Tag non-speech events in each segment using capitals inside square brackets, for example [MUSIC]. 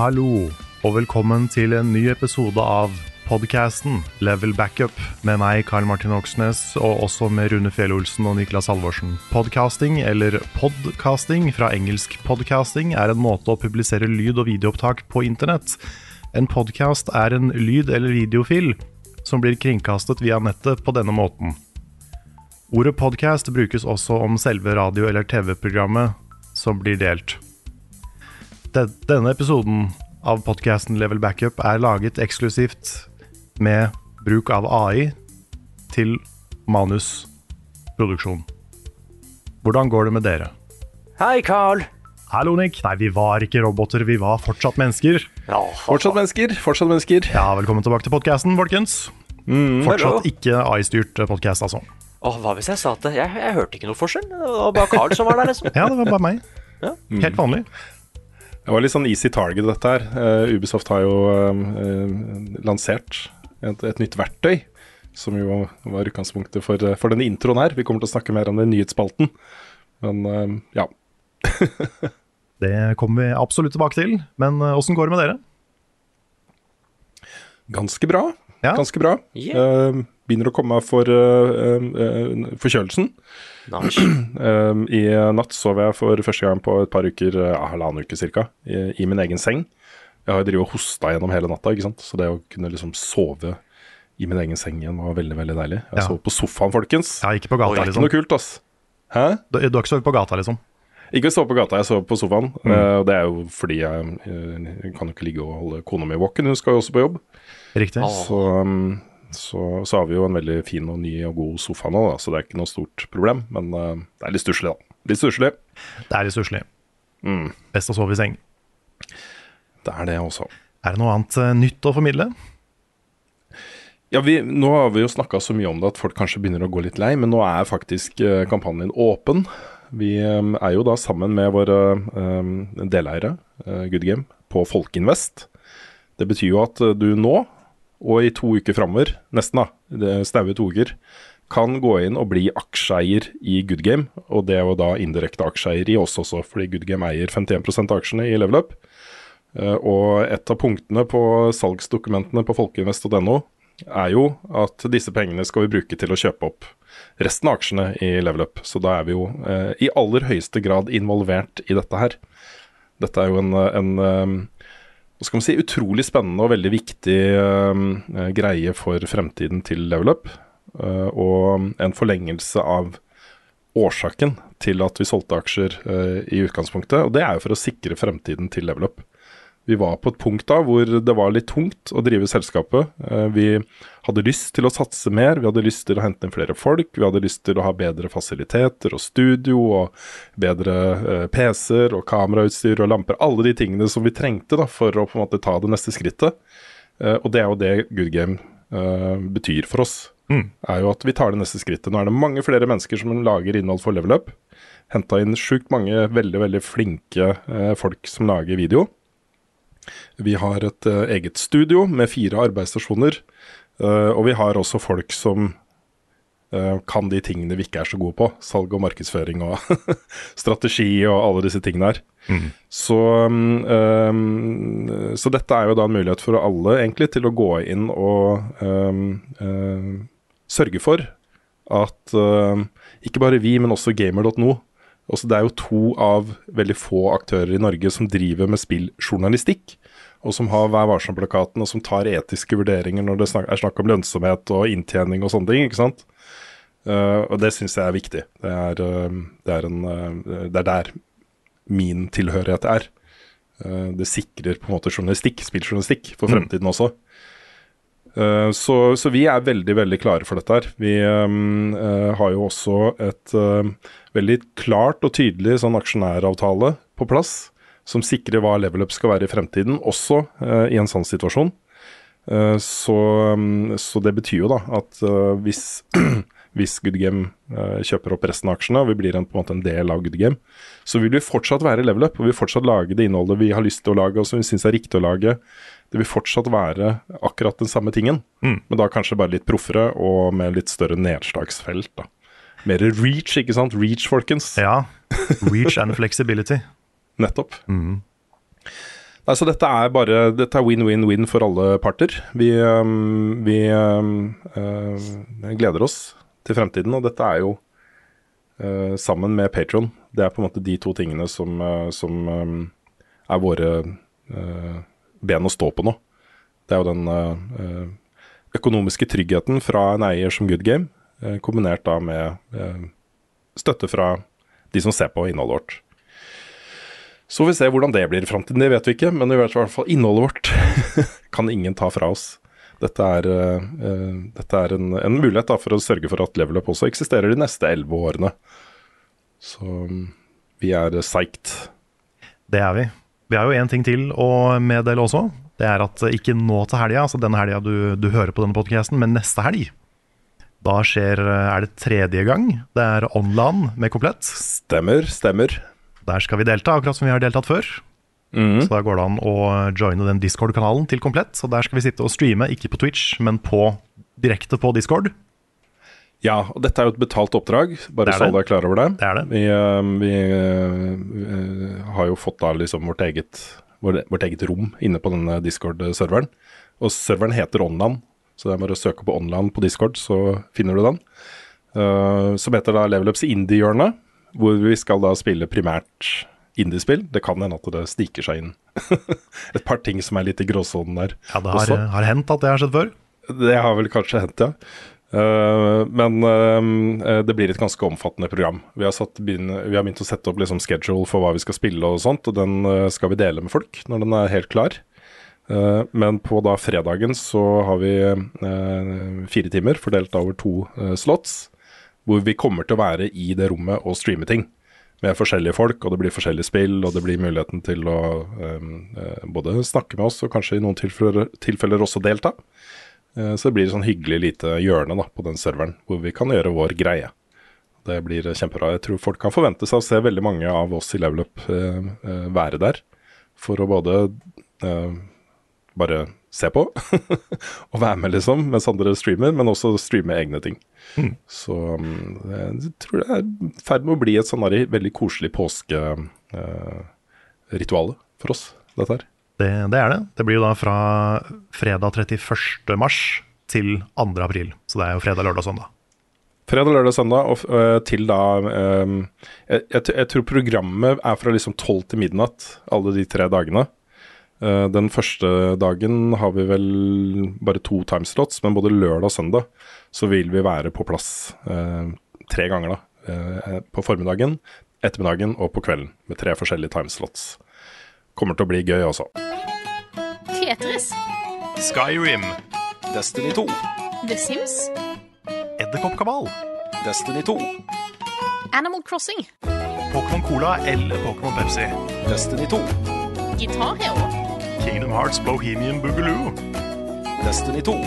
Hallo, og velkommen til en ny episode av podcasten Level Backup med meg, Karl Martin Oksnes, og også med Rune Fjell-Olsen og Niklas Halvorsen. Podcasting, eller podcasting fra engelsk podcasting, er en måte å publisere lyd- og videoopptak på internett. En podcast er en lyd- eller videofil som blir kringkastet via nettet på denne måten. Ordet podcast brukes også om selve radio- eller TV-programmet som blir delt. Den- Denne episoden av podcasten Level Backup er laget eksklusivt med bruk av AI til manusproduksjon. Hvordan går det med dere? Hei, Carl. Hallo, Nick. Nei, vi var ikke roboter, vi var fortsatt mennesker. Ja, Fortsatt mennesker, fortsatt mennesker. Ja, velkommen tilbake til podcasten, folkens. Fortsatt ikke AI-styrt podkast, altså. Åh, hva hvis jeg sa at jeg, jeg hørte ikke noe forskjell? Det var bare Carl som var der, liksom. [LAUGHS] Ja, det var bare meg. Ja. Helt vanlig. Det var litt sånn easy target, dette her. Uh, Ubisoft har jo uh, lansert et, et nytt verktøy, som jo var utgangspunktet for, for denne introen her. Vi kommer til å snakke mer om det i nyhetsspalten. Men uh, ja. [LAUGHS] Det kommer vi absolutt tilbake til. Men åssen går det med dere? Ganske bra. Ja. Ganske bra. Yeah. Begynner å komme meg for forkjølelsen. [CLEARS THROAT] Eh, I natt sov jeg for første gang på et par uker, eh, halvannen uke cirka, i, i min egen seng. Jeg har jo drevet og hosta gjennom hele natta, ikke sant? så det å kunne liksom sove i min egen seng igjen var veldig veldig deilig. Jeg Ja. sov på sofaen, folkens. Ja, ikke på Det gata, er ikke liksom. noe kult, ass. Hæ? Du, du har ikke sovet på gata, liksom? Ikke sove på gata, jeg sov på sofaen. Mm. Uh, det er jo fordi jeg, eh, jeg kan jo ikke ligge og holde kona mi våken, hun skal jo også på jobb. Riktig. Så, um, så, så har vi jo en veldig fin og ny og god sofa nå, da, så det er ikke noe stort problem. Men uh, det er litt stusslig, da. Litt stusslig. Det er litt stusslig. Mm. Best å sove i seng. Det er det også. Er det noe annet uh, nytt å formidle? Ja, vi, Nå har vi jo snakka så mye om det at folk kanskje begynner å gå litt lei, men nå er faktisk uh, kampanjen åpen. Vi um, er jo da sammen med våre um, deleiere, Good Game, på Folkeinvest. Det betyr jo at du nå, og i to uker framover, nesten da, snaue to uker, kan gå inn og bli aksjeeier i Good Game, og det er jo da indirekte aksjeeier i oss også, fordi Good Game eier 51 av aksjene i Level Up. Eh, og et av punktene på salgsdokumentene på folkeinvest.no er jo at disse pengene skal vi bruke til å kjøpe opp resten av aksjene i Level Up. Så da er vi jo eh, i aller høyeste grad involvert i dette her. Dette er jo en, en eh, hva skal man si, utrolig spennende og veldig viktig uh, greie for fremtiden til Level Up. eh, og en forlengelse av årsaken til at vi solgte aksjer uh, i utgangspunktet. Og det er jo for å sikre fremtiden til Level Up. Vi var på et punkt da hvor det var litt tungt å drive selskapet. Eh, Vi hadde lyst til å satse mer, vi hadde lyst til å hente inn flere folk. Vi hadde lyst til å ha bedre fasiliteter og studio og bedre eh, PC-er og kamerautstyr og lamper. Alle de tingene som vi trengte da for å på en måte ta det neste skrittet. Eh, Og det er jo det Good Game betyr for oss. Er jo at vi tar det neste skrittet. Nå er det mange flere mennesker som lager innhold for Level Up. Henta inn sjukt mange veldig, veldig flinke folk som lager video. Vi har et eh, eget studio med fire arbeidsstasjoner. eh, og vi har også folk som eh, kan de tingene vi ikke er så gode på. Salg og markedsføring og [LAUGHS] strategi og alle disse tingene her. Så, um, så dette er jo da en mulighet for alle egentlig til å gå inn og um, um, sørge for at ikke bare vi, men også gamer.no også Det er jo to av veldig få aktører i Norge som driver med spilljournalistikk, og som har Vær varsom-plakaten, og som tar etiske vurderinger når det er snakk om lønnsomhet og inntjening og sånne ting. ikke sant? Uh, og det syns jeg er viktig. Det er, eh, det, er en, eh, det er der min tilhørighet er. Uh, det sikrer på en måte journalistikk, spilljournalistikk, for fremtiden også. Eh, så, så vi er veldig veldig klare for dette. her. Vi um, uh, har jo også et uh, veldig klart og tydelig sånn aksjonæravtale på plass, som sikrer hva level up skal være i fremtiden, også uh, i en sånn situasjon. Så, um, så det betyr jo da at hvis, [CLEARS THROAT] hvis Good Game kjøper opp resten av aksjene, og vi blir en, på en måte en del av Good Game, så vil vi fortsatt være level up, og vi vil fortsatt lage det innholdet vi har lyst til å lage, og som vi syns er riktig å lage. Det vil fortsatt være akkurat den samme tingen, Mm. men da kanskje bare litt proffere og med litt større nedslagsfelt. da. Mer reach, ikke sant? Reach, folkens. Ja. Reach and flexibility. [LAUGHS] Nettopp. Nei, så dette er bare Dette er win-win-win for alle parter. Vi, um, vi um, uh, gleder oss til fremtiden, og dette er jo uh, sammen med Patron. Det er på en måte de to tingene som, uh, som um, er våre øh, ben å stå på nå. Det er jo den øh, økonomiske tryggheten fra en eier som Good Game, øh, kombinert da med øh, støtte fra de som ser på innholdet vårt. Så vi se hvordan det blir i framtiden, det vet vi ikke. Men i hvert fall innholdet vårt [LAUGHS] kan ingen ta fra oss. Dette er, eh, eh, dette er en, en mulighet da, for å sørge for at Level Up også eksisterer de neste elleve årene. Så mm, vi er psyched. Det er vi. Vi har jo én ting til å meddele også. Det er at eh, ikke nå til helga, altså den helga du, du hører på denne podcasten, men neste helg. Da skjer, eh, er det tredje gang. Det er online med komplett. Stemmer, stemmer. Der skal vi delta, akkurat som vi har deltatt før. Så da går det an å joine den Discord-kanalen til komplett. Så der skal vi sitte og streame, ikke på Twitch, men på, direkte på Discord. Ja, og dette er jo et betalt oppdrag, bare så alle er klar over det. Det er det. Vi, eh, vi eh, har jo fått da liksom vårt eget, vårt, vårt eget rom inne på denne Discord-serveren. Og serveren heter Onland, så det er bare å søke på Onland på Discord, så finner du den. Uh, som heter da Levelups Indie-hjørne, hvor vi skal da spille primært indiespill. Det kan hende at det stiker seg inn [LAUGHS] et par ting som er litt i gråsonen der. Ja, det har, har hendt at det har skjedd før. Det har vel kanskje hendt, ja. Eh, men eh, det blir et ganske omfattende program. Vi har, satt, vi har begynt å sette opp liksom schedule for hva vi skal spille og sånt, og den eh, skal vi dele med folk når den er helt klar. Eh, men på da fredagen så har vi eh, fire timer fordelt over to eh, slots, hvor vi kommer til å være i det rommet og streame ting. Med forskjellige folk, og det blir forskjellige spill, og det blir muligheten til å um, eh, både snakke med oss og kanskje i noen tilfeller, tilfeller også delta. Eh, Så det blir et sånn hyggelig lite hjørne da, på den serveren, hvor vi kan gjøre vår greie. Det blir kjempebra. Jeg tror folk kan forvente seg å se veldig mange av oss i Level Up eh, eh, være der. For å både eh, bare se på [LAUGHS] og være med, liksom, mens andre streamer, men også streame egne ting. Så mm, jeg tror det er i ferd med å bli et sånn veldig koselig påskerituale for oss, dette her. Det, det er det. Det blir jo da fra fredag 31. mars til 2. april. Så det er jo fredag, lørdag og søndag. Fredag, lørdag, søndag og øh, til da um, jeg, jeg, tror programmet er fra liksom tolv til midnatt, alle de tre dagene. Uh, den første dagen har vi vel bare to timeslots, men både lørdag og søndag så vil vi være på plass uh, tre ganger, da. Uh, på formiddagen, ettermiddagen og på kvelden, med tre forskjellige timeslots. Kommer til å bli gøy, altså. Tetris. Skyrim. Destiny 2. The Sims. Edderkoppkabal. Destiny 2. Animal Crossing. Pokémon Cola eller Pokémon Pepsi. Destiny 2. Guitar Hero. Kingdom Hearts Bohemian Boogaloo. Destiny 2.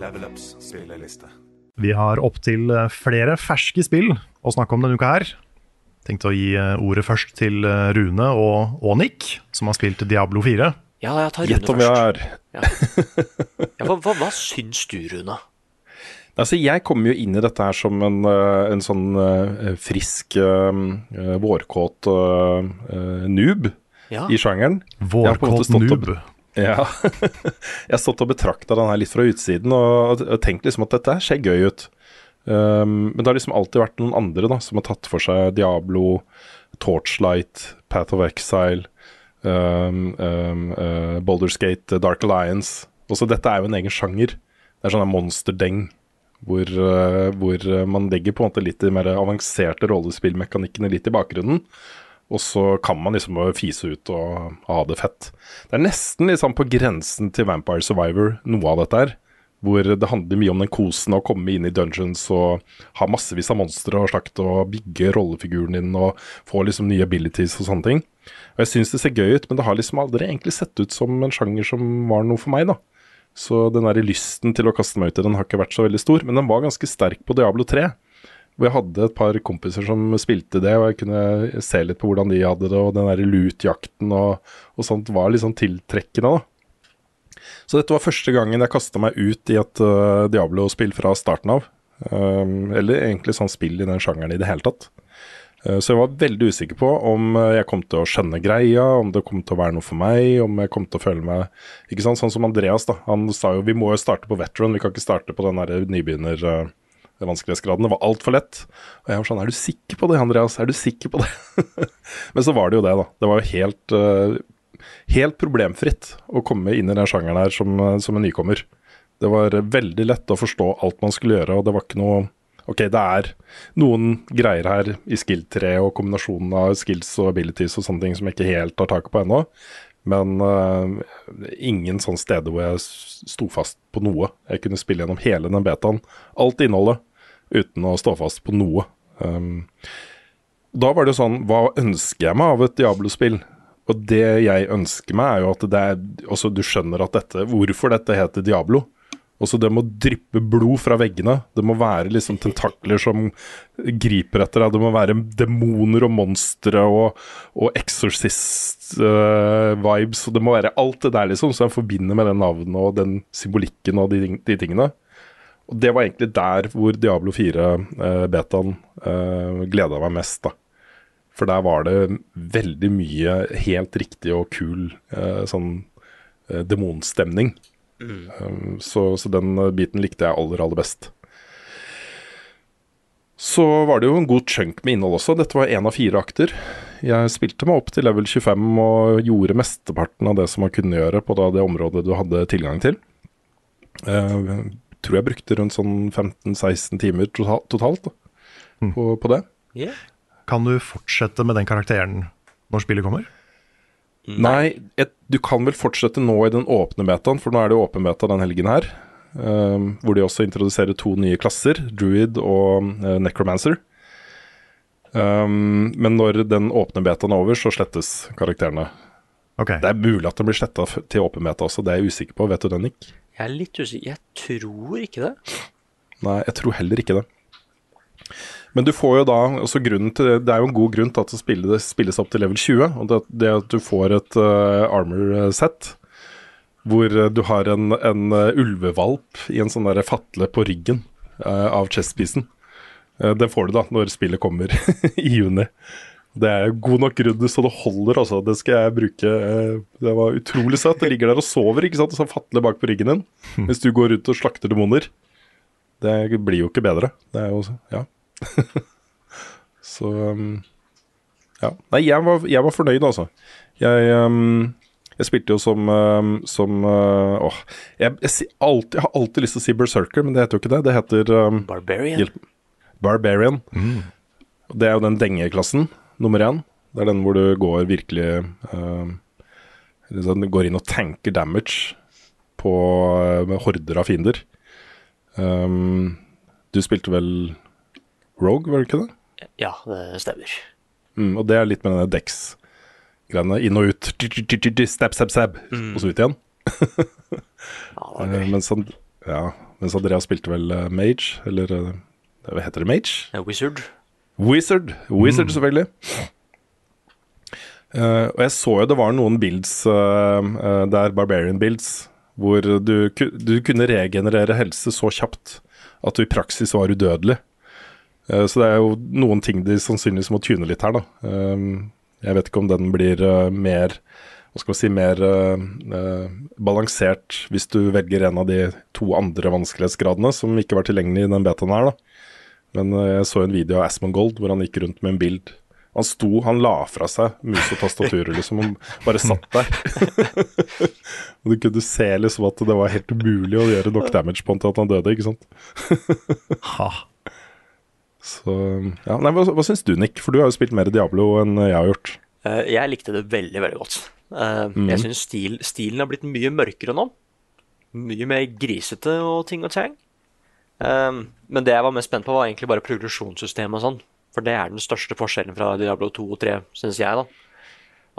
Level Ups spilleliste. Vi har opptil eh, flere ferske spill å snakke om denne uka her. Tenkte å gi eh, ordet først til eh, Rune og, og Nick, som har spilt Diablo 4. Ja, jeg tar Rune Gjett om jeg først. er Ja, hva, hva, hva syns du, Rune? Altså, jeg kommer jo inn i dette her som en, eh, en sånn frisk, vårkåt eh, noob Ja. i sjangeren. Vårkåt noob. og- Ja. [LAUGHS] jeg har stått og betrakta den her litt fra utsiden og, og tenkt liksom at dette her ser gøy ut. Um, men det har liksom alltid vært noen andre da som har tatt for seg Diablo, Torchlight, Path of Exile, um, um, uh, Boulderskate, Dark Alliance. Også dette er jo en egen sjanger. Det er sånn monsterdeng Hvor, uh, hvor eh, man legger på en måte litt de mer avanserte rollespillmekanikkene litt i bakgrunnen. Og så kan man liksom fise ut og ha det fett. Det er nesten liksom på grensen til Vampire Survivor, noe av dette her. Hvor det handler mye om den kosen å komme inn i dungeons og ha massevis av monstre og slakt og bygge rollefiguren din og få liksom nye abilities og sånne ting. Og jeg syns det ser gøy ut, men det har liksom aldri egentlig sett ut som en sjanger som var noe for meg, da. Så den der lysten til å kaste meg ut i den har ikke vært så veldig stor, men den var ganske sterk på Diablo 3. Hvor jeg hadde et par kompiser som spilte det, og jeg kunne se litt på hvordan de hadde det, og den der loot-jakten og, og sånt var litt sånn tiltrekkende, da. Så dette var første gangen jeg kasta meg ut i et uh, Diablo-spill fra starten av. Um, eller egentlig sånn spill i den sjangeren i det hele tatt. Uh, så jeg var veldig usikker på om uh, jeg kom til å skjønne greia, om det kom til å være noe for meg, om jeg kom til å føle meg Ikke sant, sånn som Andreas, da. Han sa jo vi må jo starte på veteran, vi kan ikke starte på den derre nybegynner... Uh, vanskelighetsgraden. Det var altfor lett. Og jeg var sånn Er du sikker på det, Andreas? Er du sikker på det? [LAUGHS] Men så var det jo det, da. Det var jo helt, uh, helt problemfritt å komme inn i den sjangeren her som, som, en nykommer. Det var veldig lett å forstå alt man skulle gjøre, og det var ikke noe Ok, det er noen greier her i skill-treet og kombinasjonen av skills og abilities og sånne ting som jeg ikke helt har taket på ennå. Men uh, ingen sånne steder hvor jeg sto fast på noe. Jeg kunne spille gjennom hele den betaen. Alt innholdet, uten å stå fast på noe. Um, da var det sånn Hva ønsker jeg meg av et Diablo-spill? Og det jeg ønsker meg, er jo at det er Altså, du skjønner at dette Hvorfor dette heter Diablo? Også det må dryppe blod fra veggene. Det må være liksom tentakler som griper etter deg. Det må være demoner og monstre og, og exorcist-vibes. Uh, det må være alt det der liksom som jeg forbinder med det navnet og den symbolikken og de, de tingene. Og Det var egentlig der hvor Diablo 4-betaen uh, uh, gleda meg mest. da. For der var det veldig mye helt riktig og kul uh, sånn uh, demonstemning. Mm. Um, så, så, den uh, biten likte jeg aller, aller best. Så var det jo en god chunk med innhold også. Dette var én av fire akter. Jeg spilte meg opp til level 25 og gjorde mesteparten av det som man kunne gjøre på det området du hadde tilgang til. Uh, tror jeg brukte rundt sånn 15-16 timer totalt da, mm. på, på, det. Yeah. Kan du fortsette med den karakteren når spillet kommer? Nei, et, du kan vel fortsette nå i den åpne betaen, for nå er det åpen beta den helgen her. Um, hvor de også introduserer to nye klasser, Druid og uh, Necromancer. Um, men når den åpne betaen er over, så slettes karakterene. Okay. Det er mulig at den blir sletta til åpen beta også, det er jeg usikker på. Vet du det, Nick? Jeg er litt usikker. Jeg tror ikke det. Nei, jeg tror heller ikke det. Men du får jo da også grunnen til Det er jo en god grunn til at det spilles, spilles opp til level 20. Og det, det at du får et uh, armor set hvor du har en, en uh, ulvevalp i en sånn der fatle på ryggen uh, av chestpiecen. Uh, det får du da når spillet kommer [LAUGHS] i juni. Det er god nok grunn så det holder, altså. Det skal jeg bruke. Det var utrolig søtt. Det ligger der og sover, ikke sant, og så fatle bak på ryggen din. Mens du går rundt og slakter demoner. Det blir jo ikke bedre. Det er jo Ja. [LAUGHS] så um, Ja. Nei, jeg var, jeg var fornøyd, altså. Jeg, um, jeg spilte jo som, um, som uh, Åh. Jeg, jeg, alltid, jeg, har alltid lyst til å si Berserker, men det heter jo ikke det. Det heter um, Barbarian. Hjelp. Barbarian. Mm. Det er jo den dengeklassen, nummer én. Det er den hvor du går virkelig uh, liksom, Går inn og tanker damage på uh, horder av fiender. Um, du spilte vel Rogue, var det ikke det? Ja, det stemmer. Mm, og det er litt med denne Dex-greiene. Inn og ut. Stab, stab, stab. Mm. Og så ut igjen. ja, [LAUGHS] mens, han, ja, mens Andreas spilte vel uh, Mage, eller uh, hva heter det? Mage? Ja, Wizard. Wizard, Wizard mm. selvfølgelig. Uh, og jeg så jo det var noen builds der, Barbarian builds, hvor du, du, kunne regenerere helse så kjapt at du i praksis var udødelig. Eh, så det er jo noen ting de sannsynligvis må tune litt her, da. Eh, jeg vet ikke om den blir eh, mer hva skal man si, mer balansert hvis du velger en av de to andre vanskelighetsgradene som ikke var tilgjengelig i den betaen her. da. Men jeg så en video av Asmongold hvor han gikk rundt med en bild Han sto, han la fra seg mus og tastaturer, liksom. Han bare satt der. [LAUGHS] og du kunne se liksom at det var helt umulig å gjøre nok damage på han til at han døde, ikke sant. [LAUGHS] Så ja, nei, Hva, hva syns du, Nick? For du har jo spilt mer Diablo enn jeg har gjort. Eh, jeg likte det veldig, veldig godt. Mm. Jeg syns stil, stilen har blitt mye mørkere nå. Mye mer grisete og ting og tang. Eh, men det jeg var mest spent på, var egentlig bare progresjonssystemet og sånn. For det er den største forskjellen fra Diablo 2 og 3, syns jeg, da.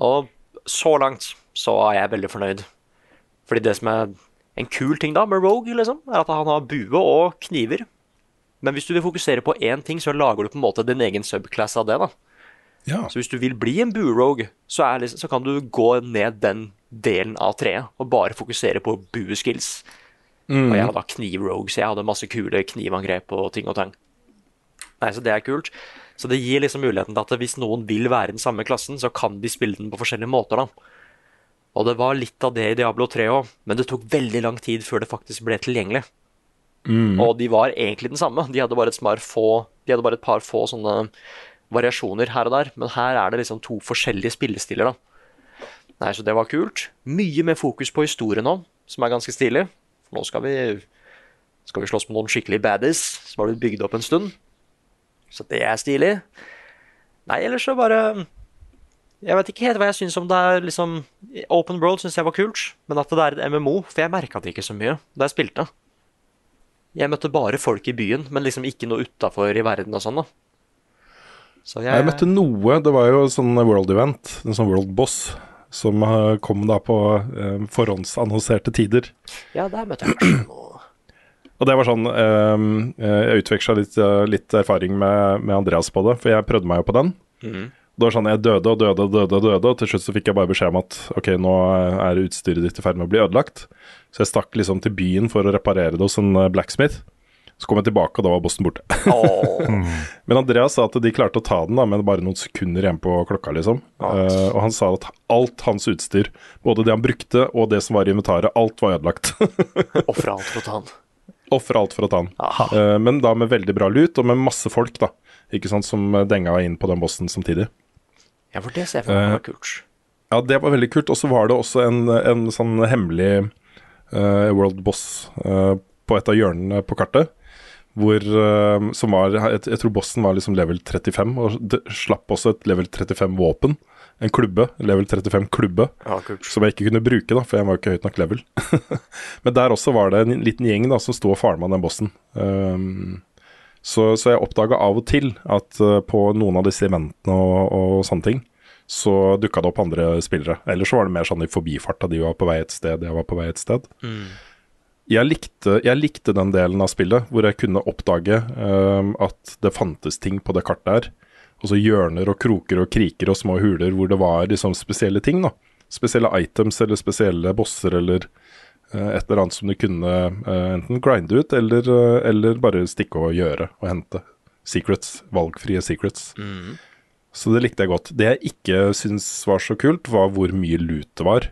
Og så langt så er jeg veldig fornøyd. Fordi det som er en kul ting da med Rogue, liksom, er at han har bue og kniver. Men hvis du vil fokusere på én ting, så lager du på en måte din egen subclass av det. da. Ja. Så hvis du vil bli en burogue, så, liksom, så kan du gå ned den delen av treet og bare fokusere på bueskills. Mm. Og jeg hadde da kniv-rogue, så jeg hadde masse kule knivangrep og ting og tang. Nei, Så det er kult. Så det gir liksom muligheten til at hvis noen vil være den samme klassen, så kan de spille den på forskjellige måter. da. Og det var litt av det i Diablo 3 òg, men det tok veldig lang tid før det faktisk ble tilgjengelig. Og de var egentlig den samme. De hadde få, de hadde bare et par få sånne variasjoner her og der, men her er det liksom to forskjellige spillestiller, da. Nei, så det var kult. Mye mer fokus på historien nå, som er ganske stilig. For nå skal vi, skal vi slåss med noen skikkelig baddies som har blitt bygd opp en stund. Så det er stilig. Nei, ellers så bare Jeg vet ikke helt hva jeg syns om det er liksom Open World syns jeg var kult, men at det er et MMO For jeg merka det ikke så mye da jeg spilte. Jeg møtte bare folk i byen, men liksom ikke noe utafor i verden og sånn, da. Så jeg, Jeg møtte noe, det var jo sånn World Event, en sånn World Boss, som eh, kom da på eh, forhåndsannonserte tider. Ja, der møtte jeg noe Og det var sånn eh, Jeg utveksla litt, eh, litt erfaring med, med Andreas på det, for jeg prøvde meg jo på den. Det var sånn Jeg døde og døde og døde, og døde, og til slutt så fikk jeg bare beskjed om at ok, nå er utstyret ditt i ferd med å bli ødelagt. Så jeg stakk liksom til byen for å reparere det hos en eh, blacksmith. Så kom jeg tilbake, og da var bossen borte. Oh. [LAUGHS] Men Andreas sa at de klarte å ta den da, med bare noen sekunder igjen på klokka, liksom. Uh, og han sa at alt hans utstyr, både det han brukte og det som var i inventaret, alt var ødelagt. [LAUGHS] Ofre alt for å ta den. Ofre alt for å ta den. Uh, men da med veldig bra lut, og med masse folk, da. Ikke sant, som denga inn på den bossen samtidig. Ja, for det ser jeg for meg var kult. Ja, det var veldig kult. Og så var det også en, en sånn hemmelig uh, world boss uh, på et av hjørnene på kartet. Hvor, uh, som var, jeg, jeg tror bossen var liksom level 35, og det slapp også et level 35 våpen. En klubbe, level 35 klubbe, Ja, som jeg ikke kunne bruke, da, for jeg var jo ikke høyt nok level. [LAUGHS] Men der også var det en liten gjeng da, som sto og farma den bossen. Um, så, så jeg oppdaga av og til at eh, på noen av disse eventene og, og sånne ting, så dukka det opp andre spillere. Eller så var det mer sånn i forbifarta, de var på vei et sted, jeg var på vei et sted. Jeg, likte, jeg likte den delen av spillet hvor jeg kunne oppdage eh, at det fantes ting på det kartet her. Altså hjørner og kroker og kriker og små huler hvor det var liksom spesielle ting. da. Spesielle items eller spesielle bosser eller et eller annet som du kunne eh, enten grinde ut eller, eh, eller bare stikke og gjøre og hente. Secrets. Valgfrie secrets. Så det likte jeg godt. Det jeg ikke syns var så kult, var hvor mye lut det var.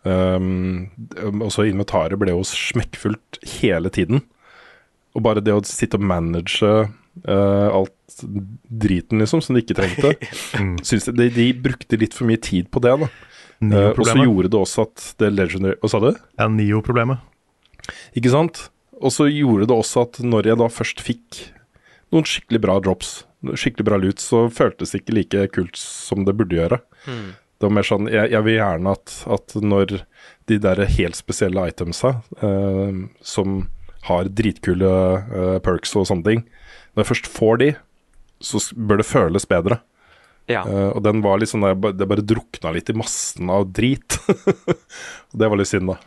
Um, også inventaret ble jo smekkfullt hele tiden. Og bare det å sitte og manage uh, alt driten, liksom, som de ikke trengte [LAUGHS] synes jeg, de, de brukte litt for mye tid på det, da. Eh, og så gjorde det også at det legendary Hva sa du? Ja, Nio-problemet. Ikke sant? Og så gjorde det også at når jeg da først fikk noen skikkelig bra drops, skikkelig bra lut, så føltes det ikke like kult som det burde gjøre. Det var mer sånn Jeg, jeg vil gjerne at, at når de der helt spesielle itemsa, eh, som har dritkule eh, perks og sånne ting, når jeg først får de, så bør det føles bedre. Ja. Uh, og den var litt sånn der, Det bare drukna litt i massen av drit. [LAUGHS] Og det var litt synd, da.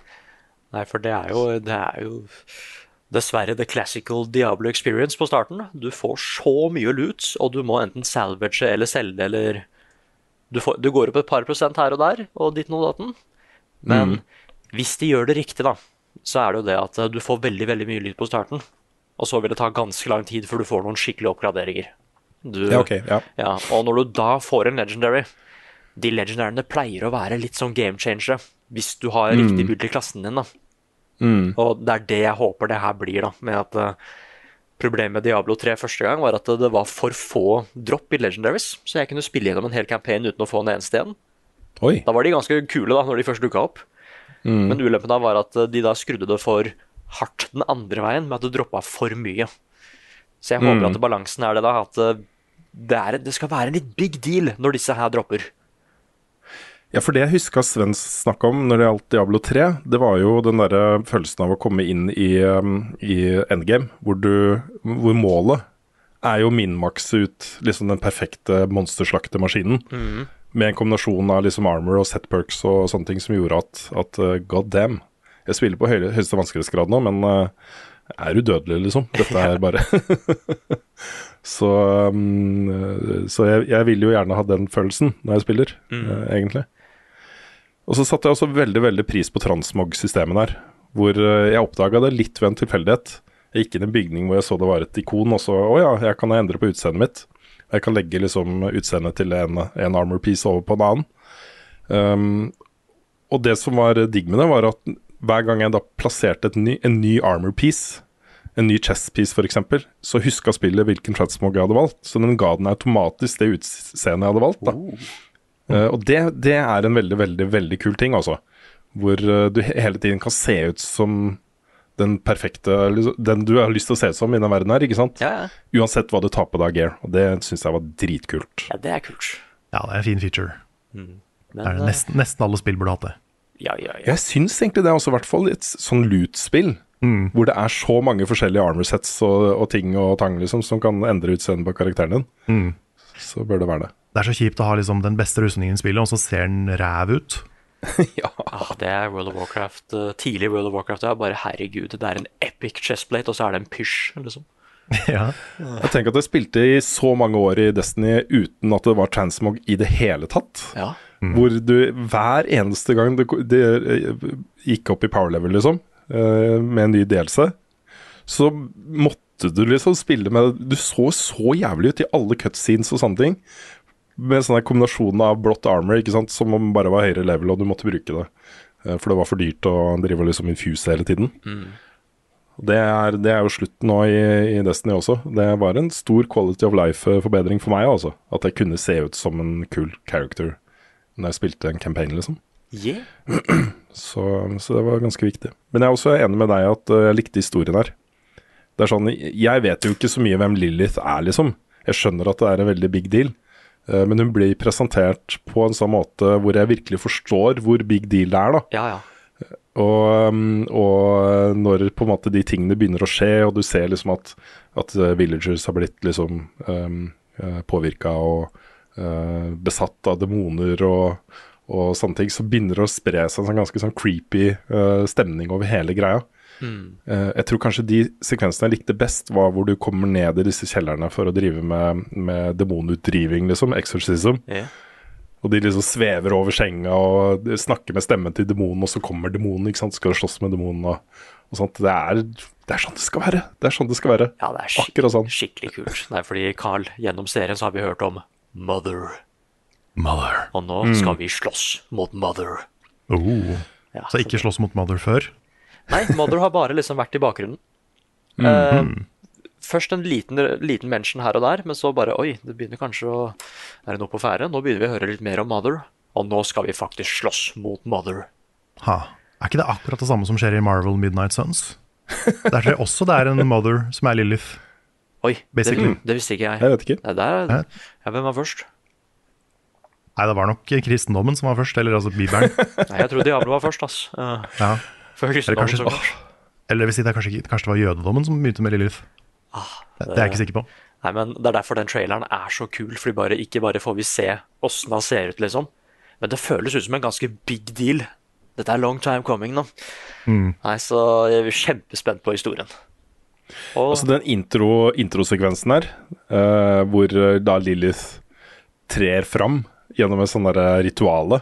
Nei, for det er jo, det er jo dessverre the classical Diablo experience på starten. Du får så mye loot, og du må enten salvage eller selge eller du, får, du går opp et par prosent her og der, og ditt og datten. Men hvis de gjør det riktig, da, så er det jo det at eh, du får veldig veldig mye lyd på starten. Og så vil det ta ganske lang tid før du får noen skikkelige oppgraderinger. Du, Ja, okay, ja. ja, og når du da får en legendary De legendaryene pleier å være litt sånn game changere hvis du har Mm. riktig build i klassen din. da Og det er det jeg håper det her blir, da med at eh, Problemet med Diablo 3 første gang var at det var for få dropp i Legendaries, så jeg kunne spille gjennom en hel campaign uten å få en eneste en. Oi. Da var de ganske kule da, når de først dukka opp. Men ulempen da var at de da skrudde det for hardt den andre veien, med at du droppa for mye. Så jeg håper at balansen er det da, at eh, det, er, det skal være en litt big deal når disse her dropper. Ja, for det jeg huska Sven snakka om når det gjaldt Diablo 3, det var jo den derre følelsen av å komme inn i, um, i endgame, hvor, du, hvor målet er jo å minmakse ut liksom den perfekte monsterslaktemaskinen. Med en kombinasjon av liksom armor og set perks og sånne ting som gjorde at, at uh, god damn. Jeg spiller på høyeste vanskelighetsgrad nå, men uh, er udødelig, liksom. Dette er bare [LAUGHS] [LAUGHS] Så, um, så jeg, jeg vil jo gjerne ha den følelsen når jeg spiller, uh, egentlig. Og så satte jeg også veldig veldig pris på transmog-systemet der. Hvor eh, jeg oppdaga det litt ved en tilfeldighet. Jeg gikk inn i en bygning hvor jeg så det var et ikon, og så Å ja, jeg kan endre på utseendet mitt. Jeg kan legge liksom utseendet til en, en armor piece over på en annen. Um, og det som var digg med det, var at hver gang jeg da plasserte ny, en ny armor piece, en ny chess-piece f.eks., så huska spillet hvilken transmog jeg hadde valgt. Så den ga den automatisk det utseendet jeg hadde valgt. da. Eh, og det, det er en veldig, veldig veldig kul ting, altså. Hvor uh, du hele tiden kan se ut som den perfekte liksom, Den du har lyst til å se ut som i den verden her, ikke sant? Ja, ja. Uansett hva du tar på deg av gear. Og det syns jeg var dritkult. ja det er kult. Ja, det er en fin feature. Men, Det er det eh, nesten, nesten alle spill burde hatt det. Ja, ja, ja. Jeg syns egentlig det er også i hvert fall et sånn loot-spill. Hvor det er så mange forskjellige armor sets og, og ting og tang liksom, som kan endre utseendet på karakteren din. Så bør det være det. Det er så kjipt å ha liksom den beste rustningen i spillet, og så ser den ræv ut. [LAUGHS] Ah, det er World of Warcraft. eh, tidlig World of Warcraft. Det er bare herregud, det er en epic chestplate, og så er det en pysj, liksom. [LAUGHS] ja. Jeg tenker at jeg spilte i så mange år i Destiny uten at det var transmog i det hele tatt. Ja. Hvor du hver eneste gang det, det eh, gikk opp i power level, liksom, med en ny delelse, så måtte du liksom spille med Du så så jævlig ut i alle cutscenes og sånne ting. Med sånn kombinasjon av blått armor, ikke sant, som om bare var høyere level, og du måtte bruke det. Eh, For det var for dyrt å drive liksom infuse hele tiden. Det er, det er jo slutt nå i, i Destiny også. Det var en stor quality of life-forbedring for meg, altså. At jeg kunne se ut som en kul character når jeg spilte en campaign, liksom. Yeah. Så, så det var ganske viktig. Men jeg er også enig med deg at eh, jeg likte historien her. Det er sånn, Jeg vet jo ikke så mye hvem Lilith er, liksom. Jeg skjønner at det er en veldig big deal. eh, Men hun blir presentert på en sånn måte hvor jeg virkelig forstår hvor big deal det er, da. Ja, ja. Og, um, og når på en måte de tingene begynner å skje, og du ser liksom at, at villagers har blitt liksom um, påvirka og uh, besatt av demoner og, og sånne ting, så begynner det å spre seg en sånn ganske sånn creepy uh, stemning over hele greia. Uh, jeg tror kanskje de sekvensene jeg likte best, var hvor du kommer ned i disse kjellerne for å drive med, med demonutdriving, liksom. Exorcism. Yeah. Og de liksom svever over senga og snakker med stemmen til demonen, og så kommer demonen, ikke sant, skal slåss med demonen og, og sånt. Det er, det er sånn det skal være. Det er sånn det skal være. Ja, det er skik sånn. skikkelig kult. Nei, fordi Carl, gjennom serien så har vi hørt om Mother. Mother. Og nå skal vi slåss mot Mother. Oh. Ja, Så ikke slåss mot Mother før? Nei, Mother har bare liksom vært i bakgrunnen. [LAUGHS] Eh, først en liten, liten mention her og der, men så bare Oi, det begynner kanskje å være noe på ferde. Nå begynner vi å høre litt mer om Mother. Og nå skal vi faktisk slåss mot Mother. Ha. Er ikke det akkurat det samme som skjer i Marvel Midnight Suns? Der tror jeg også det er en Mother som er Lilith. Oi, det, det visste ikke jeg. Jeg vet ikke. Nei, der, ja, hvem var først? Nei, det var nok kristendommen som var først, eller altså Bibelen. [LAUGHS] Nei, jeg tror Diablo var først, ass. Uh, Ja. før Eller kristendommen, kanskje, så klart. eller si, det er kanskje, kanskje det var jødedommen som begynte med Lilith. Det, det er jeg ikke sikker på. Nei, men Det er derfor den traileren er så kul, fordi bare, ikke bare får vi se åssen han ser ut, liksom. Men det føles ut som en ganske big deal. Dette er long time coming nå. Nei, Så jeg er kjempespent på historien. Og Altså den intro, introsekvensen her, uh, hvor eh, da Lilith trer fram gjennom en sånn derre rituale.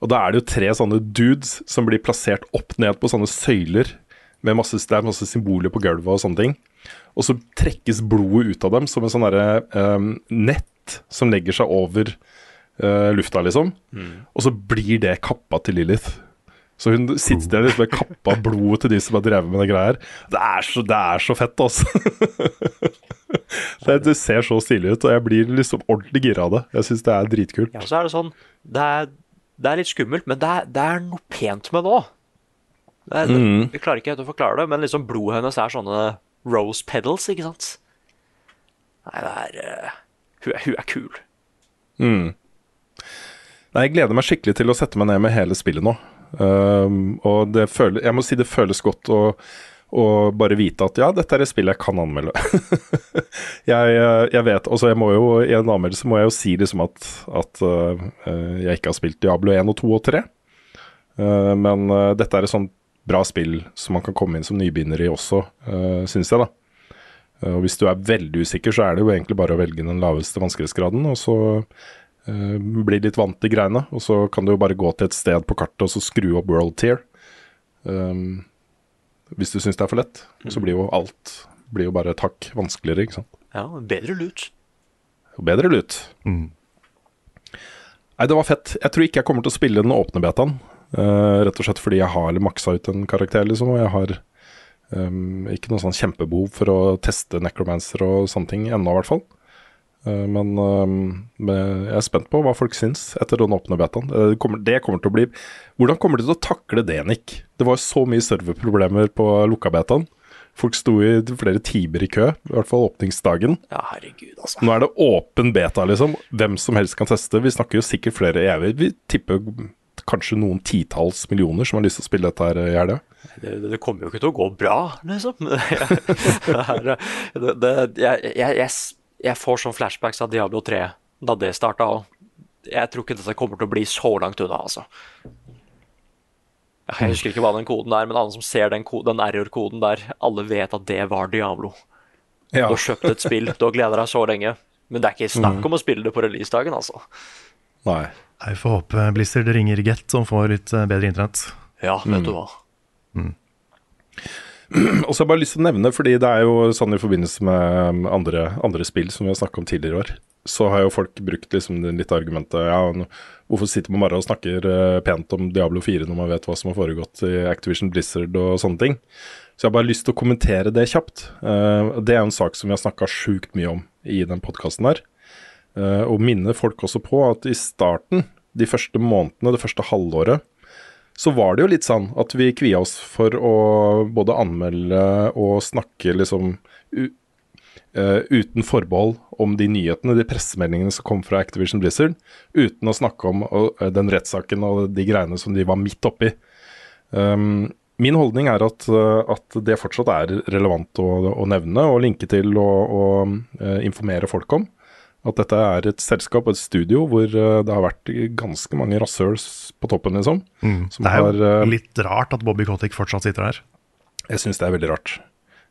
Og da er det jo tre sånne dudes som blir plassert opp ned på sånne søyler. Med masse, det er masse symboler på gulvet og sånne ting. Og så trekkes blodet ut av dem som en sånn derre um, nett som legger seg over uh, lufta, liksom. Og så blir det kappa til Lilith. Så hun sitter der liksom med kappa blodet til de som har drevet med det greia her. Det er så, det er så fett, altså. [LAUGHS] [LAUGHS] det, det ser så stilig ut, og jeg blir liksom ordentlig gira av det. Jeg syns det er dritkult. Ja, så er det sånn Det er, det er litt skummelt, men det er, det er noe pent med det òg. Mm. Jeg klarer ikke helt å forklare det, men liksom blodet hennes er sånne rose pedals, ikke sant? Nei, det er eh, hun, er hun er kul. Mm. Nei, jeg gleder meg skikkelig til å sette meg ned med hele spillet nå. Um, og det føler, jeg må si det føles godt å, å bare vite at ja, dette er et spill jeg kan anmelde. [LAUGHS] jeg, eh, jeg vet Altså, jeg må jo i en anmeldelse må jeg jo si liksom at, at uh, jeg ikke har spilt Diablo 1 og 2 og 3. Uh, men uh, dette er et sånt bra spill som man kan komme inn som nybegynner i også, uh, syns jeg, da. Og Hvis du er veldig usikker, så er det jo egentlig bare å velge den laveste vanskelighetsgraden, og så bli litt vant til greiene. Og så kan du jo bare gå til et sted på kartet og så skru opp world tier. Um, hvis du syns det er for lett. mm. så blir jo alt blir jo bare takk vanskeligere, ikke sant. Ja, bedre lut. Bedre lut. Nei, det var fett. Jeg tror ikke jeg kommer til å spille den åpne betaen. Uh, rett og slett fordi jeg har maksa ut en karakter, liksom. Og jeg har um, ikke noe sånn kjempebehov for å teste necromancer og sånne ting ennå, i hvert fall. Uh, men, um, men jeg er spent på hva folk syns etter den åpne betaen. Uh, det, kommer, det kommer til å bli Hvordan kommer de til å takle det, Nick? Det var så mye serverproblemer på lukka betaen. Folk sto i flere timer i kø, i hvert fall åpningsdagen. Ja, herregud, altså. Nå er det åpen beta, liksom. Hvem som helst kan teste. Vi snakker jo sikkert flere evig. Vi tipper kanskje noen titalls millioner som har lyst til å spille dette her i helga. Det, det kommer jo ikke til å gå bra, liksom. [LAUGHS] det, det, jeg, jeg, jeg, jeg får sånn flashbacks av Diablo 3 da det starta. Og jeg tror ikke dette kommer til å bli så langt unna, altså. Jeg husker ikke hva den koden er, men alle som ser den, den error-koden der, alle vet at det var Diablo. Ja. Du har kjøpt et spill, du har gleda deg så lenge. Men det er ikke snakk om å spille det på releasedagen, altså. Nei. Jeg får håpe Blizzard ringer Get, som får litt eh, bedre internett. Ja, vet du hva. [CLEARS THROAT] Og så har jeg bare lyst til å nevne, fordi det er jo sånn i forbindelse med andre, andre spill som vi har snakka om tidligere i år, så har jo folk brukt liksom litt argumentet ja, hvorfor sitter man bare og snakker eh, pent om Diablo 4 når man vet hva som har foregått i Activision Blizzard og sånne ting. Så jeg har bare lyst til å kommentere det kjapt. Eh, det er en sak som vi har snakka sjukt mye om i den podkasten her. Eh, og minne folk også på at i starten, de første månedene, det første halvåret, så var det jo litt sånn at vi kvia oss for å både anmelde og snakke liksom u eh, uten forbehold om de nyhetene, de pressemeldingene som kom fra Activision Blizzard, uten å snakke om eh, den rettssaken og de greiene som de var midt oppi. Um, min holdning er at, uh, at det fortsatt er relevant å, å nevne og linke til og, og informere folk om. At dette er et selskap og et studio hvor eh, det har vært ganske mange rasshøl på toppen, liksom. Som Det er jo har, eh, litt rart at Bobby Kotick fortsatt sitter der. jeg syns det er veldig rart.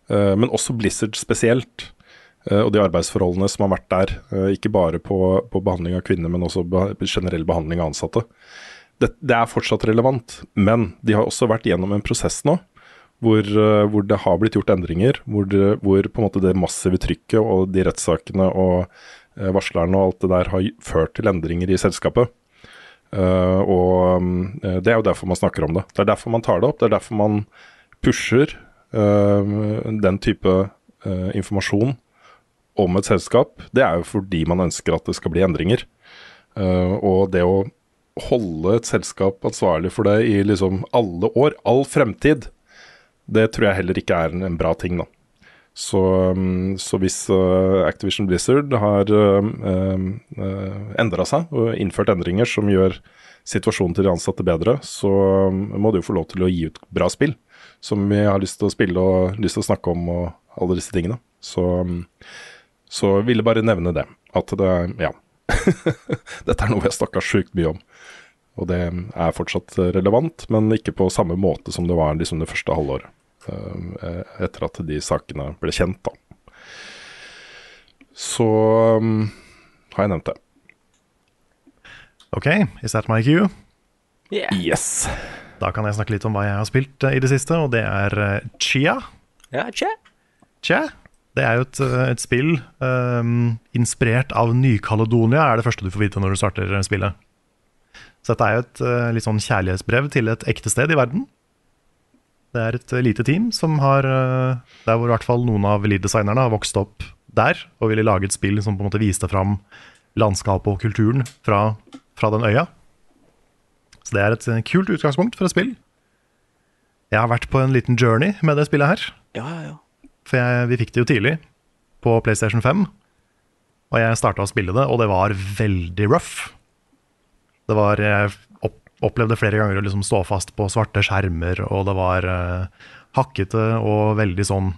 Eh, men også Blizzard spesielt. og de arbeidsforholdene som har vært der. ikke bare på, på behandling av kvinner, men også generell behandling av ansatte. Det, det er fortsatt relevant, men de har også vært gjennom en prosess nå. Hvor, hvor det har blitt gjort endringer. Hvor, det, hvor på en måte det massive trykket og de rettssakene og varslerne og alt det der har ført til endringer i selskapet. Eh, og eh, det er jo derfor man snakker om det. Det er derfor man tar det opp. Det er derfor man pusher eh, den type eh, informasjon om et selskap. Det er jo fordi man ønsker at det skal bli endringer. Eh, og det å holde et selskap ansvarlig for det i liksom alle år, all fremtid, det tror jeg heller ikke er en bra ting, da. Så, um, så hvis uh, Activision Blizzard har uh, uh, endra seg og innført endringer som gjør situasjonen til de ansatte bedre, så um, må de jo få lov til å gi ut bra spill som vi har lyst til å spille og lyst til å snakke om og alle disse tingene. Så, um, så ville bare nevne det. At det Ja. [LAUGHS] Dette er noe vi har snakka sjukt mye om. Og det er fortsatt relevant, men ikke på samme måte som det var liksom det første halvåret. Eh, Etter at de sakene ble kjent, da. Så um, har jeg nevnt det. Ok, is that my cue? Yeah. Yes. Da kan jeg snakke litt om hva jeg har spilt eh, i det siste, og det er eh, Chia. Ja, Chia. Chia. Det er jo et, eh, et spill um, inspirert av Ny-Caledonia, er det første du får vite når du starter eh, spillet. Så dette er jo et eh, litt sånn kjærlighetsbrev til et ekte sted i verden. Det er et eh, lite team som har eh, Der hvor i hvert fall noen av lead-designerne har vokst opp der og ville lage et spill som på en måte viste fram landskapet og kulturen fra, fra den øya. Så det er et eh, kult utgangspunkt for et spill. Jeg har vært på en liten journey med det spillet her. Ja, ja, ja. For jeg, vi fikk det jo tidlig på PlayStation 5. Og jeg starta å spille det, og det var veldig rough. Det var Jeg opplevde flere ganger å liksom stå fast på svarte skjermer, og det var uh, hakkete og veldig sånn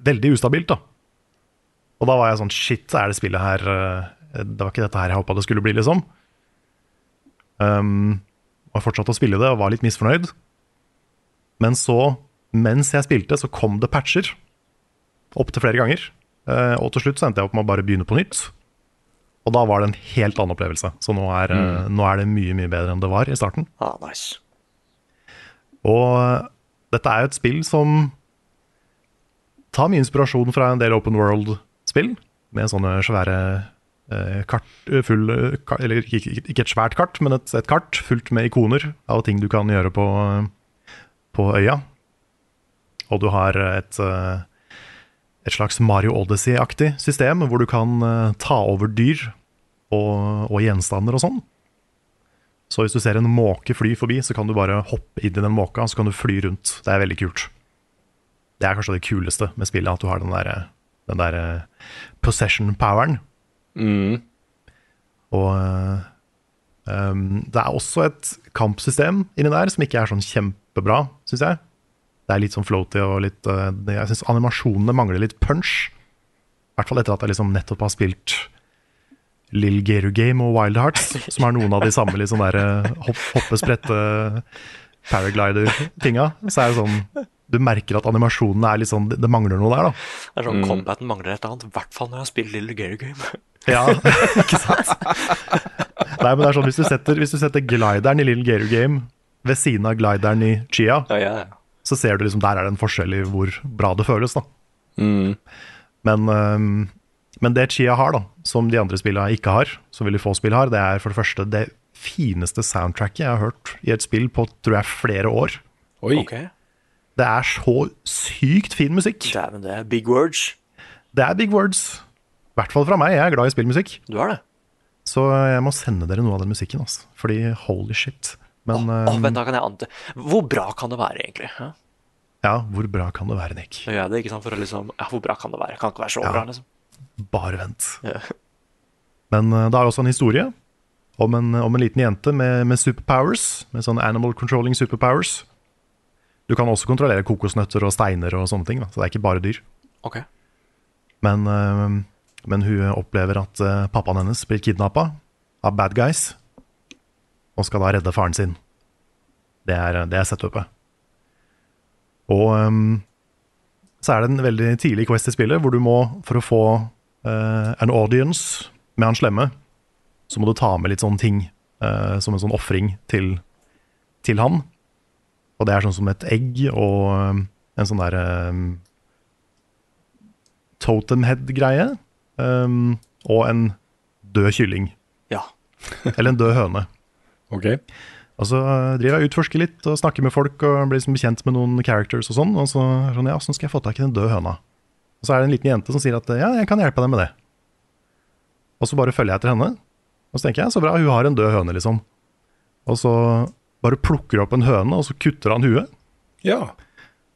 Veldig ustabilt, da. Og da var jeg sånn Shit, er det spillet her uh, Det var ikke dette her jeg håpa det skulle bli, liksom. Um, og fortsatte å spille det og var litt misfornøyd. Men så, mens jeg spilte, så kom det patcher. Opptil flere ganger. Uh, og til slutt så endte jeg opp med å bare begynne på nytt. Og da var det en helt annen opplevelse. Så nå er, mm. nå er det mye, mye bedre enn det var i starten. Ah, nice. Og eh, dette er jo et spill som tar mye inspirasjon fra en del open world-spill, med sånne svære eh, kart eh, full, eh, Eller ikke, et svært kart, men et, et kart fullt med ikoner av ting du kan gjøre på, eh, på øya. Og du har et, eh, et slags Mario Odyssey-aktig system, hvor du kan eh, ta over dyr og, og gjenstander og sånn. Så hvis du ser en måke fly forbi, så kan du bare hoppe inn i den måka, så kan du fly rundt. Det er veldig kult. Det er kanskje det kuleste med spillet, at du har den der, den der eh, possession-poweren. Mm. Og eh, um, det er også et kampsystem inni der som ikke er sånn kjempebra, syns jeg. Det er litt sånn floaty og litt uh, det- Jeg syns animasjonene mangler litt punch. I hvert fall etter at jeg liksom nettopp har spilt Lill Geru Game og Wild Hearts, [LAUGHS] som er noen av de samme sånn der eh, hopp, hoppe, sprette, paraglider-tinga. Så er det sånn Du merker at animasjonene er litt sånn Det, mangler noe der, da. Det er sånn Combaten mangler et eller annet, i hvert fall når jeg har spilt Lill Geru Game. Ja, [LAUGHS] ikke sant? Nei, men det er sånn, hvis du setter, hvis du setter glideren i Lill Geru Game ved siden av glideren i Chia, Ja, ja, ja. Så ser du liksom der er det en forskjell i hvor bra det føles. da. Mm. Men, um, men det Chia har, da, som de andre spillene ikke har, som veldig Få-spill har, det er for det første det fineste soundtracket jeg har hørt i et spill på tror jeg flere år. Oi. Okay. Det er så sykt fin musikk. Dæven, det er big words. Det er big words. I hvert fall fra meg. Jeg er glad i spillmusikk. Du er det. Så jeg må sende dere noe av den musikken. Altså. Fordi holy shit. Men Åh, oh, vent, da kan jeg ante. Hvor bra kan det være, egentlig? Ja, ja, hvor bra kan det være, Nick? Jeg det, ikke sant, for å liksom Ja, hvor bra kan det være? Kan ikke være så Ja. bra, liksom. Bare vent. Ja. Men øh, det er også en historie om en, om en liten jente med, med superpowers. Med sånn animal controlling superpowers. Du kan også kontrollere kokosnøtter og steiner og sånne ting. Da. Så det er ikke bare dyr. Okay. Men, øh, men hun opplever at pappaen hennes blir kidnappa av bad guys. Og skal da redde faren sin. Det er, det er setupet. Og um, så er det en veldig tidlig quest i spillet hvor du må, for å få uh, an audience med han slemme, så må du ta med litt sånne ting uh, som en sånn ofring til, til han. Og det er sånn som et egg og um, en sånn der um, totem head-greie. Um, og en død kylling. Ja. Eller en død høne. Ok. Og så øh, driver jeg og utforsker litt og snakker med folk og blir liksom bekjent med noen characters og sånn. Og så sånn, ja, hvordan skal jeg få tak i den døde høna? Og så er det en liten jente som sier at ja, jeg kan hjelpe deg med det. Og så bare følger jeg etter henne. Og så tenker jeg, så bra, hun har en død høne, liksom. Og så bare plukker hun opp en høne, og så kutter han huet. Ja.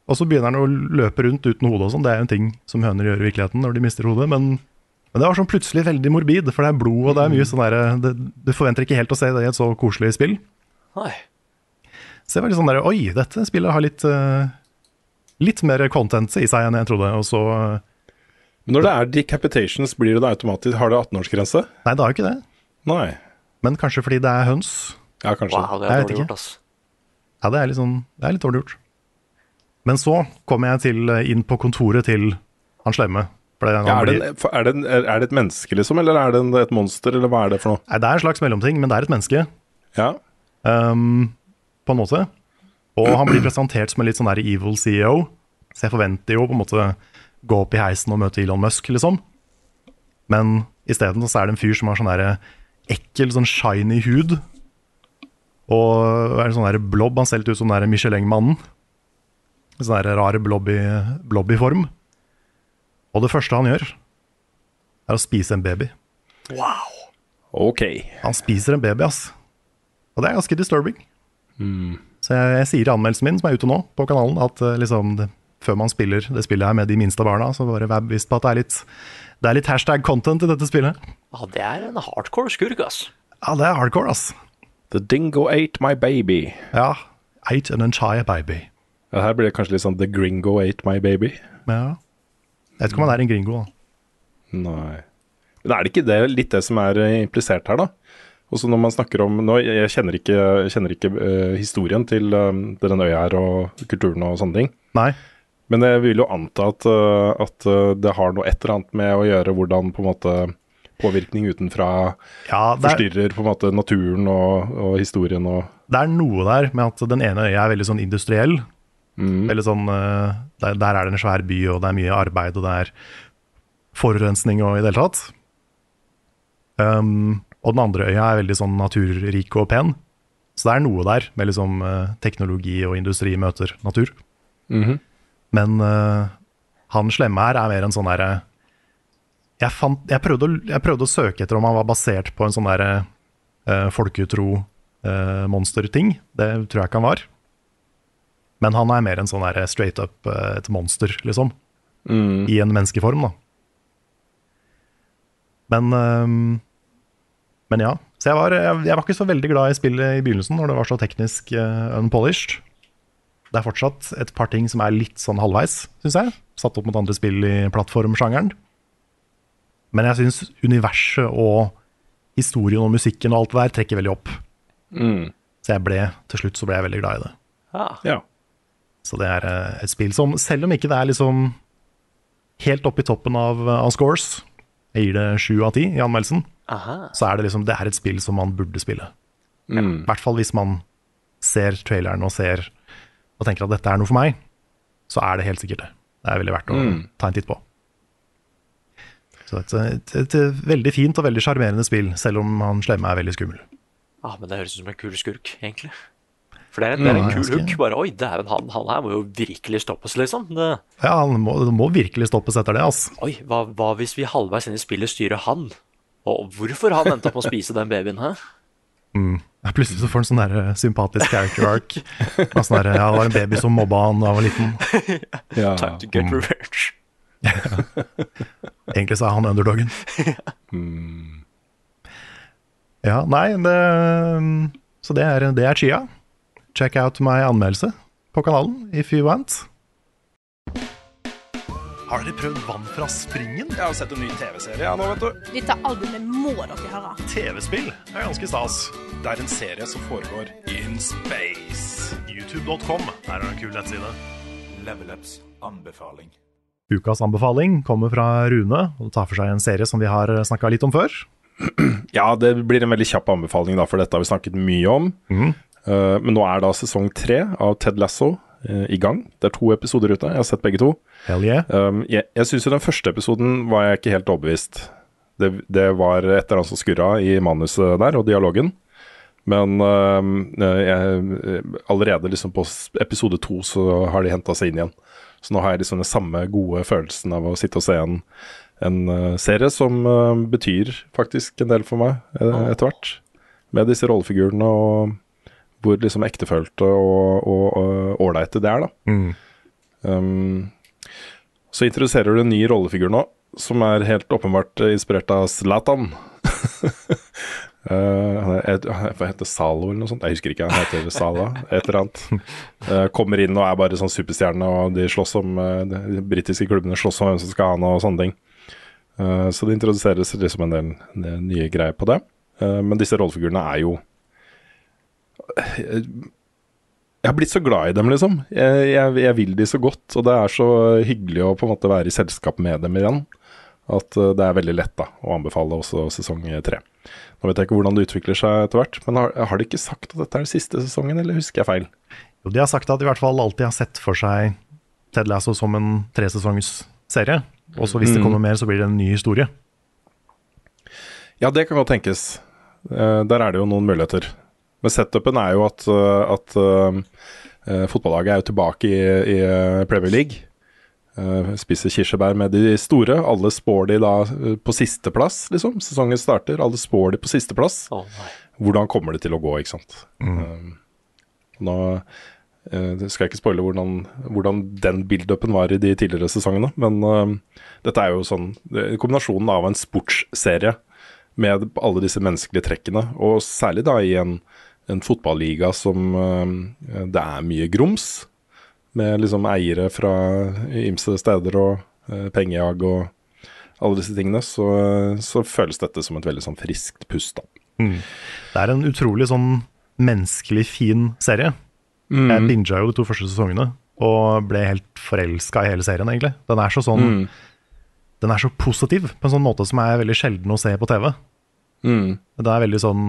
Og så begynner han å løpe rundt uten hode og sånn. Det er jo en ting som høner gjør i virkeligheten når de mister hodet. Men, men det var sånn plutselig veldig morbid, for det er blod, og det er mye sånn derre Du forventer ikke helt å se det i et så koselig spill. Nei. Så jeg var litt sånn der, Oi, dette spillet har litt uh, Litt mer content i seg enn jeg trodde. Og så Men når det er decapitations, blir det da automatisk Har det 18-årsgrense? Nei, det har jo ikke det. Nei. Men kanskje fordi det er høns. Ja, kanskje. Wow, det er vet dårlig gjort, ass. Ja, det er litt sånn Det er litt dårlig gjort. Men så kommer jeg til, eh, inn på kontoret til han slemme. Ja, er, det, en- er, det en, er det et menneske, liksom? Eller er det en, et monster, eller hva er det for noe? nei, det er en slags mellomting, men det er et menneske. Ja. Um, på en måte. Og han blir presentert som en litt sånn der evil CEO, så jeg forventer jo på en måte gå opp i heisen og møte Elon Musk, liksom. Men isteden så er det en fyr som har sånn der ekkel, sånn shiny hud, Og er en sånn der blob. Han ser litt ut som den der Michelin-mannen. En sånn der rar blobby i, blob i form. Og det første han gjør, er å spise en baby. Wow! Ok. Han spiser en baby, ass. Og det er ganske disturbing. Så jeg, jeg sier i anmeldelsen min, som er ute nå på kanalen, at uh, liksom det, før man spiller det spillet her med de minste barna, så bare vær bevisst på at det er litt, det er litt hashtag content i dette spillet. Ja, det er en hardcore skurk, ass. Ja, det er hardcore, ass. The dingo ate my baby. Ja. Ate an entire baby. Ja, her blir det kanskje litt sånn The gringo ate my baby. Ja. Jeg vet ikke om han er en gringo, da. Nei. Men er det ikke det, litt det som er eh, implisert her, da? Også når man snakker om nå, Jeg kjenner ikke, jeg kjenner ikke uh, historien til uh, den øya her og kulturen og sånne ting. Nei. Men jeg vil jo anta at, uh, at det har noe et eller annet med å gjøre hvordan på en måte påvirkning utenfra Ja, er, forstyrrer på en måte naturen og, og historien og det er noe der med at den ene øya er veldig sånn industriell. Veldig sånn, eh, der, der er det en svær by, og det er mye arbeid, og det er forurensning og i det hele tatt. Um, og den andre øya er veldig sånn naturrik og pen. Så det er noe der med liksom eh, teknologi og industri møter natur. Men uh, han slemme her er mer en sånn derre jeg, jeg, jeg prøvde å søke etter om han var basert på en sånn derre uh, folkeutro-monsterting. Uh, Det tror jeg ikke han var. Men han er mer en sånn der straight up eh, et monster, liksom. I en menneskeform, da. Men ehm, Men ja. Så jeg var, jeg, jeg var ikke så veldig glad i spillet i begynnelsen, når det var så teknisk uh, unpolished. Det er fortsatt et par ting som er litt sånn halvveis, syns jeg. Satt opp mot andre spill i plattformsjangeren. Men jeg syns universet og historien og musikken og alt det der trekker veldig opp. Så jeg ble, til slutt så ble jeg veldig glad i det. Ja. Ja. Så det er eh, et spill som, selv om ikke det er liksom helt oppe i toppen av, av scores, jeg gir det sju av ti i anmeldelsen, Aha. så er det liksom, det er et spill som man burde spille. I hvert fall hvis man ser traileren og ser og tenker at dette er noe for meg, så er det helt sikkert det. Det er veldig verdt å ta en titt på. Så et, et, et, veldig fint og veldig sjarmerende spill, selv om han slemme er veldig skummel. Ah, men det høres ut som en kul skurk, egentlig. For det er, det er en Ja, kul ganske. hook. Bare oi, dæven, han, han her må jo virkelig stoppes, liksom. Det, Ja, han må, må virkelig stoppes etter det, altså. oi, hva, hva hvis vi halvveis inn i spillet styrer han? Og hvorfor han endte opp med å spise den babyen, hæ? Mm. Plutselig så får han sånn der eh, sympatisk character arc. Ja, Sånn der, ja, det var en baby som mobba han da han var liten. [LAUGHS] Ja. Time to get revenge. Egentlig så er han underdogen. [LAUGHS] Ja, nei, det, så det er, det er Chia. Check out my anmeldelse på kanalen if you want. Har dere prøvd vann fra springen? Jeg har sett en ny TV-serie nå, vet du. Dette albumet må dere høre. TV-spill er ganske stas. Det er en serie som foregår in space. YouTube.com er en kul nettside. Level Ups anbefaling. Ukas anbefaling kommer fra Rune, og tar for seg en serie som vi har snakka litt om før. Ja, det blir en veldig kjapp anbefaling, da, for dette har vi snakket mye om. Eh, men nå er da sesong tre av Ted Lasso eh, i gang. Det er to episoder ute. Jeg har sett begge to. Hell yeah. Um, jeg jeg syns jo den første episoden var jeg ikke helt overbevist. Det, det var et eller annet som skurra i manuset der, og dialogen. Men um, jeg, allerede liksom på episode to så har de henta seg inn igjen. Så nå har jeg liksom den samme gode følelsen av å sitte og se en, en serie som betyr faktisk en del for meg etter hvert. Med disse rollefigurene og hvor liksom ektefølte og ålreite det er, da. Um, så introduserer du en ny rollefigur nå, som er helt åpenbart eh, inspirert av Zlatan. Uh, [LAUGHS] han et- hva heter Zalo eller noe sånt? Jeg husker ikke, han heter Sala, et eller annet. Uh, kommer inn og er bare sånn superstjerne, og de slåss om de britiske klubbene slåss om hvem som skal ha han og sånne ting. Så det introduseres liksom en del, en del nye greier på det. Men disse rollefigurene er jo jeg har blitt så glad i dem, liksom. Jeg, jeg, jeg vil de så godt, og det er så hyggelig å på en måte være i selskap med dem igjen. At eh, det er veldig lett da, å anbefale også sesong tre. Nå vet jeg ikke hvordan det utvikler seg etter hvert, men har, har de ikke sagt at dette er den siste sesongen, eller husker jeg feil? Jo, de har sagt at de i hvert fall alltid har sett for seg Ted Lasso som en tresesongs-serie. Og så hvis det kommer mer, så blir det en ny historie. Ja, det kan godt tenkes. Eh, der er det jo noen muligheter. Men setupen er jo at, uh, at uh, fotballaget er jo tilbake i, i Premier League. Uh, spiser kirsebær med de store. Alle spår de da på sisteplass, liksom. Sesongen starter, alle spår de på sisteplass. Oh, nei. Hvordan kommer det til å gå, ikke sant. Uh, nå uh, skal jeg ikke spoile hvordan, hvordan den build-upen var i de tidligere sesongene, men uh, dette er jo sånn Kombinasjonen av en sportsserie med alle disse menneskelige trekkene, og særlig da i en, en fotballiga som uh, det er mye grums, med liksom eiere fra ymse steder og uh, pengejag og alle disse tingene, så, så føles dette som et veldig sånn friskt pust. da. Det er en utrolig sånn menneskelig fin serie. Jeg binga jo de to første sesongene og ble helt forelska i hele serien, egentlig. Den er så sånn Den er så positiv på en sånn måte som er veldig sjelden å se på TV. Mm. Det er veldig sånn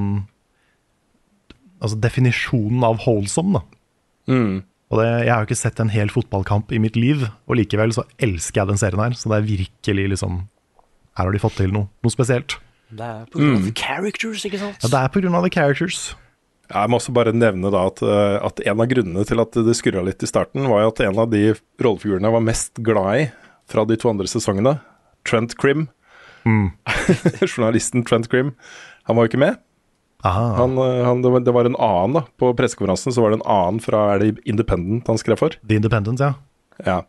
Altså definisjonen av holdsom da. Mm. Og det, jeg har jo ikke sett en hel fotballkamp i mitt liv, og likevel så elsker jeg den serien her. Så det er virkelig liksom Her har de fått til noe, noe spesielt. Det er på grunn av characters, ikke sant? Ja, det er pga. the characters. Jeg må også bare nevne da at, eh, at en av grunnene til at det skurra litt i starten, var jo at en av de rollefigurene jeg var mest glad i fra de to andre sesongene, Trent Crim [LAUGHS] Journalisten Trent Crim, han var jo ikke med. Han, eh, han, det, var, det var en annen, da. På pressekonferansen så var det en annen fra er det Independent han skrev for. The Independent, ja. Ja.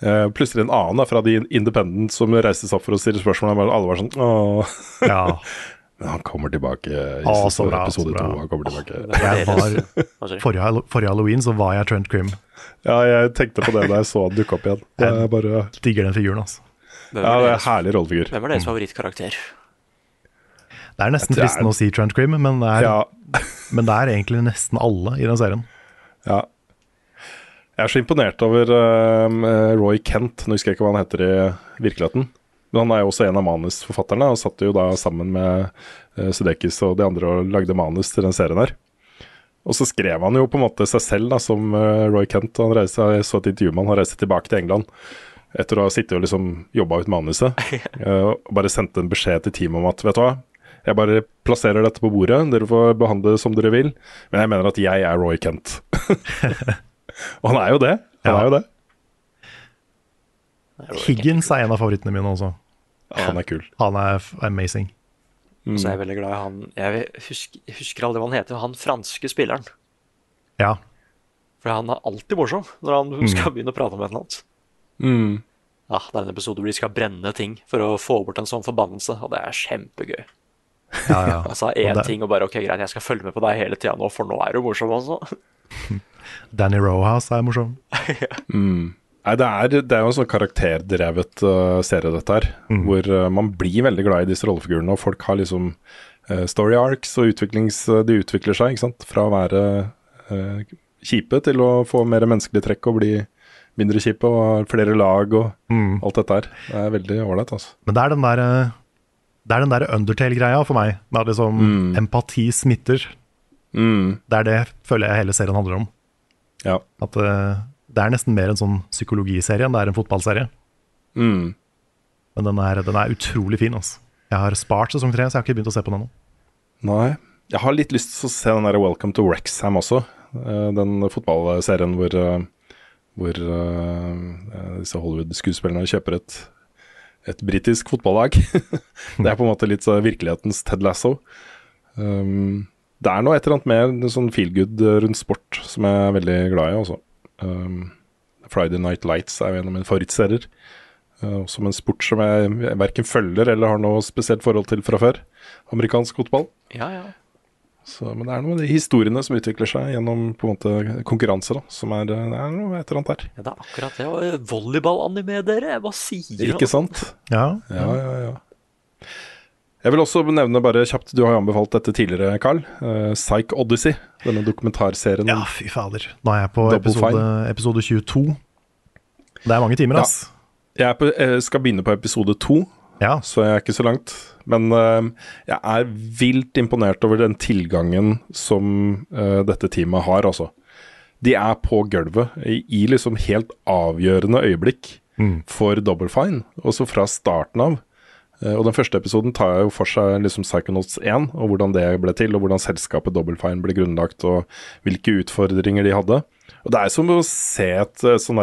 Uh, plutselig en annen da, fra The Independent som reiste seg opp for å stille spørsmål. og Alle var sånn Åh. ja. [LAUGHS] Men han kommer tilbake i Å, så bra, episode to. Han kommer tilbake. Jeg var, forrige, forrige halloween så var jeg Trent Crim. Ja, jeg tenkte på det da jeg så han dukke opp igjen. Jeg bare, Digger den figuren, altså. Ja, det er en herlig rollefigur. hvem er deres favorittkarakter? Det er nesten er- fristende å si Trent Cream», men det, er, Ja, [LAUGHS] men det er egentlig nesten alle i den serien. ja. Jeg er så imponert over eh, Roy Kent. Nå husker jeg ikke hva han heter i virkeligheten. Men han er jo også en av manusforfatterne, og satt jo da sammen med uh, Sudekis og de andre og lagde manus til den serien her. Og så skrev han jo på en måte seg selv da, som uh, Roy Kent. Han reiste, jeg så et intervju med han, han reiste tilbake til England etter å ha sittet og liksom jobba ut manuset. Uh, [LAUGHS] og bare sendte en beskjed til teamet om at vet du hva, jeg bare plasserer dette på bordet, dere får behandle det som dere vil, men jeg mener at jeg er Roy Kent. [LAUGHS] og han er jo det. Han Ja. er jo det. Higgins er en av favorittene mine også. Han er kul. Han er amazing. amazing. Så er jeg veldig glad i han Jeg husker, jeg husker aldri hva han heter, han franske spilleren. Ja. For han er alltid morsom når han skal begynne å prate om et eller annet. Mm. Ja, Det er en episode hvor de skal brenne ting for å få bort en sånn forbannelse, og det er kjempegøy. Ja, ja. [LAUGHS] altså én det- ting og bare OK, greit, jeg skal følge med på deg hele tida nå, for nå er du morsom, også. [LAUGHS] Danny Rojas er morsom. [LAUGHS] Nei, det er, det er jo en sånn karakterdrevet uh, serie, dette her. Hvor uh, man blir veldig glad i disse rollefigurene, og folk har liksom uh, story arcs og utviklings... uh, de utvikler seg, ikke sant. Fra å være uh, kjipe til å få mer menneskelige trekk og bli mindre kjipe og ha flere lag og alt dette her. Det er veldig ålreit, altså. Men det er den der, det er den der Undertale-greia for meg. Med at liksom empati smitter. Mm. Det er det føler jeg hele serien handler om. Ja. At uh, det er nesten mer en sånn psykologiserie enn det er en fotballserie. Mm. Men den er, den er utrolig fin. Altså. Jeg har spart sesong tre, så jeg har ikke begynt å se på den ennå. Nei. Jeg har litt lyst til å se den der Welcome to Wrexham også. Eh, den fotballserien hvor, eh, hvor disse Hollywood-skuespillerne kjøper et, et britisk fotballag. [LAUGHS] det er på en måte litt virkelighetens Ted Lasso. Um, det er noe et eller annet med sånn feel good rundt sport som jeg er veldig glad i. altså. Um, Friday Night Lights er jo en av mine favorittserier. Uh, som en sport som jeg verken følger eller har noe spesielt forhold til fra før. Amerikansk fotball. Ja, ja. Så, men det er noe med de historiene som utvikler seg gjennom på en måte konkurranse. da, som er, Det er noe et eller annet der. ja det er akkurat det. Og Volleyballanime, dere. Hva sier du? Ikke sant? Ja, Ja, ja, ja. Jeg vil også nevne bare kjapt, du har jo anbefalt dette tidligere, Carl. Uh, Psych Odyssey, denne dokumentarserien. ja fy fader. Nå er jeg på episode, episode 22. Det er mange timer, Ja. ass. Jeg er på, jeg skal begynne på episode to, Ja. så jeg er ikke så langt. Men eh, jeg er vilt imponert over den tilgangen som eh, dette teamet har, altså. De er på gulvet i, liksom helt avgjørende øyeblikk for Double Fine. Også fra starten av. Eh, og den første episoden tar jo for seg liksom Psychonauts 1, og hvordan det ble til, og hvordan selskapet Double Fine ble grunnlagt, og hvilke utfordringer de hadde. Og det er som å se et eh, sånn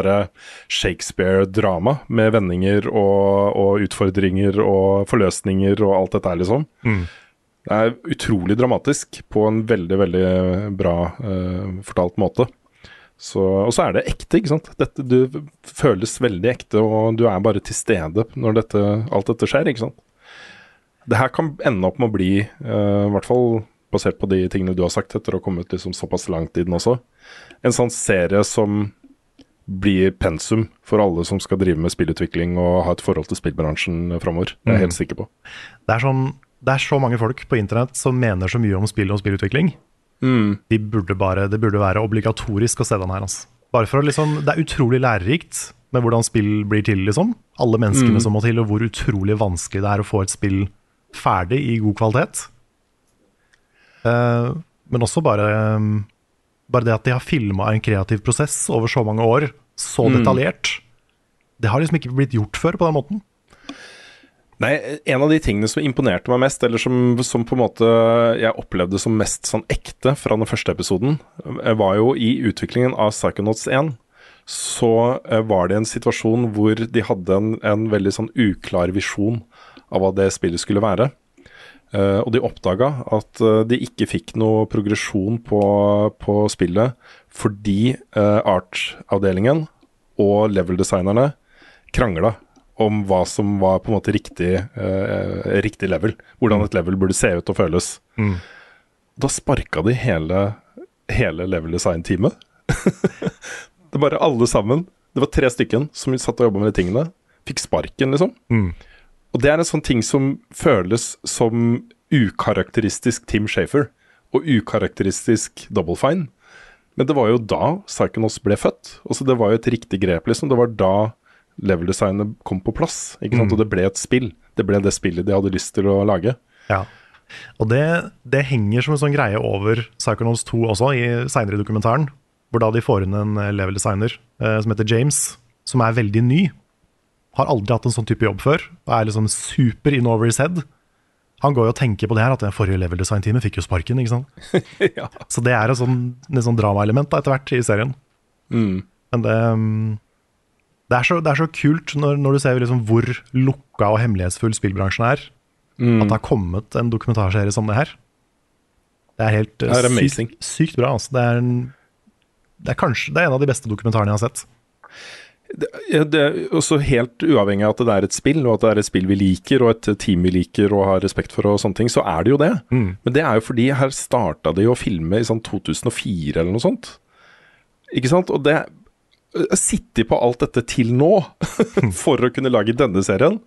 Shakespeare-drama med vendinger og, og, utfordringer og forløsninger og alt dette her, liksom. Mm. Det er utrolig dramatisk på en veldig, veldig bra uh, fortalt måte. Så, og så er det ekte, ikke sant. Dette, du føles veldig ekte, og du er bare til stede når dette, alt dette skjer, ikke sant. Det her kan ende opp med å bli, uh, i hvert fall basert på de tingene du har sagt etter å ha kommet liksom såpass langt i den også, en sånn serie som blir pensum for alle som skal drive med spillutvikling og ha et forhold til spillbransjen framover. Det er jeg helt Mm. sikker på. Det er, sånn, det er så mange folk på internett som mener så mye om spill og spillutvikling. De burde bare, det burde være obligatorisk å se den her. Altså. Bare for å liksom, Det er utrolig lærerikt med hvordan spill blir til. liksom. Alle menneskene Mm. som må til, og hvor utrolig vanskelig det er å få et spill ferdig i god kvalitet. Eh, men også bare, um, bare det at de har filma en kreativ prosess over så mange år, så Mm. detaljert. Det har liksom ikke blitt gjort før på den måten. Nei, en av de tingene som imponerte meg mest, eller som, som på en måte jeg opplevde som mest sånn ekte fra den første episoden, eh, var jo i utviklingen av Psychonauts 1. Så eh, var det en situasjon hvor de hadde en, en veldig sånn uklar visjon av hva det spillet skulle være. Eh, og de oppdaga at uh, de ikke fikk noe progresjon på, på spillet fordi uh, art-avdelingen og level-designerne krangla om hva som var på en måte riktig, eh, riktig level. Hvordan et level burde se ut og føles. Mm. Da sparka de hele, hele level design-teamet. [LAUGHS] det bare alle sammen. Det var tre stykken som satt og jobba med de tingene. Fikk sparken, liksom. Mm. Og det er en sånn ting som føles som ukarakteristisk Tim Shafer, og ukarakteristisk Double Fine. Men det var jo da Psychonauts ble født. Altså Det var jo et riktig grep, liksom. Det var da level-designet kom på plass. Ikke sant? Mm. Og det ble et spill. Det ble det spillet de hadde lyst til å lage. Ja. Og det, det henger som en sånn greie over Psychonauts 2 også, i seinere dokumentaren. Hvor da de får inn en eh, level designer eh, som heter James, som er veldig ny. Har aldri hatt en sånn type jobb før, og er liksom super in over his head. Han går jo og tenker på det her, at det forrige level design-teamet fikk jo sparken. ikke sant? [LAUGHS] ja. Så det er et sånn, sånn dramaelement etter hvert i serien. Mm. Men det, mm, det, er så, det er så kult når, når du ser liksom hvor lukka og hemmelighetsfull spillbransjen er. Mm. At det har kommet en dokumentarserie som det her. Det er helt eh, Det er sykt, sykt bra. Altså. Det, er en, det, er kanskje, det er en av de beste dokumentarene jeg har sett. Det er også helt uavhengig av at det er et spill, og at det er et spill vi liker, og et team vi liker og har respekt for, og sånne ting, så er det jo det. Mm. Men det er jo fordi her starta de å filme i sånn 2004 eller noe sånt. Ikke sant? Og det Å sitte på alt dette til nå, [LAUGHS] for å kunne lage denne serien,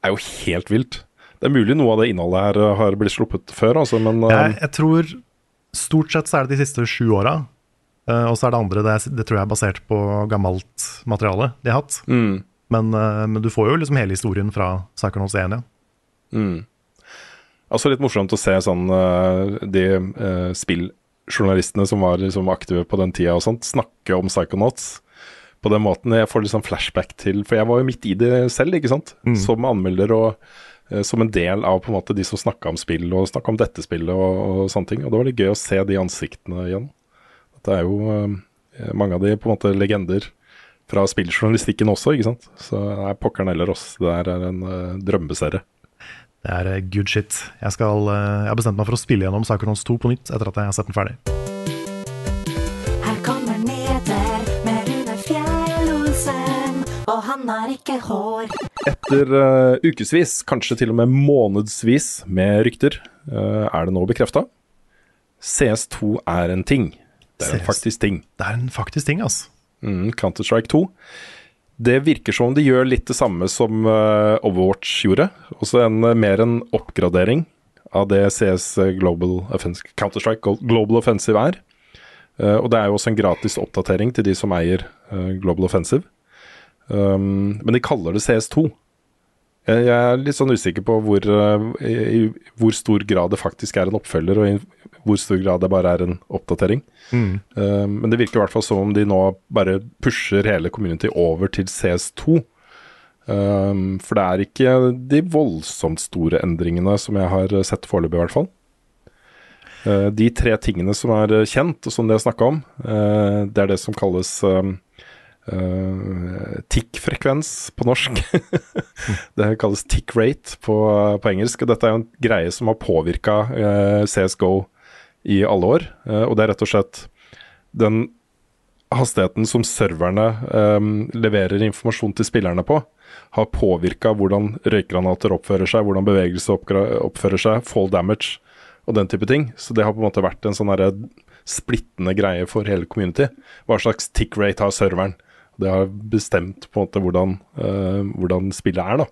er jo helt vilt. Det er mulig noe av det innholdet her har blitt sluppet før, altså, men Jeg, jeg tror stort sett så er det de siste sju åra. Eh, og så er det andre, det, er, det tror jeg er basert på gammelt materiale de har hatt. mm, Men, uh, men du får jo liksom hele historien fra Psychonauts 1, ja. mm. Altså litt morsomt å se sånn uh, de uh, spilljournalistene som var liksom aktive på den tida og sånt, snakke om Psychonauts på den måten. Jeg får liksom flashback til For jeg var jo midt i det selv, ikke sant. Mm. Som anmelder og som en del av på en måte de som snakka om spill og snakka om dette spillet og, og sånne ting. Og det var litt gøy å se de ansiktene igjen. Det er jo eh, mange av de på en måte legender fra spilljournalistikken også, ikke sant. Så det er pokkeren eller oss. Det her er en uh, drømmeserie. Det er eh, good shit. Jeg, skal, jeg har bestemt meg for å spille gjennom Psychonauts 2 på nytt etter at jeg har sett den ferdig. Her kommer nyheter med Rune Fjell-Olsen, og han har ikke hår. Etter uh, ukevis, kanskje til og med månedsvis med rykter, uh, er det nå bekrefta. CS2 er en ting. Det er en faktisk ting. Det er en faktisk ting, altså. Mm, Counter-Strike 2. Det virker som om de gjør litt det samme som eh, Overwatch gjorde. Også en, eh, mer en oppgradering av det CS Global Offensive, Counter-Strike Global Offensive er. Eh, og det er jo også en gratis oppdatering til de som eier eh, Global Offensive. Um, men de kaller det CS2. Jeg, er litt sånn usikker på hvor, eh, i, hvor stor grad det faktisk er en oppfølger, og i hvor stor grad det bare er en oppdatering. Mm. Uh, men det virker i hvert fall som om de nå bare pusher hele community over til CS2. Um, for det er ikke de voldsomt store endringene som jeg har sett foreløpig, i hvert fall. Uh, de tre tingene som er kjent, og som det er snakka om, uh, det er det som kalles um, uh, tick-frekvens på norsk. [LAUGHS] det kalles tick rate på, på, engelsk. og Dette er jo en greie som har påvirka CSGO i alle år. og det er rett og slett den hastigheten som serverne um, leverer informasjon til spillerne på, har påvirka hvordan røykgranater oppfører seg, hvordan bevegelse oppfører seg, fall damage og den type ting. Så det har på en måte vært en sånn splittende greie for hele community. Hva slags tick rate har serveren? Det har bestemt på en måte hvordan, uh, hvordan spillet er, da.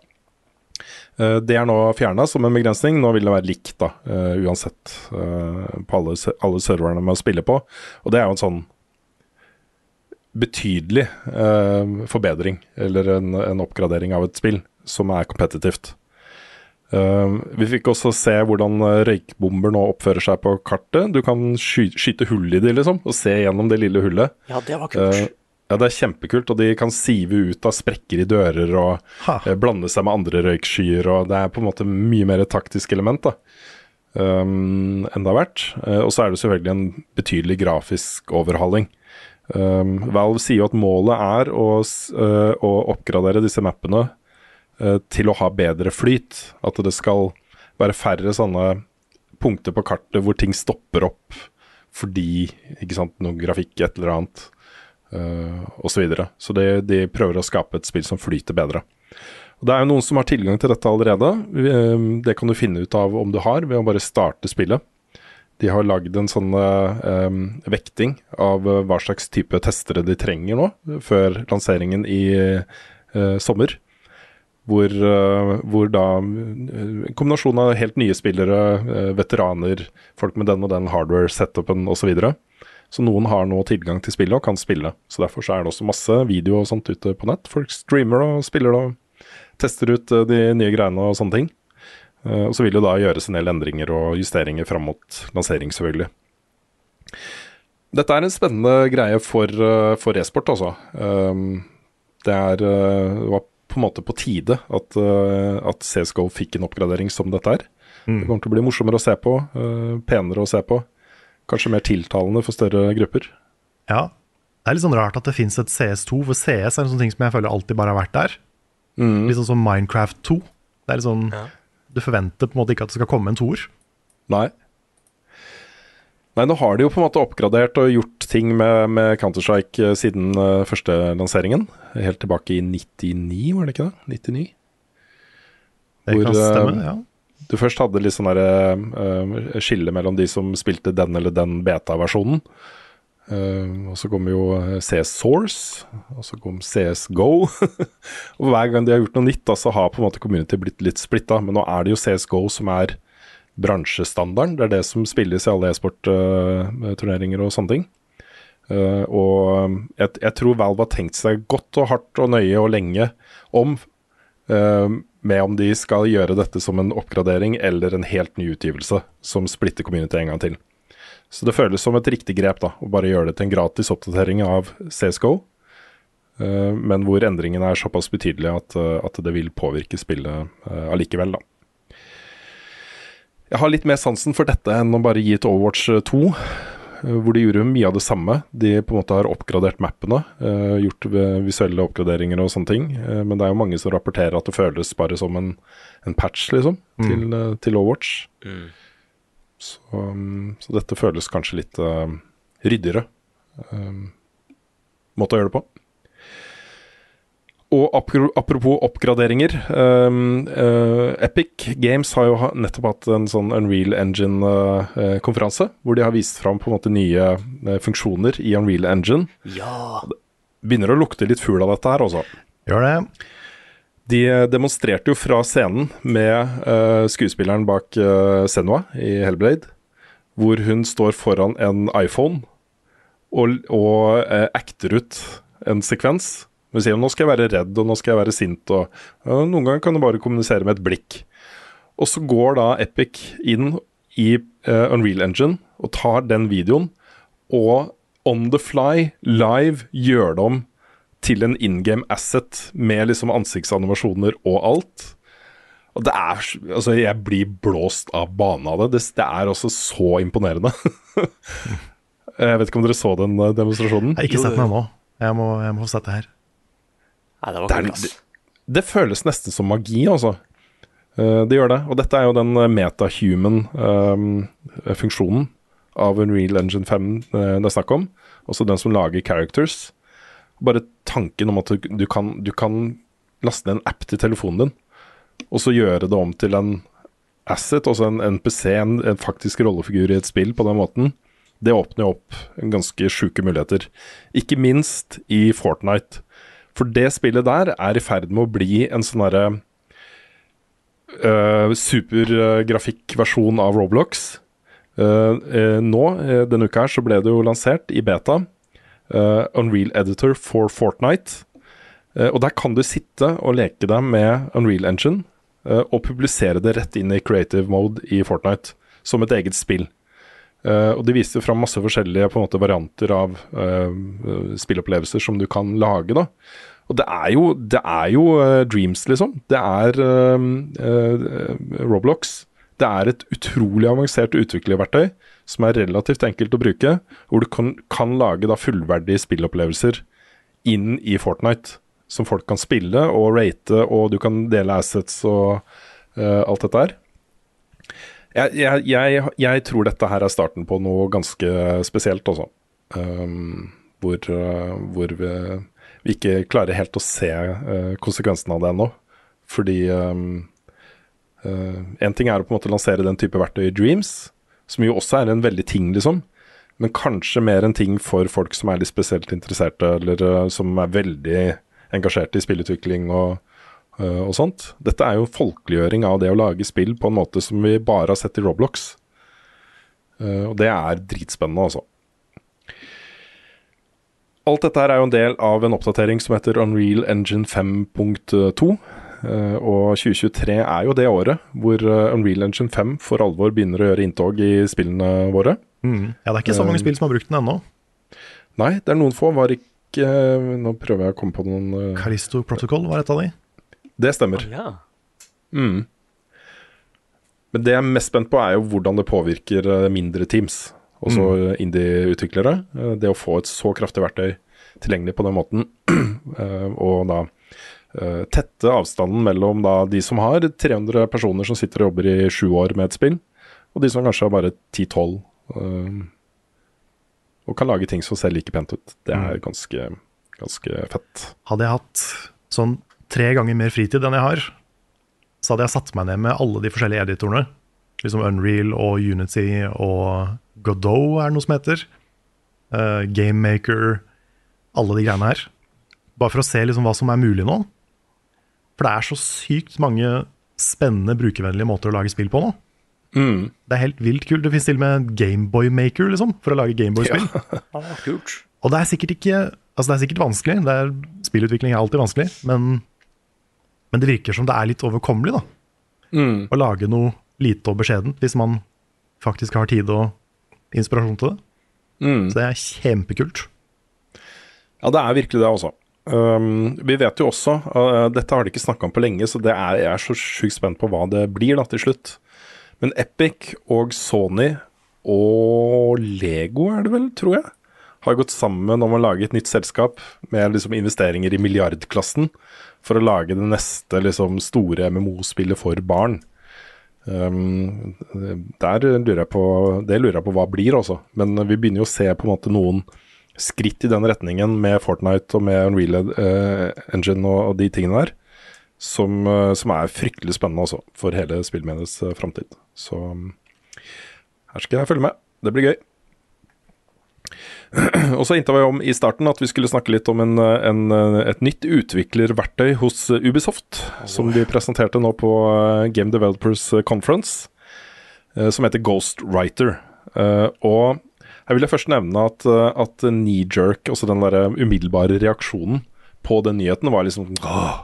Uh, det er nå fjerna som en begrensning. Nå vil det være likt, da, uh, uansett, på alle, alle serverne med å spille på. Og det er jo en sånn betydelig forbedring, eller en, en, oppgradering av et spill, som er kompetitivt. Uh, vi fikk også se hvordan røykbomber nå oppfører seg på kartet. Du kan sky skyte hull i de, liksom, og se gjennom det lille hullet. Ja, det var kult. Uh, ja, det er kjempekult, og de kan sive ut av sprekker i dører og blande seg med andre røykskyer, og det er på en måte mye mer et taktisk element da, um, enn det har vært. og så er det selvfølgelig en betydelig grafisk overhaling. Um, Valve sier jo at målet er å, uh, å oppgradere disse mappene uh, til å ha bedre flyt. At det skal være færre sånne punkter på kartet hvor ting stopper opp fordi ikke sant, noe grafikk, et eller annet, uh, osv. Så, videre. så de, de, prøver å skape et spill som flyter bedre. Og Det er jo noen som har tilgang til dette allerede. Um, det kan du finne ut av om du har, ved å bare starte spillet. De har lagd en sånn um, vekting av uh, hva slags type testere de trenger nå, før lanseringen i uh, sommer. Hvor, uh, hvor da En kombinasjon av helt nye spillere, veteraner, folk med den og den hardware-setupen osv. Så, videre. Så noen har nå tilgang til spillet og kan spille. Så Derfor så er det også masse video og sånt ute på nett. Folk streamer og spiller og tester ut de nye greiene og sånne ting. Uh, og Så vil det da gjøres en del endringer og justeringer fram mot lansering, selvfølgelig. Dette er en spennende greie for, uh, for e-sport, altså. Det, er, det var på en måte på tide at, at CSGO fikk en oppgradering som dette er. Mm. Det kommer til å bli morsommere å se på, penere å se på. Kanskje mer tiltalende for større grupper. Ja. Det er litt sånn rart at det fins et CS2, for CS er en sånn ting som jeg føler alltid bare har vært der. Mm. Litt sånn som Minecraft 2. Det er litt sånn ja du forventer på en måte ikke at det skal komme en toer. Nei. Nei, nå har de jo på en måte oppgradert og gjort ting med, med Counter-Strike eh, siden uh, første lanseringen. Helt tilbake i 99, var det ikke det? 99? Det Hvor, kan stemme, uh, ja. Du først hadde litt sånn uh, skille mellom de som spilte den eller den beta-versjonen. Uh, og så kom jo eh, CS Source, og så kom CS Go. [LAUGHS] og hver gang de har gjort noe nytt, da, så har på en måte community blitt litt splitta. Men nå er det jo CS Go som er bransjestandarden. Det er det som spilles i alle e-sportturneringer uh, og sånne ting. Uh, og jeg, jeg, tror Valve har tenkt seg godt og hardt og nøye og lenge om med om de skal gjøre dette som en oppgradering eller en helt ny utgivelse som splitter community en gang til. Så det føles som et riktig grep da, å bare gjøre det til en gratis oppdatering av CSGO. Uh, eh, men hvor endringene er såpass betydelige at, uh, at det vil påvirke spillet uh, allikevel, da. Jeg har litt mer sansen for dette enn å bare gi et Overwatch 2, hvor de gjorde mye av det samme. De på en måte har oppgradert mappene, gjort visuelle oppgraderinger og sånne ting. men det er jo mange som rapporterer at det føles bare som en, en patch, liksom, mm. til, til, Overwatch. Mm. Så, um, så, dette føles kanskje litt uh, ryddigere um, måte å gjøre det på. Og apropos oppgraderinger. Um, uh, Epic Games har jo nettopp hatt en sånn Unreal Engine-konferanse. Uh, hvor de har vist fram på en måte nye uh, funksjoner i Unreal Engine. Ja. Begynner å lukte litt fugl av dette her, også. Gjør det. De demonstrerte jo fra scenen med uh, skuespilleren bak uh, Senua i Hellblade, hvor hun står foran en iPhone og, og uh, acter ut en sekvens. Hun sier nå skal jeg være redd og nå skal jeg være sint, og uh, noen ganger kan du bare kommunisere med et blikk. Og så går da Epic inn i uh, Unreal Engine og tar den videoen, og on the fly, live, gjør det om til en in game asset med liksom ansiktsanimasjoner og alt. Og det er Altså, jeg blir blåst av banen av det. Det, det er også så imponerende. [LAUGHS] jeg vet ikke om dere så den eh, demonstrasjonen? Jeg har ikke sett den ennå. Jeg må, jeg må få sett det her. Nei, det var kult, ass. det, det føles nesten som magi, altså. Eh, det gjør det. Og dette er jo den metahuman-funksjonen av Unreal Engine 5 eh, det er snakk om. Også den som lager characters. Bare tanken om at du, du, kan, du kan laste ned en app til telefonen din, og så gjøre det om til en asset, altså en NPC, en, en faktisk rollefigur i et spill på den måten, det åpner opp ganske sjuke muligheter. Ikke minst i Fortnite. For det spillet der er i ferd med å bli en sånn derre uh, supergrafikkversjon av Roblox. Uh, uh, nå, uh, denne uka her, så ble det jo lansert i beta. uh, Unreal Editor for Fortnite. Og der kan du sitte og leke deg med Unreal Engine og publisere det rett inn i creative mode i Fortnite, som et eget spill. Uh, og de viste fram masse forskjellige på en måte, varianter av uh, spillopplevelser som du kan lage. da. Og det er jo, det er jo uh, Dreams, liksom. Det er Roblox. Det er et utrolig avansert utviklerverktøy som er relativt enkelt å bruke, hvor du kan, kan lage da fullverdige spillopplevelser inn i Fortnite. Som folk kan spille og rate, og du kan dele assets og alt dette her. Jeg, jeg, jeg, tror dette her er starten på noe ganske spesielt, altså. Um, hvor, uh, hvor vi, vi ikke klarer helt å se uh, konsekvensene av det ennå. Fordi um, uh, En ting er å på en måte lansere den type verktøy i Dreams, som jo også er en veldig ting, liksom. Men kanskje mer en ting for folk som er litt spesielt interesserte, eller som er veldig engasjerte i spillutvikling og, og sånt. Dette er jo folkeliggjøring av det å lage spill på en måte som vi bare har sett i Roblox. Uh, og det er dritspennende, altså. Alt dette her er jo en del av en oppdatering som heter Unreal Engine 5.2. Uh, og 2023 er jo det året hvor Unreal Engine 5 for alvor begynner å gjøre inntog i spillene våre. Mm. Ja, det er ikke så mange Um, spill som har brukt den ennå. Nei, det er noen få. Var ikke Nå prøver jeg å komme på noen Callisto Protocol var et av de. Det stemmer. Ja. Mm. Men det jeg er mest spent på, er jo hvordan det påvirker eh, mindre teams, også Mm. indie-utviklere. Eh, Det å få et så kraftig verktøy tilgjengelig på den måten, [CLEARS THROAT] eh, og da eh, tette avstanden mellom da de som har 300 personer som sitter og jobber i sju år med et spill, og de som kanskje har bare 10-12, eh, og kan lage ting som ser like pent ut. Det er ganske, ganske fett. Hadde jeg hatt sånn tre ganger mer fritid enn jeg har, så hadde jeg satt meg ned med alle de forskjellige editorene. Liksom Unreal og Unity og Godot er det noe som heter. Uh, Gamemaker, alle de greiene her. Bare for å se liksom hva som er mulig nå. For det er så sykt mange spennende, brukervennlige måter å lage spill på nå. Mm. Det er helt vilt kult. Det finnes til og med Gameboy Maker liksom, for å lage Gameboy-spill. Ja. [LAUGHS] Og det er sikkert ikke Altså det er sikkert vanskelig, det er, spillutvikling er alltid vanskelig, men, men det virker som det er litt overkommelig da Mm. å lage noe lite og beskjedent, hvis man faktisk har tid og inspirasjon til det. Mm. Så det er kjempekult. Ja, det er virkelig det, altså. Um, vi vet jo også uh, Dette har de ikke snakka om på lenge, så det er, jeg er så sjukt spent på hva det blir da til slutt. Men Epic og Sony og Lego, er det vel, tror jeg, har gått sammen om å lage et nytt selskap med liksom investeringer i milliardklassen for å lage det neste liksom, store MMO-spillet for barn. Um, der lurer jeg på Det lurer jeg på hva blir, altså. Men vi begynner jo å se på en måte noen skritt i den retningen med Fortnite og med Unreal uh, Engine og, og de tingene der, som, uh, som er fryktelig spennende også, for hele spillmediets uh, framtid. Så um, her skal jeg følge med. Det blir gøy. [CLEARS THROAT] Og så hinta vi om i starten at vi skulle snakke litt om en, eh, en, eh, et nytt utviklerverktøy hos Ubisoft, Ubisoft, som de presenterte nå på eh, Game Developers Conference, eh, som heter Ghostwriter. Og her vil jeg først nevne at, at knee-jerk, altså den der umiddelbare reaksjonen på den nyheten, var liksom åh,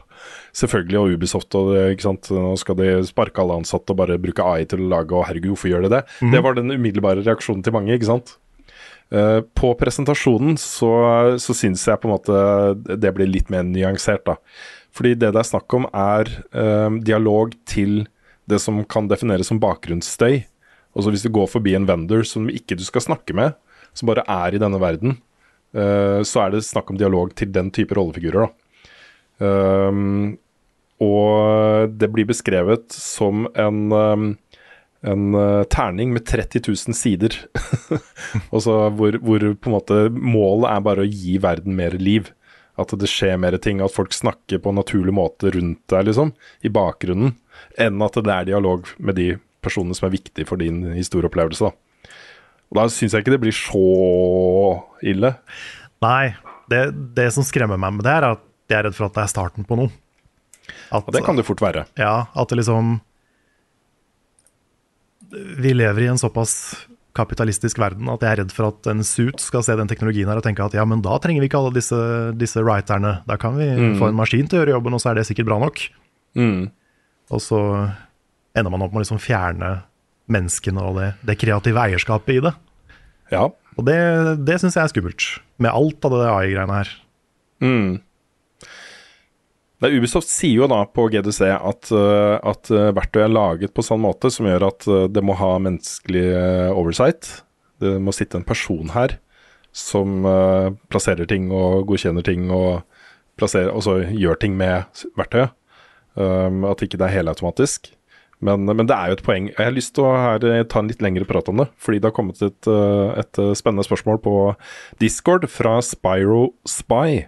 Selvfølgelig, og Ubisoft og det, ikke sant? Nå skal de sparke alle ansatte og bare bruke AI til å lage, og herregud, hvorfor gjør de det? Mm. Det var den umiddelbare reaksjonen til mange, ikke sant? Eh, på presentasjonen så, så syns jeg på en måte det blir litt mer nyansert, da. Fordi det det er snakk om, er eh, dialog til det som kan defineres som bakgrunnsstøy. Altså hvis du går forbi en vendor som ikke du skal snakke med, som bare er i denne verden, eh, så er det snakk om dialog til den type rollefigurer, da. Og det blir beskrevet som en, en uh, terning med 30 000 sider. [LAUGHS] hvor, hvor, på en måte målet er bare å gi verden mer liv. At det skjer mer ting, at folk snakker på en naturlig måte rundt deg, liksom, i bakgrunnen, enn at det er dialog med de personene som er viktige for din historieopplevelse. Da, og da syns jeg ikke det blir så ille. Nei, det, det som skremmer meg med det, er at jeg er redd for at det er starten på noe. At, og det kan det fort være. Ja, at det liksom Vi lever i en såpass kapitalistisk verden at jeg er redd for at en suit skal se den teknologien her og tenke at ja, men da trenger vi ikke alle disse, disse writerne. Da kan vi mm. få en maskin til å gjøre jobben, og så er det sikkert bra nok. Mm. Og så ender man opp med å liksom fjerne menneskene og det, det, kreative eierskapet i det. Ja. Og det, det syns jeg er skummelt, med alt av det AI-greiene her. Mm. Nei, Ubisoft sier jo da på GDC at, uh, at uh, verktøy er laget på sånn måte som gjør at uh, det må ha menneskelig oversight. Det må sitte en person her som plasserer ting og godkjenner ting og plasserer, også gjør ting med verktøyet. Um, at ikke det er helautomatisk. Men, men, det er jo et poeng. Jeg har lyst til å her, ta en litt lengre prat om det. Fordi det har kommet et, et spennende spørsmål på Discord fra Spyro Spy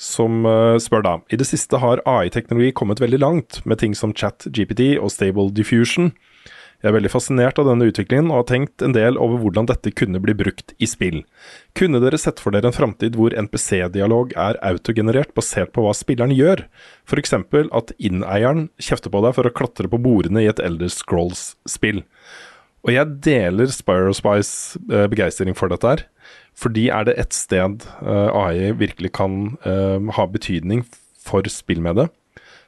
som uh, spør da I det siste har AI-teknologi kommet veldig langt, med ting som chat, GPT og stable diffusion. Jeg er veldig fascinert av denne utviklingen og har tenkt en del over hvordan dette kunne bli brukt i spill. Kunne dere sett for dere en framtid hvor NPC-dialog er autogenerert basert på hva spilleren gjør? F.eks. at inneieren kjefter på deg for å klatre på bordene i et Elder Scrolls-spill. Og jeg deler Spyro Spice eh, begeistring for dette her. Fordi er det ett sted uh, eh, AI virkelig kan uh, ha betydning for spill med det,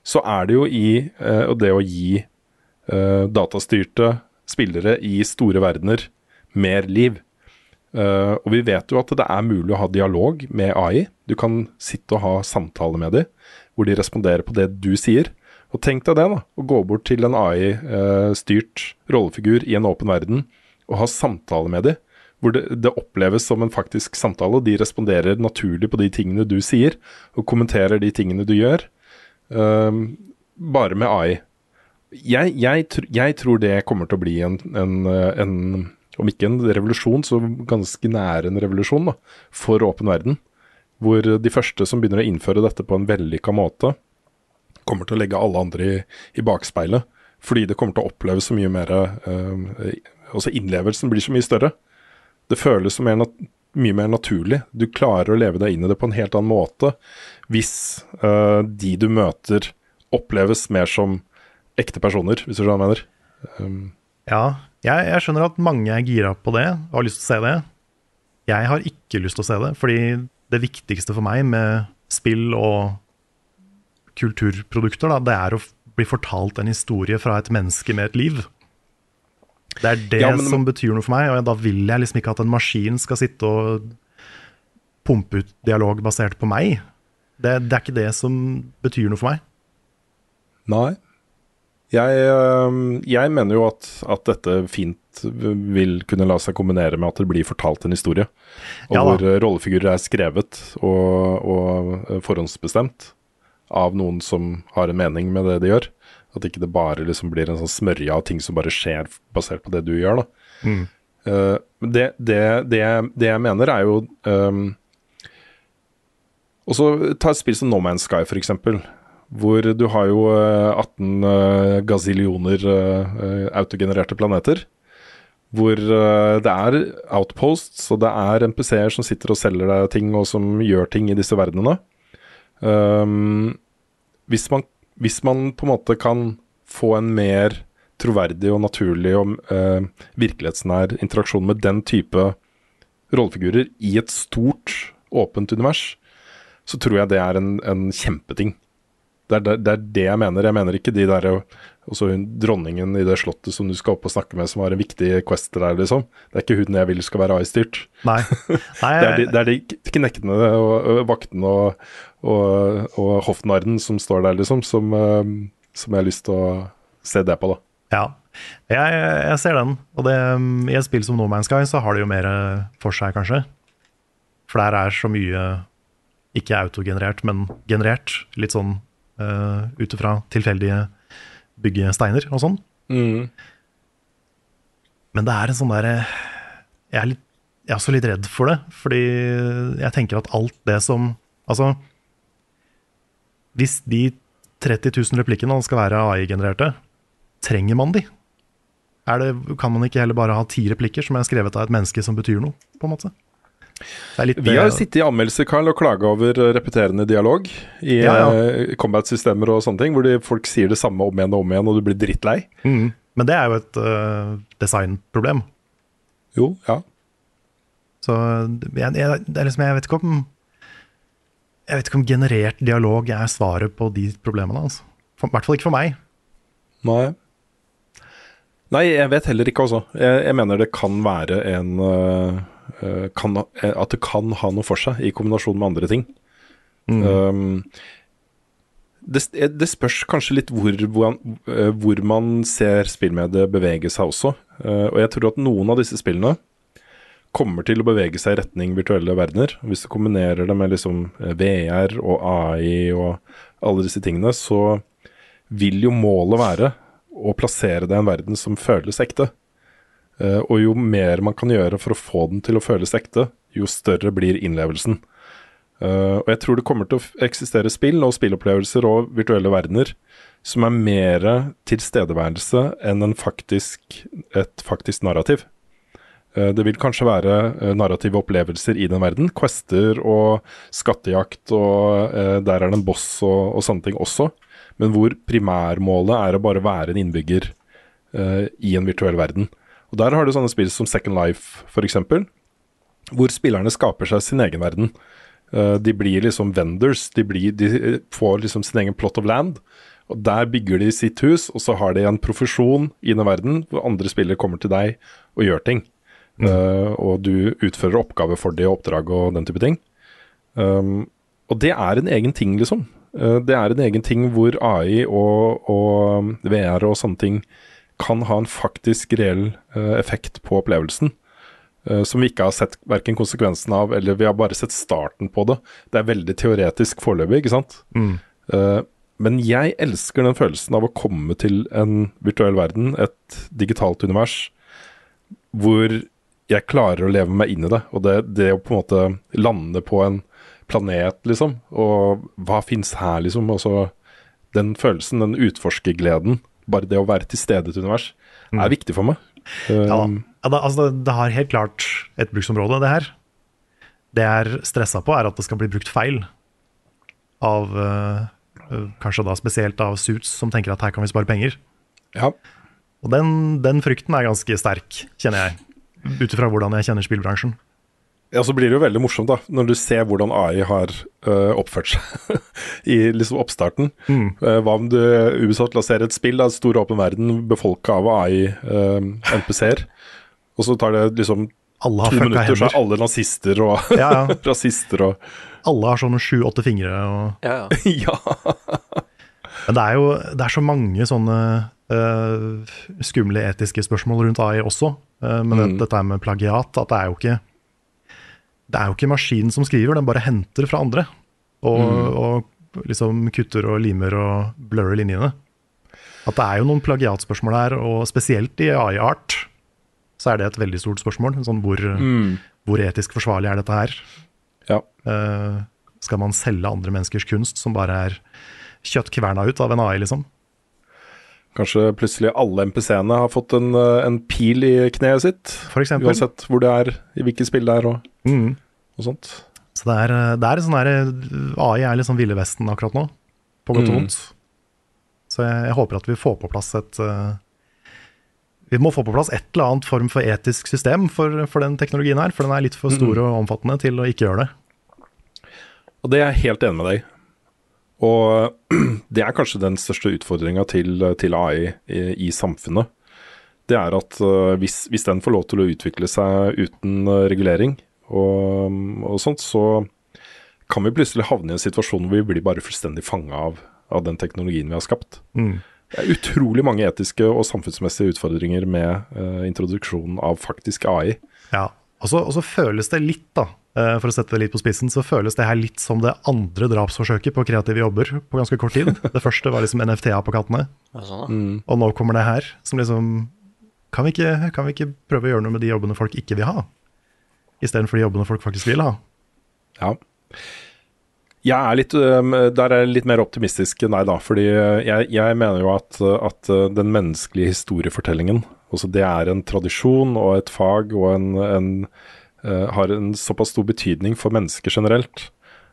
så er det jo i uh, det å gi datastyrte spillere i store verdener mer liv. og vi vet jo at det er mulig å ha dialog med AI. Du kan sitte og ha samtale med dem, hvor de responderer på det du sier. Og tenk deg det, da. Å gå bort til en AI-styrt rollefigur i en åpen verden og ha samtale med dem hvor det, det, oppleves som en faktisk samtale. og De responderer naturlig på de tingene du sier, og kommenterer de tingene du gjør. Um, bare med AI. Jeg, jeg, jeg, tror det kommer til å bli en, en, en, om ikke en revolusjon, så ganske nær en revolusjon da, for åpen verden. Hvor de første som begynner å innføre dette på en vellykka måte, kommer til å legge alle andre i, i bakspeilet. Fordi det kommer til å oppleves så mye mer uh, Også innlevelsen blir så mye større. Det føles som mer mye mer naturlig. Du klarer å leve deg inn i det på en helt annen måte hvis uh, de du møter, oppleves mer som ekte personer, hvis du skjønner hva jeg mener. Um, ja, jeg, jeg, skjønner at mange er gira på det og har lyst til å se det. Jeg har ikke lyst til å se det, fordi det viktigste for meg med spill og kulturprodukter, da, det er å bli fortalt en historie fra et menneske med et liv. Det er det ja, men, som betyr noe for meg, og da vil jeg liksom ikke at en maskin skal sitte og pumpe ut dialog basert på meg. Det, det er ikke det som betyr noe for meg. Nei. Jeg, jeg mener jo at, at, dette fint vil kunne la seg kombinere med at det blir fortalt en historie. Og ja, hvor rollefigurer er skrevet og, og forhåndsbestemt av noen som har en mening med det de gjør. At ikke det bare liksom blir en sånn smørje av ting som bare skjer basert på det du gjør. da. Mm. Uh, det, det, det, det, jeg mener, er jo um, Og så ta et spill som No Man's Sky, f.eks. Hvor du har jo 18 uh, gazillioner uh, autogenererte planeter. Hvor det er outposts, og det er NPC-er som sitter og selger deg ting, og som gjør ting i disse verdenene. Um, hvis man hvis man på en måte kan få en mer troverdig og naturlig og eh, virkelighetsnær interaksjon med den type rollefigurer i et stort, åpent univers, så tror jeg det er en, en kjempeting. Det er, det, er det jeg mener. Jeg mener ikke de der også hun, dronningen i det slottet som du skal opp og snakke med, som har en viktig quest der, liksom. Det er ikke hun jeg vil skal være AI-styrt. Nei. [LAUGHS] Nei Det er de, det er de knektene og, og vaktene og, og, og hoffnarren som står der, liksom, som, eh, som jeg har lyst til å se det på, da. Ja, jeg, jeg ser den. Og det, i et spill som No Man's Sky så har det jo mer for seg, kanskje. For der er så mye ikke autogenerert, men generert. Litt sånn uh, ut ifra tilfeldige byggesteiner og sånn. Mm. Men det er en sånn derre jeg, er jeg er også litt redd for det, fordi jeg tenker at alt det som Altså, hvis de 30 000 replikkene skal være AI-genererte, trenger man de? Er det, kan man ikke heller bare ha ti replikker som er skrevet av et menneske som betyr noe, på en måte? Vi har jo sittet i anmeldelser Karl, og klaga over eh, repeterende dialog i Ja, ja. eh, combat-systemer og sånne ting, hvor de, folk sier det samme om igjen og om igjen, og du blir drittlei. mm, Men det er jo et uh, designproblem. Jo, ja. Så jeg, jeg, det liksom, jeg vet ikke om Jeg vet ikke om generert dialog er svaret på de problemene. Altså. For, I hvert fall ikke for meg. Nei. Nei, jeg vet heller ikke, altså. Jeg, jeg mener det kan være en øh, kan, eh, At det kan ha noe for seg i kombinasjon med andre ting. Um, det, det spørs kanskje litt hvor, hvor, hvor man ser spillmediet bevege seg også. Uh, og jeg tror at noen av disse spillene kommer til å bevege seg i retning virtuelle verdener. Hvis du kombinerer det med liksom eh, VR og AI og alle disse tingene, så vil jo målet være å plassere det i en verden som føles ekte. Eh, og jo mer man kan gjøre for å få den til å føles ekte, jo større blir innlevelsen. Eh, og jeg tror det kommer til å eksistere spill og spillopplevelser og virtuelle verdener som er mer tilstedeværelse enn en faktisk, et faktisk narrativ. Eh, Det vil kanskje være narrative opplevelser i den verden. Quester og skattejakt, og der er det en boss og, og sånne ting også. Men hvor primærmålet er å bare være en innbygger eh, i en virtuell verden. Og Der har du sånne spill som Second Life, f.eks., hvor spillerne skaper seg sin egen verden. Eh, de blir liksom vendors. De, blir, de eh, får liksom sin egen plot of land. Og Der bygger de sitt hus, og så har de en profesjon i den verden hvor andre spillere kommer til deg og gjør ting. Eh, og du utfører oppgaver for det, oppdrag og den type ting. Um, og det er en egen ting, liksom. Uh, det er en egen ting hvor AI og, og VR og sånne ting kan ha en faktisk reell eh, effekt på opplevelsen. eh, som vi ikke har sett verken konsekvensen av, eller vi har bare sett starten på det. Det er veldig teoretisk foreløpig, ikke sant? Mm. Eh, men jeg elsker den følelsen av å komme til en virtuell verden, et digitalt univers, hvor jeg klarer å leve meg inn i det. Og det, det å på en måte lande på en planet, liksom, og hva fins her, liksom. Og så den følelsen, den utforskergleden, bare det å være til stede i et univers, er viktig for meg. Ja, da. Um, ja, da, altså, det, har helt klart et bruksområde, det her. Det jeg er stressa på, er at det skal bli brukt feil. Av eh, Kanskje da spesielt av Suits, som tenker at her kan vi spare penger. ja. Og den, den frykten er ganske sterk, kjenner jeg. Ut ifra hvordan jeg kjenner spillbransjen. Ja, så blir det jo veldig morsomt da, når du ser hvordan AI har uh, oppført seg [LAUGHS] i liksom oppstarten. Mm. Uh, hva om du ubesatt lanserer et spill, da, en stor åpen verden, befolka av AI-NPC-er, og så tar det liksom Alle har to minutter, minutter, så er alle nazister og Ja, ja. [LAUGHS] rasister og Alle har sånne sju-åtte fingre. Og... Ja, ja. [LAUGHS] Men det er jo det er så mange sånne uh, skumle etiske spørsmål rundt AI også. uh, men Mm. dette med plagiat, at det er jo ikke Det er jo ikke maskinen som skriver, den bare henter fra andre. Og, Mm. og liksom kutter og limer og blurrer linjene. At det er jo noen plagiatspørsmål her, og spesielt i AI-art så er det et veldig stort spørsmål. Sånn hvor, Mm. hvor etisk forsvarlig er dette her? ja. Uh, skal man selge andre menneskers kunst som bare er kjøtt kverna ut av en AI, liksom? Kanskje plutselig alle MPC-ene har fått en, øh, en pil i kneet sitt. For eksempel. Uansett hvor det er, i hvilket spill det er og, Mm. Og sånt. Så det er, det er sånn der, AI er litt sånn Ville Vesten akkurat nå, på godt og Mm. Så jeg, jeg håper at vi får på plass et uh, Vi må få på plass et eller annet form for etisk system for, for den teknologien her, for den er litt for stor og omfattende til å ikke gjøre det. Og det er jeg helt enig med deg. Og [CLEARS THROAT] det er kanskje den største utfordringa til, til AI i, i samfunnet. Det er at uh, hvis, hvis, den får lov til å utvikle seg uten regulering og, og, sånt, så kan vi plutselig havne i en situasjon hvor vi blir bare fullstendig fanga av, av, den teknologien vi har skapt. Mm. Det er utrolig mange etiske og samfunnsmessige utfordringer med uh, introduksjonen av faktisk AI. Ja, og så, og så føles det litt, da, uh, for å sette det litt på spissen, så føles det her litt som det andre drapsforsøket på kreative jobber på ganske kort tid. [LAUGHS] Det første var liksom NFT-a på kattene, Mm. og nå kommer det her, som liksom kan vi, ikke, kan vi ikke prøve å gjøre noe med de jobbene folk ikke vil ha, istedenfor de jobbene folk faktisk vil ha? Ja. Jeg er litt, der er jeg litt mer optimistisk enn deg, da. Fordi jeg, jeg mener jo at, at den menneskelige historiefortellingen, også det er en tradisjon og et fag og en, en har en såpass stor betydning for mennesker generelt.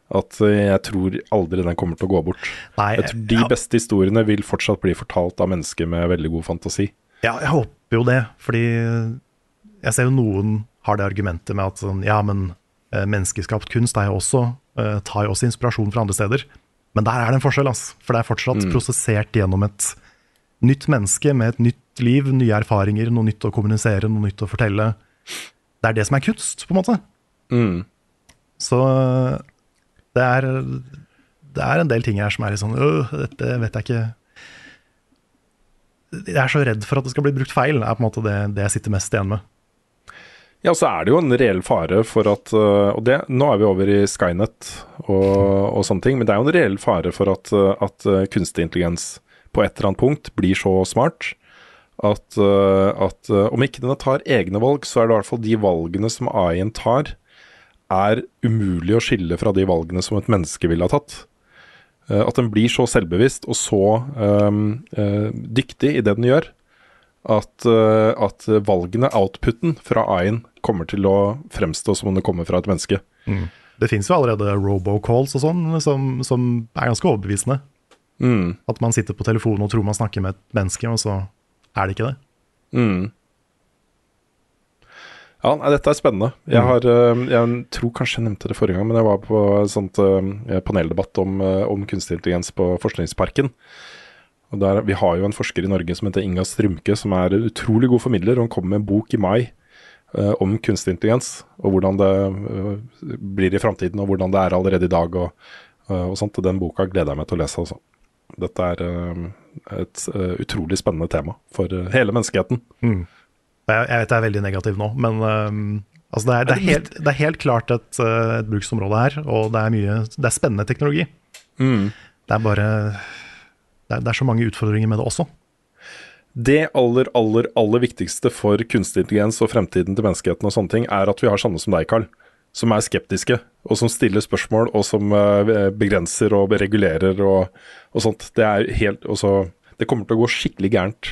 At jeg tror aldri den kommer til å gå bort. Nei, jeg tror De beste historiene vil fortsatt bli fortalt av mennesker med veldig god fantasi. Ja, jeg håper jo det, fordi jeg ser jo noen har det argumentet med at sånn, ja, men eh, menneskeskapt kunst er jo også, eh, tar jo også inspirasjon fra andre steder. Men der er det en forskjell, altså. For det er fortsatt Mm. prosessert gjennom et nytt menneske med et nytt liv, nye erfaringer, noe nytt å kommunisere, noe nytt å fortelle. Det er det som er kunst, på en måte. Mm. Så det er, det er en del ting her som er litt sånn øh, dette vet jeg ikke Jeg er så redd for at det skal bli brukt feil, er på en måte det, det jeg sitter mest igjen med. Ja, så er det jo en reell fare for at øh, Og det, nå er vi over i Skynet og, og sånne ting, men det er jo en reell fare for at, øh, at øh, kunstig intelligens på et eller annet punkt blir så smart at, at om ikke den tar egne valg, så er det i hvert fall de valgene som AI-en tar, er umulig å skille fra de valgene som et menneske ville ha tatt. Eh, At den blir så selvbevisst og så um, dyktig i det den gjør, at, øh, at valgene, outputen fra AI-en, kommer til å fremstå som om det kommer fra et menneske. Det fins jo allerede robocalls og sånn, som, som er ganske overbevisende. Mm. At man sitter på telefonen og tror man snakker med et menneske, og så er det ikke det. Mm. Ja, nei, dette er spennende. Jeg, har, øh, jeg tror kanskje jeg nevnte det forrige gang, men jeg var på en øh, paneldebatt om, om kunstig intelligens på Forskningsparken. Og der, vi har jo en forsker i Norge som heter Inga Strymke, som er utrolig god formidler. og Hun kommer med en bok i mai øh, om kunstig intelligens, og hvordan det øh, blir i framtiden, og hvordan det er allerede i dag. og, øh, og sånt. Den boka gleder jeg meg til å lese. Altså. Dette er øh, et øh, utrolig spennende tema for øh, hele menneskeheten. Mm. Jeg, jeg vet jeg er veldig negativ nå, men altså det, er, det, er helt, det er helt klart et, et bruksområde her, og det er mye Det er spennende teknologi. Mm. Det er bare det er, så mange utfordringer med det også. Det aller, aller, aller viktigste for kunstig intelligens og fremtiden til menneskeheten og sånne ting, er at vi har sånne som deg, Carl. Som er skeptiske, og som stiller spørsmål, og som eh, begrenser og regulerer og, og sånt. Det er helt også, Det kommer til å gå skikkelig gærent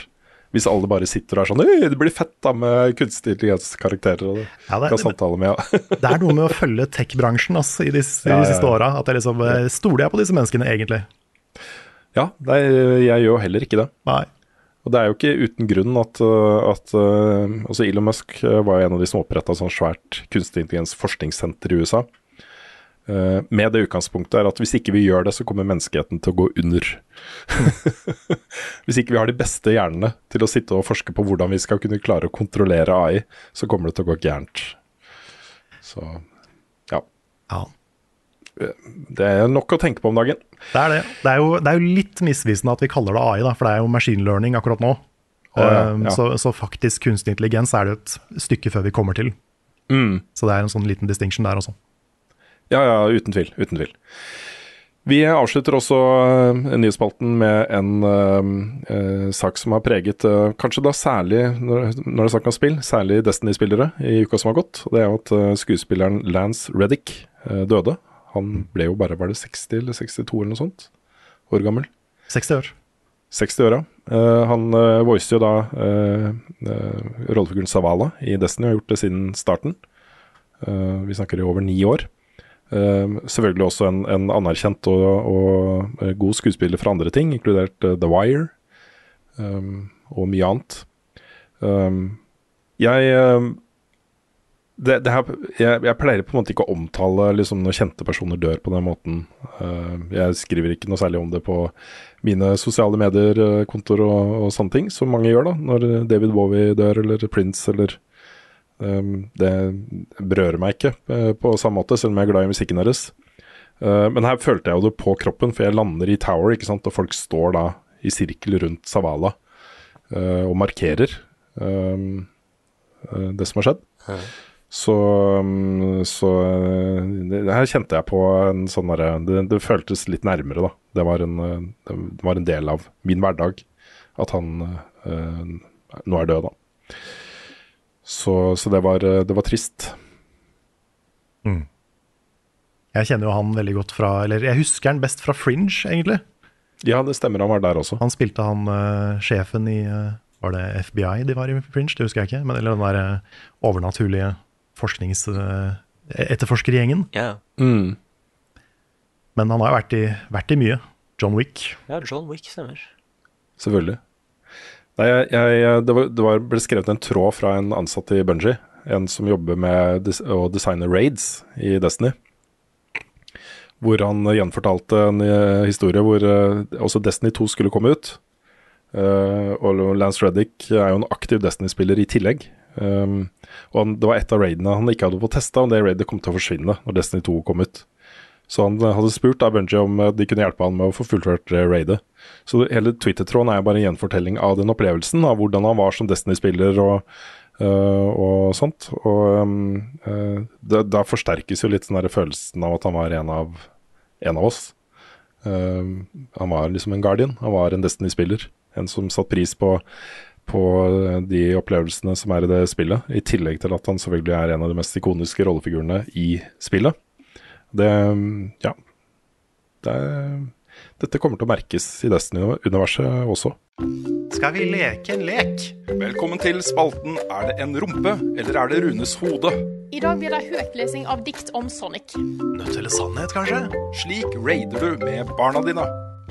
hvis alle bare sitter og er sånn «Øy, Det blir fett da med kunstig intelligens-karakterer. og Ja, det- samtale med, ja. [LAUGHS] Det er noe med å følge tech-bransjen altså, i de, i de ja, siste ja. åra. At jeg liksom eh, Stoler jeg på disse menneskene, egentlig? Ja, nei, jeg gjør jo heller ikke det. Nei. Og det er jo ikke uten grunn at, uh, at uh, altså Elon Musk uh, var jo en av de som oppretta sånn svært kunstig intelligens forskningssenter i USA. Med det utgangspunktet er at hvis ikke vi gjør det, så kommer menneskeheten til å gå under. [LAUGHS] hvis ikke vi har de beste hjernene til å sitte og forske på hvordan vi skal kunne klare å kontrollere AI, så kommer det til å gå gærent. Så ja. Ja. Det er nok å tenke på om dagen. Det er det. Det er, jo, det er jo litt misvisende at vi kaller det AI, da, for det er jo machine learning akkurat nå. Og, ja, Um, ja. Så, så faktisk kunstig intelligens er det et stykke før vi kommer til. Mm. Så det er en sånn liten distinction der også. Ja, ja, uten tvil. Uten tvil. Vi avslutter også uh, nyhetsspalten med en uh, uh, sak som har preget uh, kanskje da særlig, når, når det er snakk om spill, særlig Destiny-spillere i uka som har gått. Og det er jo at skuespilleren Lance Reddick døde. Han ble jo bare var det 60 eller 62 eller noe sånt år gammel. 60 år. 60 år, ja. Uh, han uh, voicet jo da uh, uh, rollefiguren Savala i Destiny og har gjort det siden starten. Uh, vi snakker i over ni år. Uh, selvfølgelig også en, en anerkjent og, og god skuespiller fra andre ting, inkludert uh, The Wire um, og mye annet. Um, jeg det, det her, jeg, jeg pleier på en måte ikke å omtale liksom, når kjente personer dør på den måten. Uh, jeg skriver ikke noe særlig om det på mine sosiale medier-kontoer og, og sånne ting, som mange gjør da, når David Bowie dør, eller Prince, eller um, Det berører meg ikke uh, på samme måte, selv om jeg er glad i musikken deres. Uh, men her følte jeg jo det på kroppen, for jeg lander i Tower, ikke sant, og folk står da i sirkel rundt Savala eh, og markerer eh, eh, det som har skjedd. Så, um, så uh, det, her kjente jeg på en sånn derre det, det føltes litt nærmere, da. Det var, en, uh, det var en del av min hverdag at han øh, nå er død, da. Så, så det, var, uh, det var trist. Mm. Jeg kjenner jo han veldig godt fra Eller jeg husker han best fra Fringe, egentlig. Ja, det stemmer, han var der også. Han spilte han eh, sjefen i eh, Var det FBI de var i Fringe? Det husker jeg ikke. Men, eller den der eh, overnaturlige forsknings... eh, etterforskergjengen. Yeah. Mm. Men han har jo vært i, vært i mye. John Wick. ja, John Wick stemmer. Selvfølgelig. Nei, jeg, jeg, det, var, det var, ble skrevet en tråd fra en ansatt i Bungie, en som jobber med des å designe raids i Destiny. Hvor han gjenfortalte en eh, historie hvor eh, også Destiny 2 skulle komme ut. Eh, og Lance Reddick er jo en aktiv Destiny-spiller i tillegg. Um, og han, det var et av raidene han ikke hadde fått testa, og det raidet kom til å forsvinne når Destiny 2 kom ut. Så han hadde spurt da Bungie om eh, de kunne hjelpe han med å få fullført eh, raidet. Så hele Twitter-tråden er bare en gjenfortelling av den opplevelsen, av hvordan han var som Destiny-spiller og, øh, og sånt. Og øh, da, da forsterkes jo litt den der følelsen av at han var en av, en av oss. Uh, han var liksom en guardian, han var en Destiny-spiller. En som satte pris på, på øh, de opplevelsene som er i det spillet. I tillegg til at han selvfølgelig er en av de mest ikoniske rollefigurene i spillet. Det Ja. Det er, dette kommer til å merkes i Destiny-universet også. Skal vi leke en lek? Velkommen til spalten Er det en rumpe, eller er det Runes hode? I dag blir det høytlesing av dikt om Sonic. Nødt eller sannhet, kanskje? Slik raider du med barna dine.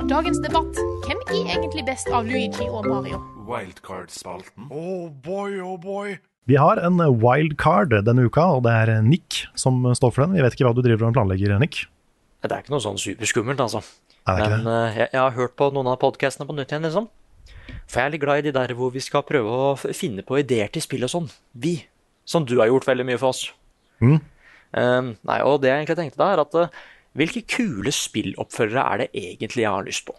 Dagens debatt hvem er egentlig best av Luigi og Mario? Wildcard-spalten. Oh boy, oh boy. Vi har en wildcard denne uka, og det er Nick som står for den. Jeg vet ikke hva du driver og planlegger, Nick. Det er ikke noe sånn superskummelt, altså. Det er ikke Men eh, jeg, jeg har hørt på noen av podkastene på nytt igjen, liksom. For jeg er litt glad i de der hvor vi skal prøve å finne på ideer til spill og sånn. Vi. Som du har gjort veldig mye for oss. Mm. Um, nei, og det jeg egentlig tenkte da, er at eh, hvilke kule spilloppfølgere er det egentlig jeg har lyst på?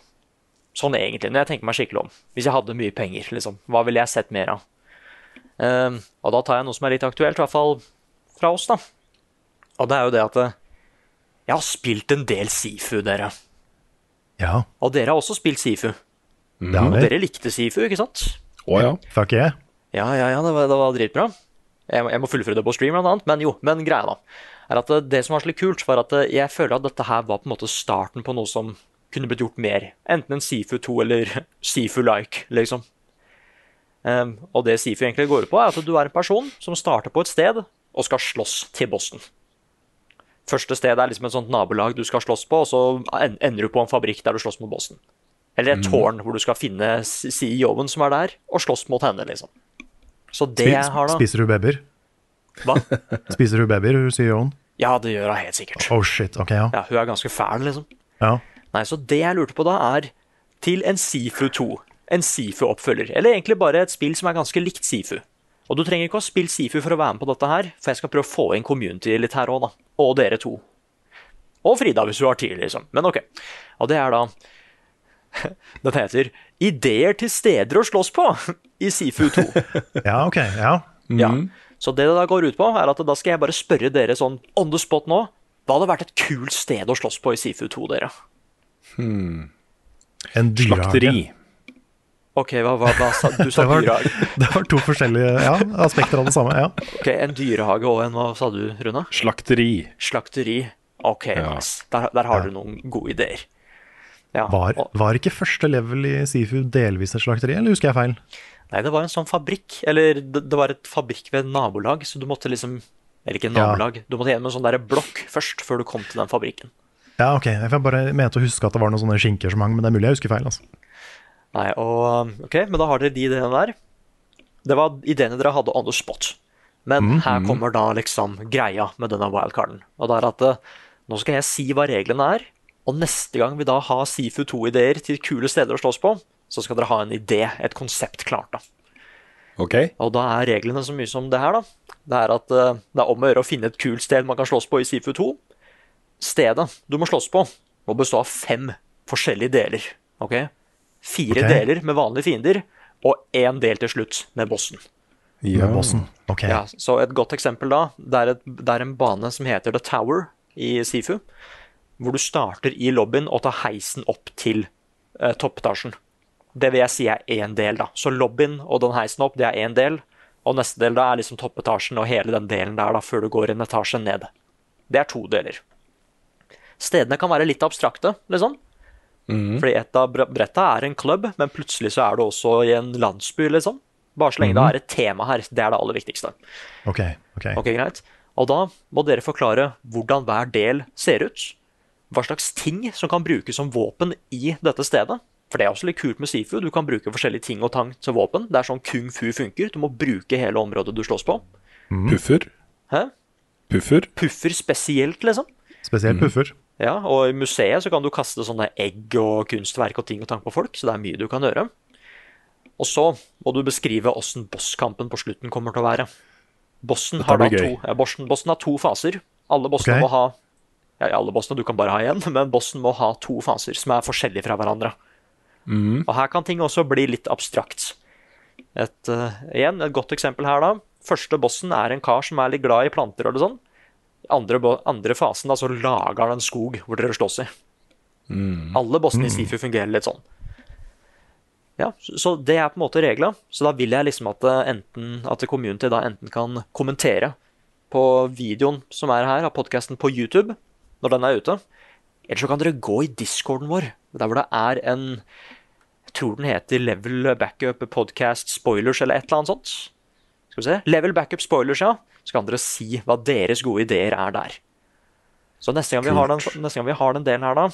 Sånn egentlig, når jeg tenker meg skikkelig om. Hvis jeg hadde mye penger, liksom. Hva ville jeg sett mer av? Eh, og da tar jeg noe som er litt aktuelt, i hvert fall fra oss, da. Og det er jo det at eh, jeg har spilt en del Sifu, dere. Ja, Og dere har også spilt Sifu. har Og dere likte Sifu, ikke sant? Å ja. Fuck yeah. Ja, ja, ja, det var, det var dritbra. Jeg, jeg må fullføre det på stream, blant annet. Men jo, men greia da, er at eh, det som var så litt kult, var at eh, jeg føler at dette her var på en måte starten på noe som kunne blitt gjort mer. Enten en Sifu 2 eller [LAUGHS] Sifu-like, liksom. Um, og det Sifu egentlig går ut på, er at du er en person som starter på et sted og skal slåss til bossen. Første sted er liksom et sånt nabolag du skal slåss på, og så ender du på en fabrikk der du slåss mot bossen. Eller et tårn hvor du skal finne CEO-en som er der, og slåss mot henne, liksom. Så det jeg har, da Spiser du babyer? Hva? [LAUGHS] Spiser du babyer, CEO-en? Ja, det gjør hun helt sikkert. Oh shit, ok, ja. Ja, Hun er ganske fæl, liksom. ja. Nei, Så det jeg lurte på da, er til en Sifu 2. En Sifu-oppfølger. Eller egentlig bare et spill som er ganske likt Sifu. Og du trenger ikke å ha spilt Sifu for å være med på dette her, for jeg skal prøve å få inn community litt her òg, da. Og dere to. Og Frida, hvis du har tid, liksom. Men ok. Og det er da [LAUGHS] Den heter 'Ideer til steder å slåss på' [LAUGHS] i Sifu 2. Ja, ok, ja. Ja. Så det det da går ut på, er at da skal jeg bare spørre dere sånn on the spot nå. Hva hadde vært et kult sted å slåss på i Sifu 2, dere? En dyrehage. Slakteri. Ok, hva, hva, hva sa du? [LAUGHS] sa dyrehage. [LAUGHS] Det var to forskjellige ja, aspekter av det samme, ja. Ok, En dyrehage og en hva sa du, Rune? Slakteri. Slakteri. Ok, Ja. nice. Der, der har du noen gode ideer. Ja. Var, var ikke første level i Sifu delvis et slakteri, eller husker jeg feil? Nei, det var en sånn fabrikk. Eller det, var et fabrikk ved et nabolag, så du måtte liksom Eller ikke Ja. nabolag. Du måtte gjennom en sånn der blokk først, før du kom til den fabrikken. Ja, ok. Jeg bare mente å huske at det var noen sånne skinker som hang, men det er mulig jeg husker feil. altså. Nei, og Ok, men da har dere de ideene der. Det var ideene dere hadde on the spot. Men Mhm. her kommer da liksom greia med denne wildcarden. Og det er at eh, nå skal jeg si hva reglene er, og neste gang vi da har Sifu 2-ideer til kule steder å slåss på, så skal dere ha en idé, et konsept klart, da. Okay. Og da er reglene så mye som det her, da. Det er at eh, det er om å gjøre å finne et kult sted man kan slåss på i Sifu 2. Stedet du må slåss på, må bestå av fem forskjellige deler. ok? Fire okay. deler med vanlige fiender, og én del til slutt med bossen. Med bossen. Ok. Ja, så et godt eksempel da, det er, et, det er en bane som heter The Tower i Sifu, hvor du starter i lobbyen og tar heisen opp til eh, toppetasjen. Det vil jeg si er én del, da. Så lobbyen og den heisen opp, det er én del. Og neste del da er liksom toppetasjen og hele den delen der da, før du går en etasje ned. Det er to deler. Stedene kan være litt abstrakte, liksom. Fordi et av bretta er en klubb, men plutselig så er du også i en landsby, liksom. Bare så lenge det er et tema her. Det er det aller viktigste. Ok, ok. Ok, greit. Og da må dere forklare hvordan hver del ser ut. Hva slags ting som kan brukes som våpen i dette stedet. For det er også litt kult med Sifu. Du kan bruke forskjellige ting og tang til våpen. Det er sånn kung fu funker. Du må bruke hele området du slåss på. Puffer. Hæ? Puffer. Puffer spesielt, liksom. Spesielt puffer. Ja, og i museet så kan du kaste sånne egg og kunstverk og ting og tang på folk, så det er mye du kan gjøre. Og så må du beskrive åssen bosskampen på slutten kommer til å være. Bossen har, da to, ja, bossen, bossen har to faser. Alle bossene okay. må ha Ja, alle bossene du kan bare ha én, men bossen må ha to faser som er forskjellige fra hverandre. Og her kan ting også bli litt abstrakt. Et, uh, igjen, et godt eksempel her, da. Første bossen er en kar som er litt glad i planter og det sånn. Andre, andre fasen da, så lager han en skog hvor dere slåss i. Alle bossene i Sifu fungerer litt sånn. Ja, så- Så det er på en måte regla. Så da vil jeg liksom at, enten, at community da enten kan kommentere på videoen som er her, av podkasten på YouTube, når den er ute. Eller så kan dere gå i discorden vår, der hvor det er en Jeg tror den heter Level Backup Podcast Spoilers eller et eller annet sånt. Skal vi se. Level Backup Spoilers, ja. Så kan dere si hva deres gode ideer er der. Så neste gang vi, har den, neste gang vi har den delen her, da,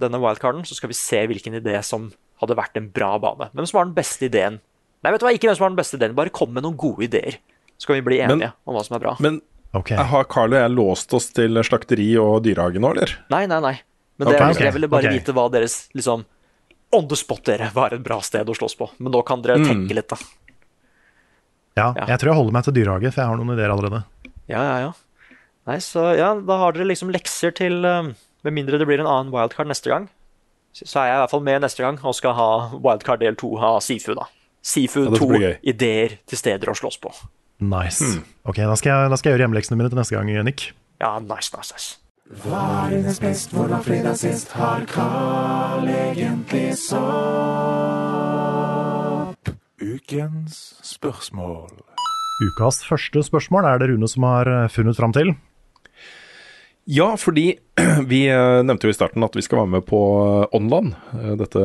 denne wildcarden, så skal vi se hvilken idé som hadde vært en bra bane. Hvem som var den beste ideen? Nei, vet du hva, ikke hvem som var den beste ideen, bare kom med noen gode ideer. Så kan vi bli enige Men- om hva som er bra. Men okay. har Carl og jeg låst oss til slakteri og dyrehage nå, eller? Nei, nei, nei. Men det, er, okay. jeg ville bare okay. vite hva deres liksom On the spot, dere, hva er et bra sted å slåss på? Men nå kan dere Mm. tenke litt, da. Ja, Ja. jeg tror jeg holder meg til dyrehage, for jeg har noen ideer allerede. Ja, ja, ja. Nei, så ja, da har dere liksom lekser til um, Med mindre det blir en annen wildcard neste gang. Så er jeg i hvert fall med neste gang og skal ha wildcard del to av Sifu, da. Sifu Ja, dette 2 ideer til steder å slåss på. Nice. Ok, da skal, jeg, da skal jeg gjøre hjemmeleksene mine til neste gang, Nick. Ja, nice, nice, nice. Hva er dines best, hvor var fredag sist? Har Carl egentlig sopp? Ukens spørsmål. Ukas første spørsmål er det Rune som har eh, funnet fram til. Ja, fordi [CLEARS THROAT] vi eh, nevnte jo i starten at vi skal være med på Online. Eh, Dette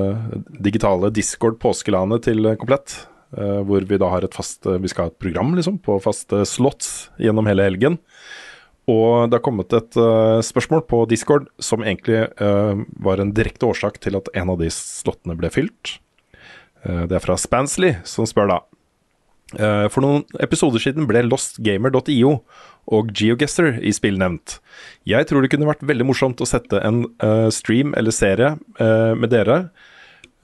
digitale Discord påskelandet til Komplett. eh, Hvor vi da har et fast Vi skal ha et program liksom på faste slots gjennom hele helgen. Og det har kommet et uh, spørsmål på Discord som egentlig uh, var en direkte årsak til at en av de slottene ble fylt. Uh, det er fra Spansley, som spør da. For noen episoder siden ble lostgamer.io og Geogester i spill nevnt. Jeg tror det kunne vært veldig morsomt å sette en stream eller serie med dere.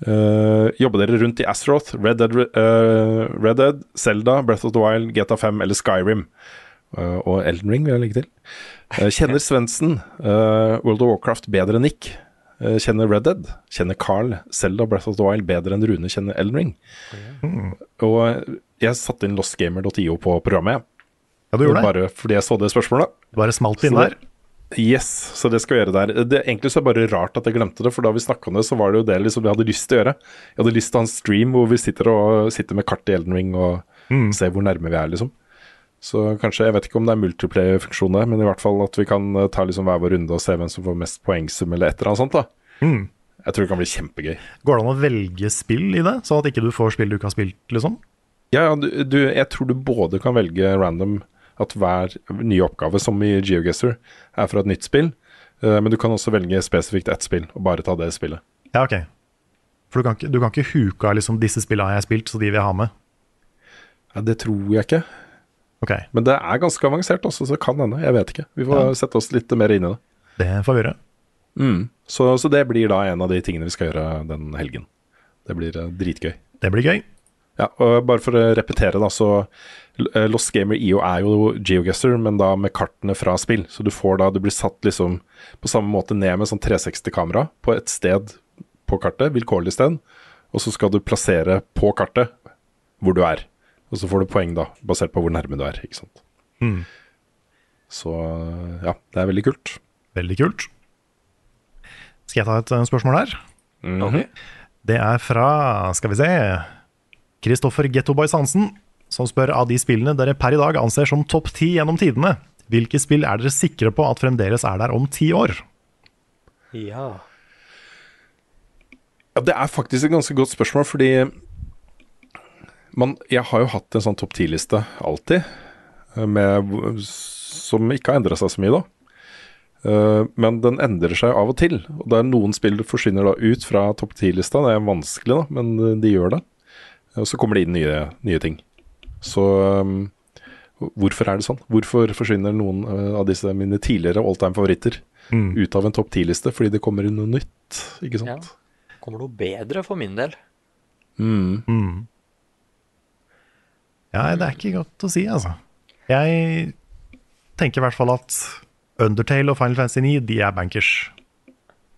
Jobbe dere rundt i Astroth, Red Dead, Red Dead, Zelda, Breath of the Wild, GTA 5 eller Skyrim. Og Elden Ring vil jeg legge til. Eh, kjenner Svendsen eh, World of Warcraft bedre enn Nick? Eh, kjenner Red Dead? Kjenner Carl Selda Breath of the Wild bedre enn Rune kjenner Elden Ring? Og eh, jeg satte inn lostgamer.io på programmet, jeg. Ja, du gjorde det. Bare fordi jeg så det spørsmålet. Bare smalt inn der. Yes, så det skal vi gjøre der. Det, egentlig så er det bare rart at jeg glemte det, for da vi snakka om det, så var det jo det liksom jeg hadde lyst til å gjøre. Jeg hadde lyst til å ha en stream hvor vi sitter, og, sitter med kart i Elden Ring og ser hvor nærme vi er, liksom. Så kanskje, jeg vet ikke om det er multiplayer-funksjon der, men i hvert fall at vi kan eh, ta liksom hver vår runde og se hvem som får mest poengsum eller et eller annet sånt. da. Jeg tror det kan bli kjempegøy. Går det an å velge spill i det, sånn at ikke du får spill du ikke har spilt, liksom? Ja, du, du, jeg tror du både kan velge random at hver nye oppgave, som i GeoGuessr, er fra et nytt spill, eh, men du kan også velge spesifikt ett spill, og bare ta det spillet. Ja, ok. For du kan ikke, du kan ikke huke av liksom, 'disse spillene har jeg spilt, så de vil jeg ha med'. Ja, det tror jeg ikke. Ok, Men det er ganske avansert også, så det kan hende. Jeg vet ikke. Vi får Ja. sette oss litt mer inn i det. det får vi gjøre. Mm. Så, så det blir da en av de tingene vi skal gjøre den helgen. Det blir eh, dritgøy. Det blir gøy. Ja, og bare for å repetere, da, så eh, Lost Gamer IO er jo geoguesser, men da med kartene fra spill. Så du får da, du blir satt liksom på samme måte ned med sånn 360-kamera på et sted på kartet, vilkårlig sted, og så skal du plassere på kartet hvor du er. Og så får du poeng da, basert på hvor nærme du er, ikke sant. Mm. Så ja, det er veldig kult. Veldig kult. Skal jeg ta et eh, spørsmål her? Mhm. Det er fra, skal vi se Kristoffer Gettoboys Hansen, som spør av de spillene dere per i dag anser som topp ti gjennom tidene. Hvilke spill er dere sikre på at fremdeles er der om ti år? Ja. Ja, Det er faktisk et ganske godt spørsmål, fordi man, jeg har jo hatt en sånn topp ti-liste alltid, eh, med, som ikke har endra seg så mye, da. Uh, Men den endrer seg av og til. Og det er noen spill forsvinner da ut fra topp ti-lista. Det er vanskelig, da, men eh, de gjør det. Og så kommer det inn nye, nye ting. Så um, hvorfor er det sånn? Hvorfor forsvinner noen av disse mine tidligere all time favoritter Mm. ut av en topp ti-liste? Fordi det kommer inn noe nytt, ikke sant? ja. Kommer noe bedre for min del. Mm. Mm. Ja, det er ikke godt å si, altså. Jeg tenker i hvert fall at Undertale og Final Fantasy 9, de er bankers.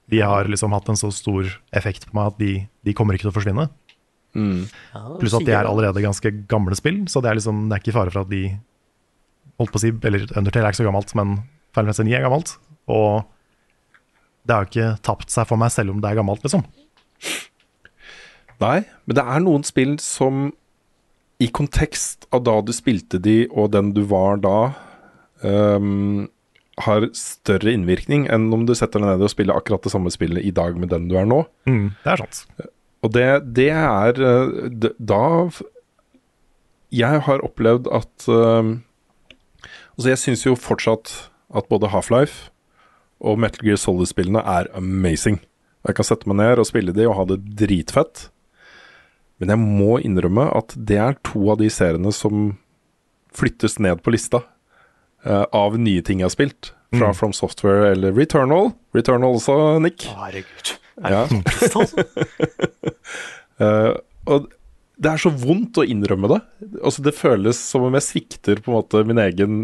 De har liksom hatt en så stor effekt på meg at de, de kommer ikke til å forsvinne. Mm. Ja, Pluss at de er allerede ganske gamle spill, så det er liksom Det er ikke fare for at de Holdt på å si Eller Undertale er ikke så gammelt, men Final Fantasy 9 er gammelt. Og det har jo ikke tapt seg for meg selv om det er gammelt, liksom. Nei, men det er noen spill som i kontekst av da du spilte de, og den du var da, um, har større innvirkning enn om du setter deg ned og spiller akkurat det samme spillet i dag med den du er nå. Mm, det er sant. Og det, det er eh, Da Jeg har opplevd at um, Altså, jeg syns jo fortsatt at både Half-Life og Metal Gear Solid-spillene er amazing. Jeg kan sette meg ned og spille de og ha det dritfett. Men jeg må innrømme at det er to av de seriene som flyttes ned på lista uh, av nye ting jeg har spilt. Fra Mm. From Software eller Returnal. Returnal også, Nick. Å, herregud. Ja. [LAUGHS] uh, [LAUGHS] og det er så vondt å innrømme det. Altså, det føles som om jeg svikter på en måte min egen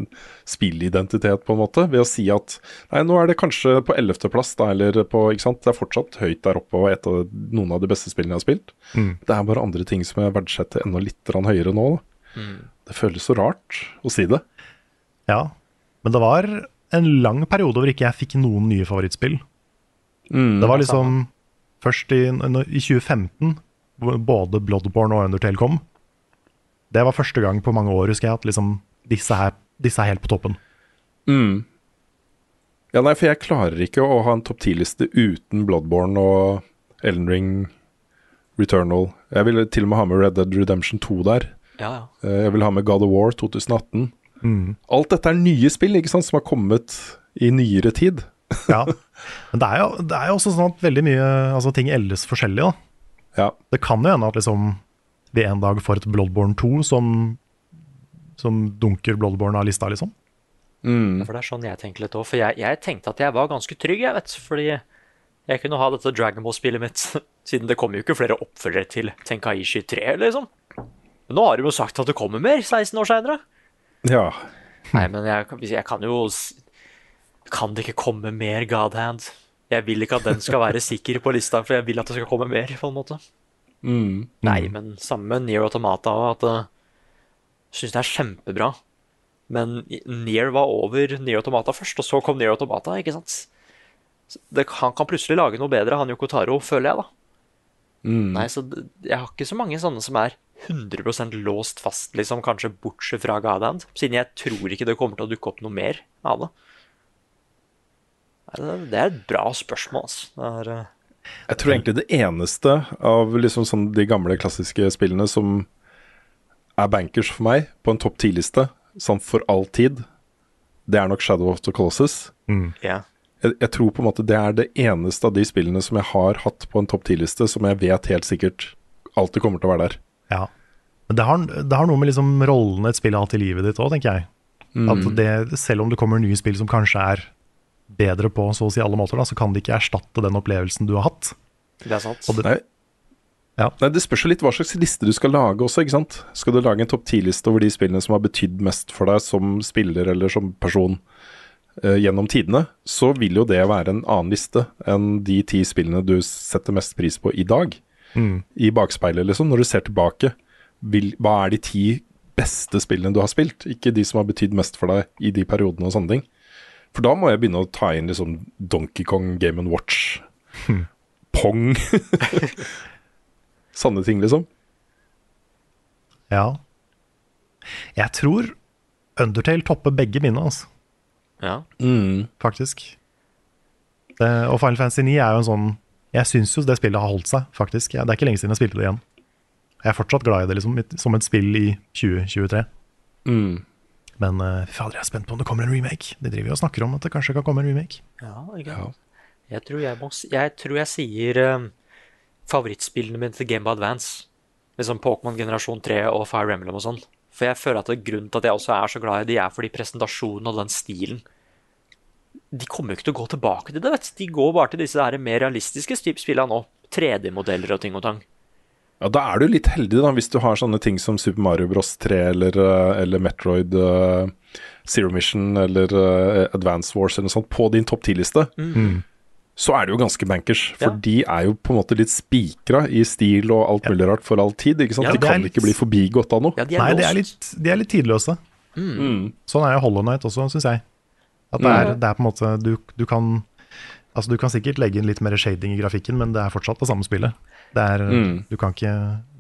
spillidentitet på en måte, ved å si at nei, nå er det kanskje på ellevteplass, da, eller på ikke sant? Det er fortsatt høyt der oppe og et av noen av de beste spillene jeg har spilt. Mm. Det er bare andre ting som jeg verdsetter enda litt høyere nå. Da. Mm. Det føles så rart å si det. Ja. Men det var en lang periode hvor ikke jeg fikk noen nye favorittspill. Mm. Det var liksom først i, i 2015 hvor både Bloodborne og Undertale kom. Det var første gang på mange år, husker jeg, at liksom disse, her, disse er helt på toppen. Mm. Ja, nei, for jeg klarer ikke å ha en topp 10-liste uten Bloodborne og Elden Ring, Returnal. Jeg ville til og med ha med Red Dead Redemption 2 der. Ja, ja. Eh, Jeg vil ha med God of War 2018. Mm. Alt dette er nye spill ikke sant, som har kommet i nyere tid. Ja. Men det er, jo, det er jo også sånn at veldig mye altså, ting eldes forskjellig. da. Ja. Det kan jo hende at liksom, vi en dag får et Bloodborne 2 som, som dunker Bloodborne av lista, liksom. Mm. For det er sånn jeg tenker litt òg. For jeg, jeg tenkte at jeg var ganske trygg, jeg vet. Fordi jeg kunne ha dette Dragon Ball-spillet mitt. [LAUGHS] Siden det kommer jo ikke flere oppfølgere til Tenkaishi 3, liksom. Men nå har de jo sagt at det kommer mer 16 år seinere. ja. Nei, men jeg, jeg kan jo Kan det ikke komme mer Godhand? Jeg vil ikke at den skal være [LAUGHS] sikker på lista, for jeg vil at det skal komme mer, på en måte. Mm. Nei, men samme med Near Automata at jeg syns det er kjempebra. Men Near var over Near Automata først, og så kom Near Automata, ikke sant? Det, han kan plutselig lage noe bedre, han Yoko Taro, føler jeg, da. Mm. Nei, så jeg har ikke så mange sånne som er 100% låst fast, liksom, kanskje bortsett fra Godhand. Siden jeg tror ikke det kommer til å dukke opp noe mer av det. Det- er et bra spørsmål, altså. Det er, eh, Jeg tror egentlig det eneste av liksom sånn de gamle klassiske spillene som er bankers for meg på en topp ti-liste, sånn for all tid, det er nok Shadow of the Colossus. ja. Jeg, jeg tror på en måte det er det eneste av de spillene som jeg har hatt på en topp ti-liste, som jeg vet helt sikkert alltid kommer til å være der. Ja. Men det har, det har noe med liksom rollene et spill har hatt i livet ditt òg, tenker jeg. Mm. At det, selv om det kommer nye spill som kanskje er bedre på så å si alle måter, da, så kan de ikke erstatte den opplevelsen du har hatt. Det er sant. Og det, Nei. Ja. Nei, Det spørs jo litt hva slags liste du skal lage også, ikke sant. Skal du lage en topp ti-liste over de spillene som har betydd mest for deg som spiller eller som person uh, gjennom tidene, så vil jo det være en annen liste enn de ti spillene du setter mest pris på i dag. Mm. I bakspeilet, liksom. Når du ser tilbake, vil, hva er de ti beste spillene du har spilt? Ikke de som har betydd mest for deg i de periodene og sånne ting. For da må jeg begynne å ta inn liksom Donkey Kong, Game Watch, Pong [LAUGHS] Sanne ting, liksom. ja. Jeg tror Undertale topper begge mine, altså, Ja. Mm. faktisk. Det, og Final Fantasy 9 er jo en sånn Jeg syns jo det spillet har holdt seg, faktisk. Det er ikke lenge siden jeg spilte det igjen. Jeg er fortsatt glad i det liksom, som et spill i 2023. Mm. Men uh, fader, jeg er spent på om det kommer en remake. De driver jo og snakker om at det kanskje kan komme en remake. Ja, ikke Ja. Jeg tror jeg, må, jeg tror jeg sier um, favorittspillene mine til Game of Advance. Liksom Pokémon generasjon 3 og Fire Emblem og sånn. For jeg føler at det grunnen til at jeg også er så glad i de, er fordi presentasjonen og den stilen De kommer jo ikke til å gå tilbake til det. vet du. De går bare til disse der mer realistiske spillene nå. 3D-modeller og ting og tang. Ja, Da er du litt heldig da, hvis du har sånne ting som Super Mario Bros 3 eller, eh, eller Metroid uh, Zero Mission eller uh, Advance Wars eller noe sånt på din topp 10-liste. Mm. Så er det jo ganske bankers, for Ja. de er jo på en måte litt spikra i stil og alt mulig rart for all tid. ikke sant? Ja, de kan litt- ikke bli forbigått av noe. Ja, de Nei, de er litt, de er litt tidløse. Mm. Sånn er jo Hollow Knight også, syns jeg. At det er, det er på en måte du, du kan Altså Du kan sikkert legge inn litt mer shading i grafikken, men det er fortsatt det samme spillet. Det, er, Mm. du kan ikke,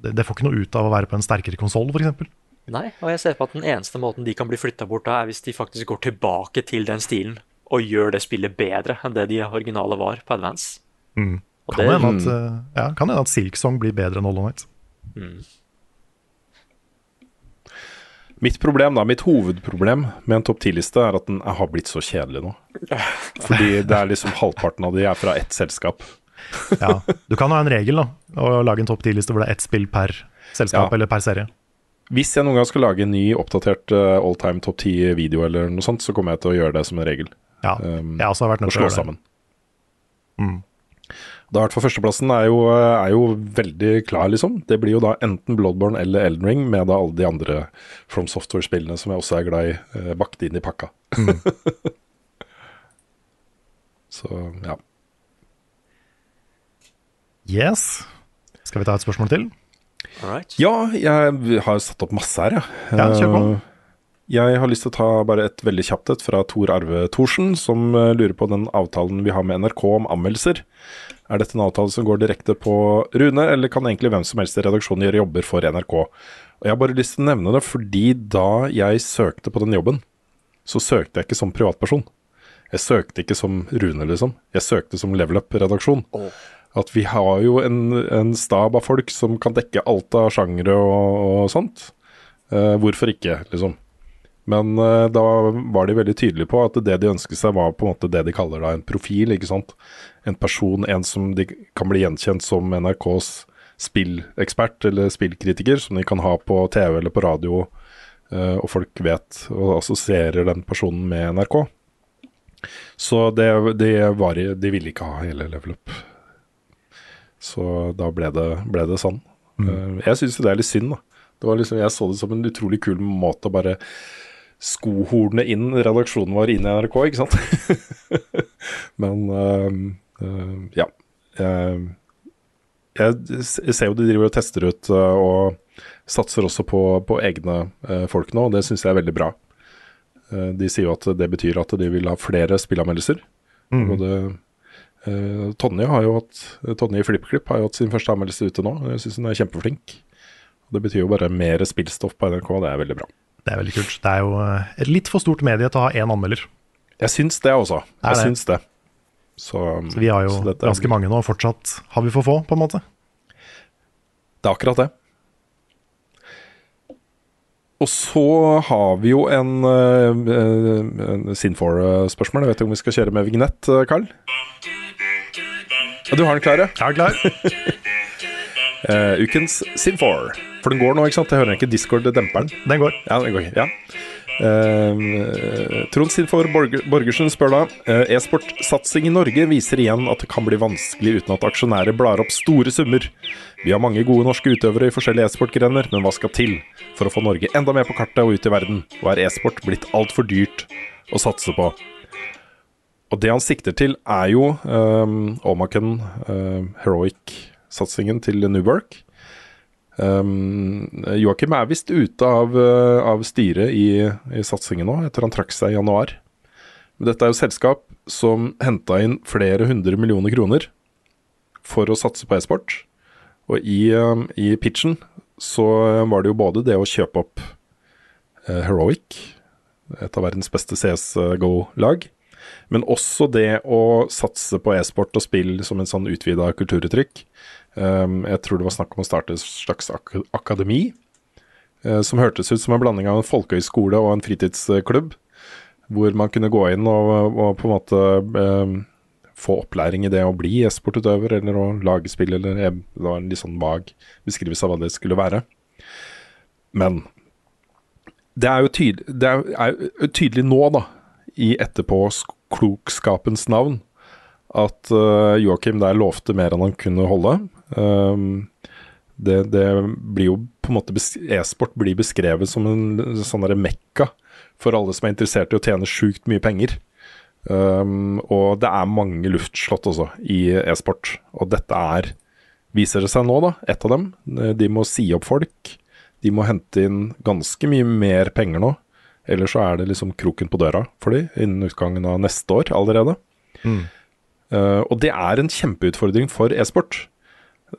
det, det får ikke noe ut av å være på en sterkere konsoll, f.eks. Nei, og jeg ser på at den eneste måten de kan bli flytta bort av, er hvis de faktisk går tilbake til den stilen og gjør det spillet bedre enn det de originale var på Advance. Mm. Og Kan det- hende at, eh, ja, kan at Silksong blir bedre enn Hollow Knight. Mitt problem da, mitt hovedproblem med en topp 10-liste er at den har blitt så kjedelig nå. [LAUGHS] Fordi det er liksom halvparten av de er fra ett selskap. [LAUGHS] Ja. Du kan ha en regel, da, og lage en topp 10-liste hvor det er ett spill per selskap Ja. eller per serie. Hvis jeg noen gang skal lage en ny oppdatert uh, all time topp 10-video eller noe sånt, så kommer jeg til å gjøre det som en regel. Ja, Um, jeg også har vært nødt til å gjøre det. sammen. Mm. Da hvert fall Førsteplassen er jo, er jo veldig klar, liksom. Det blir jo da enten Bloodborne eller Elden Ring, med da alle de andre From Software-spillene som jeg også er glad i, uh, bakt inn i pakka. Mm. [LAUGHS] Så ja. Yes. Skal vi ta et spørsmål til? Alright. Ja, jeg har satt opp masse her, jeg. Ja, kjør på. Eh, Jeg har lyst til å ta bare et veldig kjapt et fra Tor Arve Thorsen, som eh, lurer på den avtalen vi har med NRK om anmeldelser. Er dette en avtale som går direkte på Rune, eller kan egentlig hvem som helst i redaksjonen gjøre jobber for NRK? Og Jeg har bare lyst til å nevne det fordi da jeg søkte på den jobben, så søkte jeg ikke som privatperson. Jeg søkte ikke som Rune, liksom. Jeg søkte som Level Up-redaksjon. At vi har jo en, en stab av folk som kan dekke alt av sjangere og, og sånt. Eh, hvorfor ikke, liksom. Men eh, da var de veldig tydelige på at det de ønsket seg var på en måte det de kaller da en profil, ikke sant. En person, en som de kan bli gjenkjent som NRKs spillekspert eller spillkritiker, som de kan ha på TV eller på radio, eh, og folk vet og assosierer den personen med NRK. Så det, det var, de ville ikke ha hele level up. Så da ble det, ble det sånn. Mm. jeg syns det er litt synd, da. Det var liksom, jeg så det som en utrolig kul måte å bare skohorne inn redaksjonen vår inn i NRK, ikke sant? [LAUGHS] Men eh, eh, ja. Jeg, jeg ser jo de driver og tester ut eh, og satser også på, på egne eh, folk nå, og det syns jeg er veldig bra. Eh, de sier jo at det betyr at de vil ha flere spillanmeldelser. Mm. Både eh, Tonje har jo hatt Tonje i FlippKlipp har jo hatt sin første anmeldelse ute nå. Jeg syns hun er kjempeflink. Det betyr jo bare mer spillstoff på NRK, det er veldig bra. Det er veldig kult. Det er jo eh, et litt for stort medie til å ha én anmelder. Jeg syns det også. Jeg det? syns det. Så, Så vi har jo ganske mange nå, og fortsatt har vi for få, på en måte. Det er akkurat det. Og så har vi jo en, uh, en Sin4-spørsmål. Jeg vet ikke om vi skal kjøre med vignett, Karl? Ja, du har den klar, ja? Jeg er klar. uh, [LAUGHS] ukens Sin4. For den går nå, ikke sant? Jeg hører ikke Discord-demperen. Den går. Ja, den går. Ja. Uh, Trond Sinfor Borgersen spør da uh, E-sportsatsing i Norge viser igjen at det kan bli vanskelig uten at aksjonærer blar opp store summer. Vi har mange gode norske utøvere i forskjellige e-sportgrener, men hva skal til for å få Norge enda mer på kartet og ut i verden? Og er e-sport blitt altfor dyrt å satse på? Og det han sikter til, er jo um, Omaken uh, Heroic-satsingen til Newwork. Um, Joakim er visst ute av, uh, av styret i, i, satsingen nå, etter han trakk seg i januar. Men dette er jo selskap som henta inn flere hundre millioner kroner for å satse på e-sport. Og i, um, i, pitchen så var det jo både det å kjøpe opp uh, Heroic, et av verdens beste CSGO-lag, men også det å satse på e-sport og spill som en sånn utvida kulturuttrykk. Um, jeg tror det var snakk om å starte et slags ak akademi, uh, som hørtes ut som en blanding av en folkehøyskole og en fritidsklubb. Hvor man kunne gå inn og, og på en måte um, få opplæring i det å bli e-sportutøver, eller å lage spill, eller det var en litt sånn vag beskrivelse av hva det skulle være. Men det er jo tydelig, det er, er tydelig nå, da, i etterpåklokskapens navn, at uh, Joakim der lovte mer enn han kunne holde. Um, det, det, blir jo på en måte E-sport blir beskrevet som en sånn mekka for alle som er interessert i å tjene sjukt mye penger. Um, og det er mange luftslott også i e-sport. Og dette er, viser det seg nå, da, ett av dem. De må si opp folk. De må hente inn ganske mye mer penger nå. Ellers så er det liksom kroken på døra for de innen utgangen av neste år allerede. Mm. Uh, og det er en kjempeutfordring for e-sport.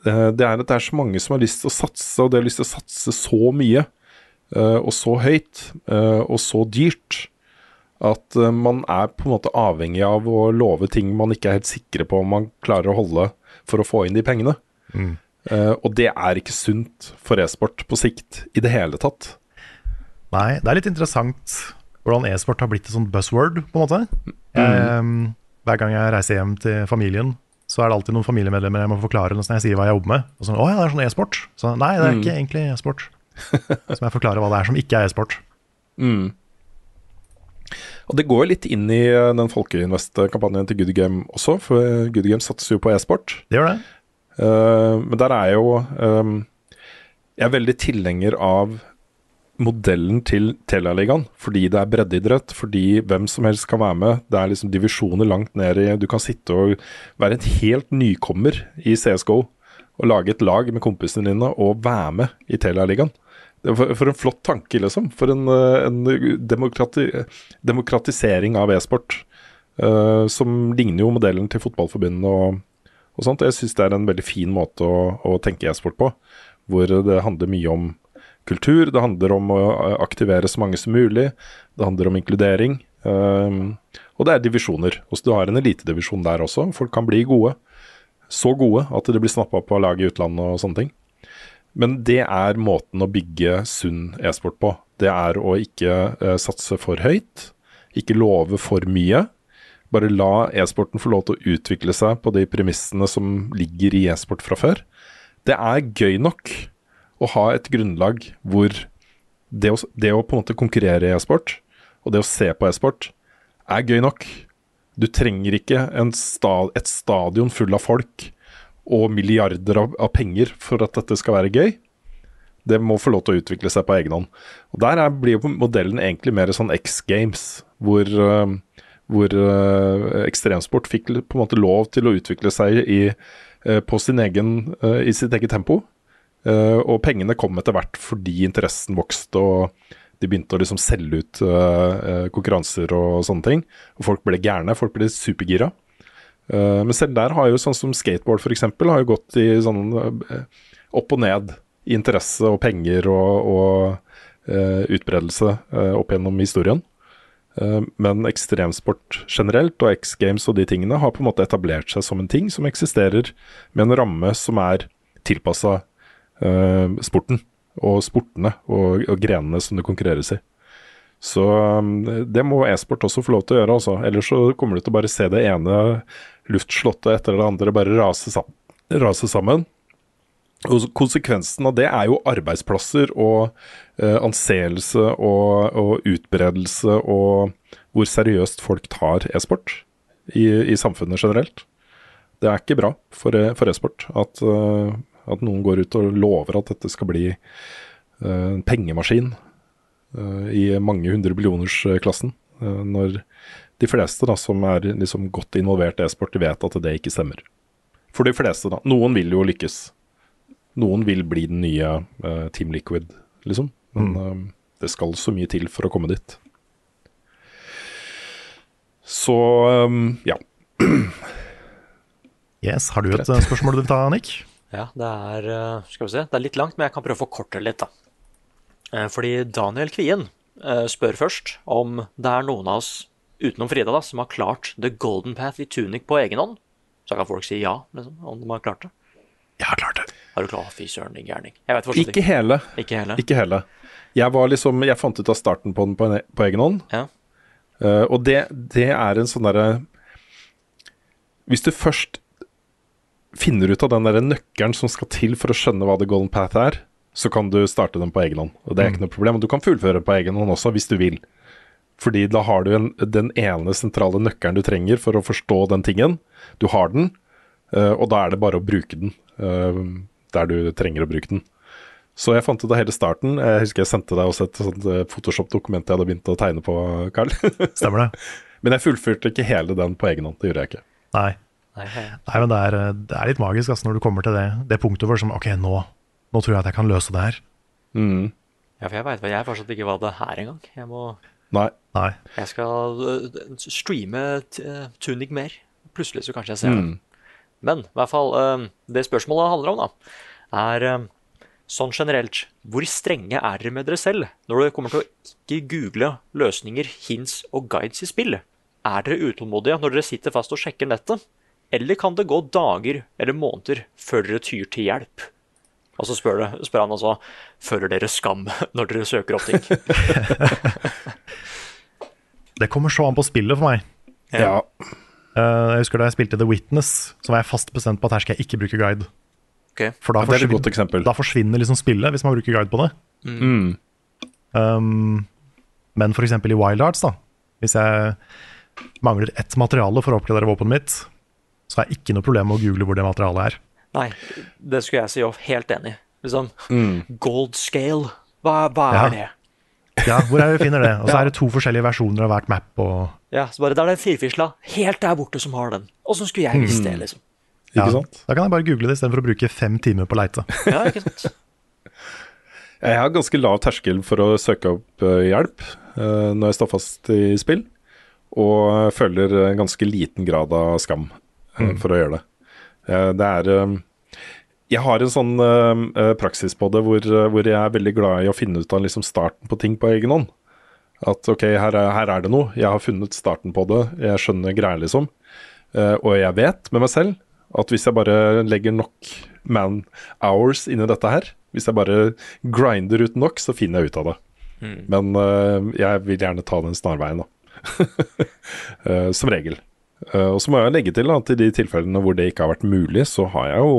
Uh, det er at det er så mange som har lyst til å satse, og de har lyst til å satse så mye. Uh, og så høyt, og så dyrt. At man er på en måte avhengig av å love ting man ikke er helt sikre på om man klarer å holde for å få inn de pengene. Mm. og det er ikke sunt for e-sport på sikt i det hele tatt. Nei, det er litt interessant hvordan e-sport har blitt et sånt buzzword, på en måte. Jeg, mm. Hver gang jeg reiser hjem til familien, så er det alltid noen familiemedlemmer jeg må forklare når jeg sier hva jeg jobber med. Og sånn, å ja, det er sånn e-sport. Så nei, det er mm. ikke egentlig e-sport. [LAUGHS] så må jeg forklare hva det er som ikke er e-sport. Mm. Og Det går litt inn i eh, den Folkeinvest-kampanjen til Good Game også, for Good Game satser jo på e-sport. Det gjør det. Uh, men der er jo um, Jeg er veldig tilhenger av modellen til Telialigaen, fordi det er breddeidrett, fordi hvem som helst kan være med. Det er liksom divisjoner langt ned i Du kan sitte og være en helt nykommer i CSGO og lage et lag med kompisene dine og være med i Telialigaen. For, for, en flott tanke, liksom. For en, eh, en demokrati, demokratisering av e-sport. Uh, som ligner jo modellen til Fotballforbundet og, og sånt. Jeg syns det er en veldig fin måte å, å tenke e-sport på. Hvor det handler mye om kultur, det handler om å aktivere så mange som mulig, det handler om inkludering. Um, og det er divisjoner. Også du har en elitedivisjon der også. Folk kan bli gode. Så gode at de blir snappa på lag i utlandet og sånne ting. Men det er måten å bygge sunn e-sport på. Det er å ikke uh, satse for høyt, ikke love for mye. Bare la e-sporten få lov til å utvikle seg på de premissene som ligger i e-sport fra før. Det er gøy nok å ha et grunnlag hvor det å, det å på en måte konkurrere i e-sport, og det å se på e-sport, er gøy nok. Du trenger ikke sta, et stadion full av folk og milliarder av, av, penger for at dette skal være gøy. Det må få lov til å utvikle seg på egen hånd. Og Der er, blir jo modellen egentlig mer sånn X Games, hvor, uh, hvor uh, ekstremsport fikk på en måte lov til å utvikle seg i, uh, på sin egen, i sitt eget tempo. Uh, og pengene kom etter hvert fordi interessen vokste og de begynte å liksom selge ut uh, konkurranser og sånne ting. Og folk ble gærne, folk ble supergira. Uh, men selv der har jo sånn som skateboard f.eks. har jo gått i sånn opp og ned i interesse og penger og, og utbredelse opp gjennom historien. Men ekstremsport generelt og X Games og de tingene har på en måte etablert seg som en ting som eksisterer med en ramme som er tilpassa uh, sporten og sportene og, og, grenene som det konkurreres i. Så um, det må e-sport også få lov til å gjøre, altså. Ellers så kommer du til å bare se det ene luftslottet etter det andre bare rase, sam rase sammen. Og konsekvensen av det er jo arbeidsplasser og eh, anseelse og, og utbredelse og hvor seriøst folk tar e-sport i, i samfunnet generelt. Det er ikke bra for, e- for e-sport at, eh, at noen går ut og lover at dette skal bli eh, en pengemaskin eh, i mange hundre billioners klassen, eh, når de fleste da, som er liksom godt involvert i e-sport, vet at det ikke stemmer. For de fleste, da. Noen vil jo lykkes. Noen vil bli den nye Team Liquid, liksom. Men eh, det skal så mye til for å komme dit. Så ja. [CLEARS THROAT] Yes, Har du et spørsmål du vil ta, Nick? Ja, det er eh, Skal vi se. Det er litt langt, men jeg kan prøve å forkorte litt, da. Eh, Fordi Daniel Kvien eh, spør først om det er noen av oss utenom Frida da, som har klart The Golden Path i Tunic på egen hånd. Så kan folk si ja, liksom, om de har klart det. Jeg har klart det. Har du klart Fy søren, din gærning. Ikke hele. Ikke hele. Ikke hele. Jeg var liksom Jeg fant ut av starten på den på, en, på egen hånd. Ja. Uh, og det, det er en sånn derre Hvis du først finner ut av den der nøkkelen som skal til for å skjønne hva The Golden Path er, så kan du starte den på egen hånd. Og det er ikke noe problem. Og du kan fullføre på egen hånd også, hvis du vil. Fordi da har du en, den ene sentrale nøkkelen du trenger for å forstå den tingen. Du har den, eh, og da er det bare å bruke den eh, der du trenger å bruke den. Så jeg fant ut av hele starten. Jeg husker jeg sendte deg også et sånt eh, Photoshop-dokument jeg hadde begynt å tegne på, Carl. Stemmer det. [LAUGHS] Men jeg fullførte ikke hele den på egen hånd. Det gjorde jeg ikke. Nei. Nei, men det er, det er litt magisk altså, når du kommer til det, det punktet hvor er sånn, ok, nå, nå tror jeg at jeg kan løse det her. Mm. Ja, for jeg veit jeg fortsatt ikke hva det er engang. Jeg må Nei. Nei. Jeg skal øh, streame øh, Tunic mer. Plutselig så kanskje jeg ser Mm. det. Men i hvert fall, øh, det spørsmålet handler om, da, er øh, sånn generelt Hvor strenge er dere med dere selv når dere kommer til å ikke google løsninger, hints og guides i spill? Er dere utålmodige når dere sitter fast og sjekker nettet? Eller kan det gå dager eller måneder før dere tyr til hjelp? Og så spør, det, spør han altså føler dere skam [LAUGHS] når dere søker opp ting. [LAUGHS] Det kommer så an på spillet for meg. Ja. Eh, jeg husker da jeg spilte The Witness, så var jeg fast bestemt på at her skal jeg ikke bruke guide. Okay. For da, Ja, det er et godt da forsvinner liksom spillet hvis man bruker guide på det. Mm. Um, men f.eks. i Wild Arts, da, hvis jeg mangler ett materiale for å oppgradere våpenet mitt, så er det ikke noe problem med å google hvor det materialet er. Nei, det skulle jeg si òg. Helt enig. Liksom, Mm. Gold scale, hva, hva Ja. er det? Ja, hvor er vi finner det? [LAUGHS] Og så Ja. er det to forskjellige versjoner av hvert map. Og, Ja, så bare Det er den firfisla helt der borte som har den. Åssen skulle jeg visst det, liksom? ja, Ikke sant? Da kan jeg bare google det istedenfor å bruke fem timer på å leite. [LAUGHS] Ja, ikke sant? Jeg har ganske lav terskel for å søke opp eh, hjelp eh, når jeg står fast i spill, og føler ganske liten grad av skam eh, for å gjøre det. Eh, det er eh, Jeg har en sånn eh, praksis på det hvor, hvor jeg er veldig glad i å finne ut av liksom starten på ting på egen hånd. At ok, her er, her er det noe, jeg har funnet starten på det, jeg skjønner greia, liksom. Uh, og jeg vet med meg selv at hvis jeg bare legger nok man hours inni dette her, hvis jeg bare grinder ut nok, så finner jeg ut av det. Men uh, jeg vil gjerne ta den snarveien, da. [LAUGHS] Som regel. Eh, og så må jeg legge til at i de tilfellene hvor det ikke har vært mulig, så har jeg jo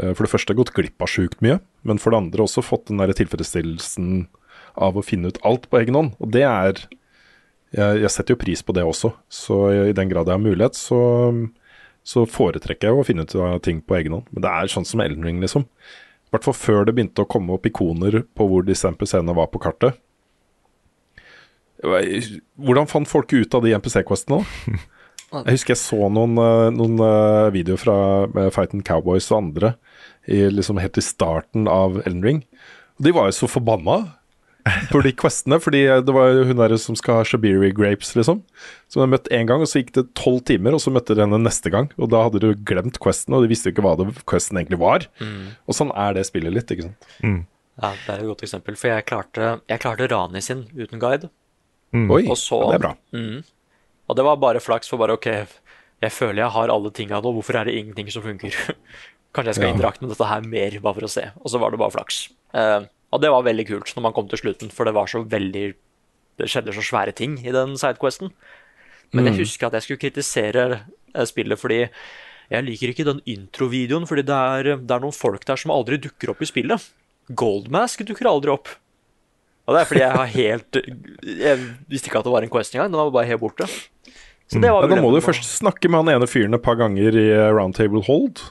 eh, for det første gått glipp av sjukt mye, men for det andre også fått den der tilfredsstillelsen av å finne ut alt på egen hånd. Og det er Jeg, jeg setter jo pris på det også, så i den grad jeg har mulighet, så, så foretrekker jeg å finne ut av ting på egen hånd. Men det er sånn som Elden Ring, liksom. I hvert fall før det begynte å komme opp ikoner på hvor disse NPC-ene var på kartet. Hvordan fant folk ut av de NPC-questene? Jeg husker jeg så noen, eh, noen eh, videoer fra eh, Fight Cowboys og andre i, liksom helt i starten av Elden Ring. Og de var jo så forbanna for de questene, fordi det var hun der som skal ha Shabiri Grapes, liksom. Som jeg møtte én gang, og så gikk det tolv timer, og så møtte de henne neste gang. Og da hadde du glemt questen, og de visste jo ikke hva det questen egentlig var. Og sånn er det spillet litt, ikke sant. Ja, Det er et godt eksempel. For jeg klarte, jeg klarte Rani sin uten guide. Oi, Og så- ja, det er bra. Mm. Og det var bare flaks for bare OK, jeg føler jeg har alle tinga nå, hvorfor er det ingenting som funker? [LAUGHS] Kanskje jeg skal Ja. interakte med dette her mer, bare for å se. Og så var det bare flaks. Uh, og det var veldig kult når man kom til slutten, for det var så veldig Det skjedde så svære ting i den sidequesten. Men jeg Mm. husker at jeg skulle kritisere eh, spillet fordi Jeg liker ikke den introvideoen, fordi det er, det er noen folk der som aldri dukker opp i spillet. Goldmask dukker aldri opp. Og det er fordi jeg har helt Jeg visste ikke at det var en Quest engang. Den var bare helt borte. Så det var Mm. Ja, da må du jo først snakke med han ene fyren et par ganger i eh, Roundtable Hold.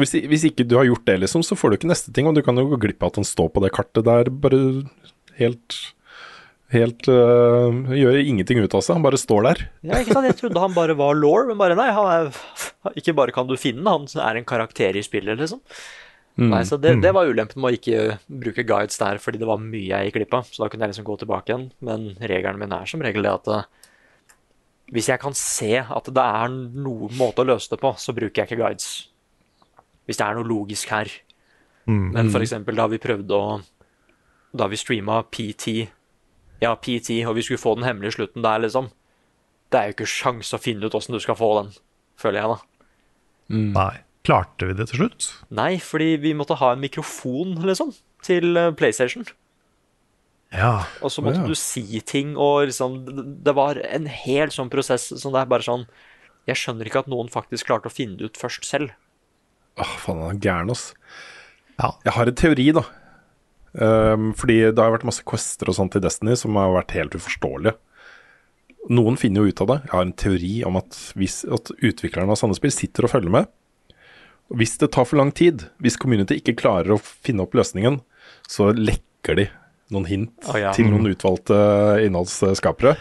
Hvis, hvis ikke du har gjort det, liksom, så får du ikke neste ting. Og du kan jo gå glipp av at han står på det kartet der bare helt Helt øh, Gjør ingenting ut av seg. Han bare står der. Ja, ikke sant? Jeg trodde han bare var law, men bare nei. Han er, ikke bare kan du finne han, han er en karakter i spillet, liksom. Mm. Nei, så det, det var ulempen med å ikke bruke guides der, fordi det var mye jeg gikk glipp av. Så da kunne jeg liksom gå tilbake igjen. Men regelen min er som regel det at eh, hvis jeg kan se at det er noen måte å løse det på, så bruker jeg ikke guides. Hvis det er noe logisk her. Mm. Men for eksempel da vi prøvde å Da vi streama PT, ja, PT, og vi skulle få den hemmelige slutten der, liksom. Det er jo ikke sjans å finne ut åssen du skal få den, føler jeg, da. Nei. Klarte vi det til slutt? Nei, fordi vi måtte ha en mikrofon, liksom, til eh, PlayStation. Ja. Og så måtte Ja. du si ting, og liksom det- var en hel sånn prosess som det er bare sånn Jeg skjønner ikke at noen faktisk klarte å finne det ut først selv. Åh, faen, han er gæren, ass. Jeg har en teori, da. Um, fordi det har vært masse quester og sånt i Destiny som har vært helt uforståelige. Noen finner jo ut av det. Jeg har en teori om at, hvis, at utviklerne av sånne spill sitter og følger med. Hvis det tar for lang tid, hvis community ikke klarer å finne opp løsningen, så lekker de noen hint oh, ja. til noen Mm. utvalgte innholdsskapere.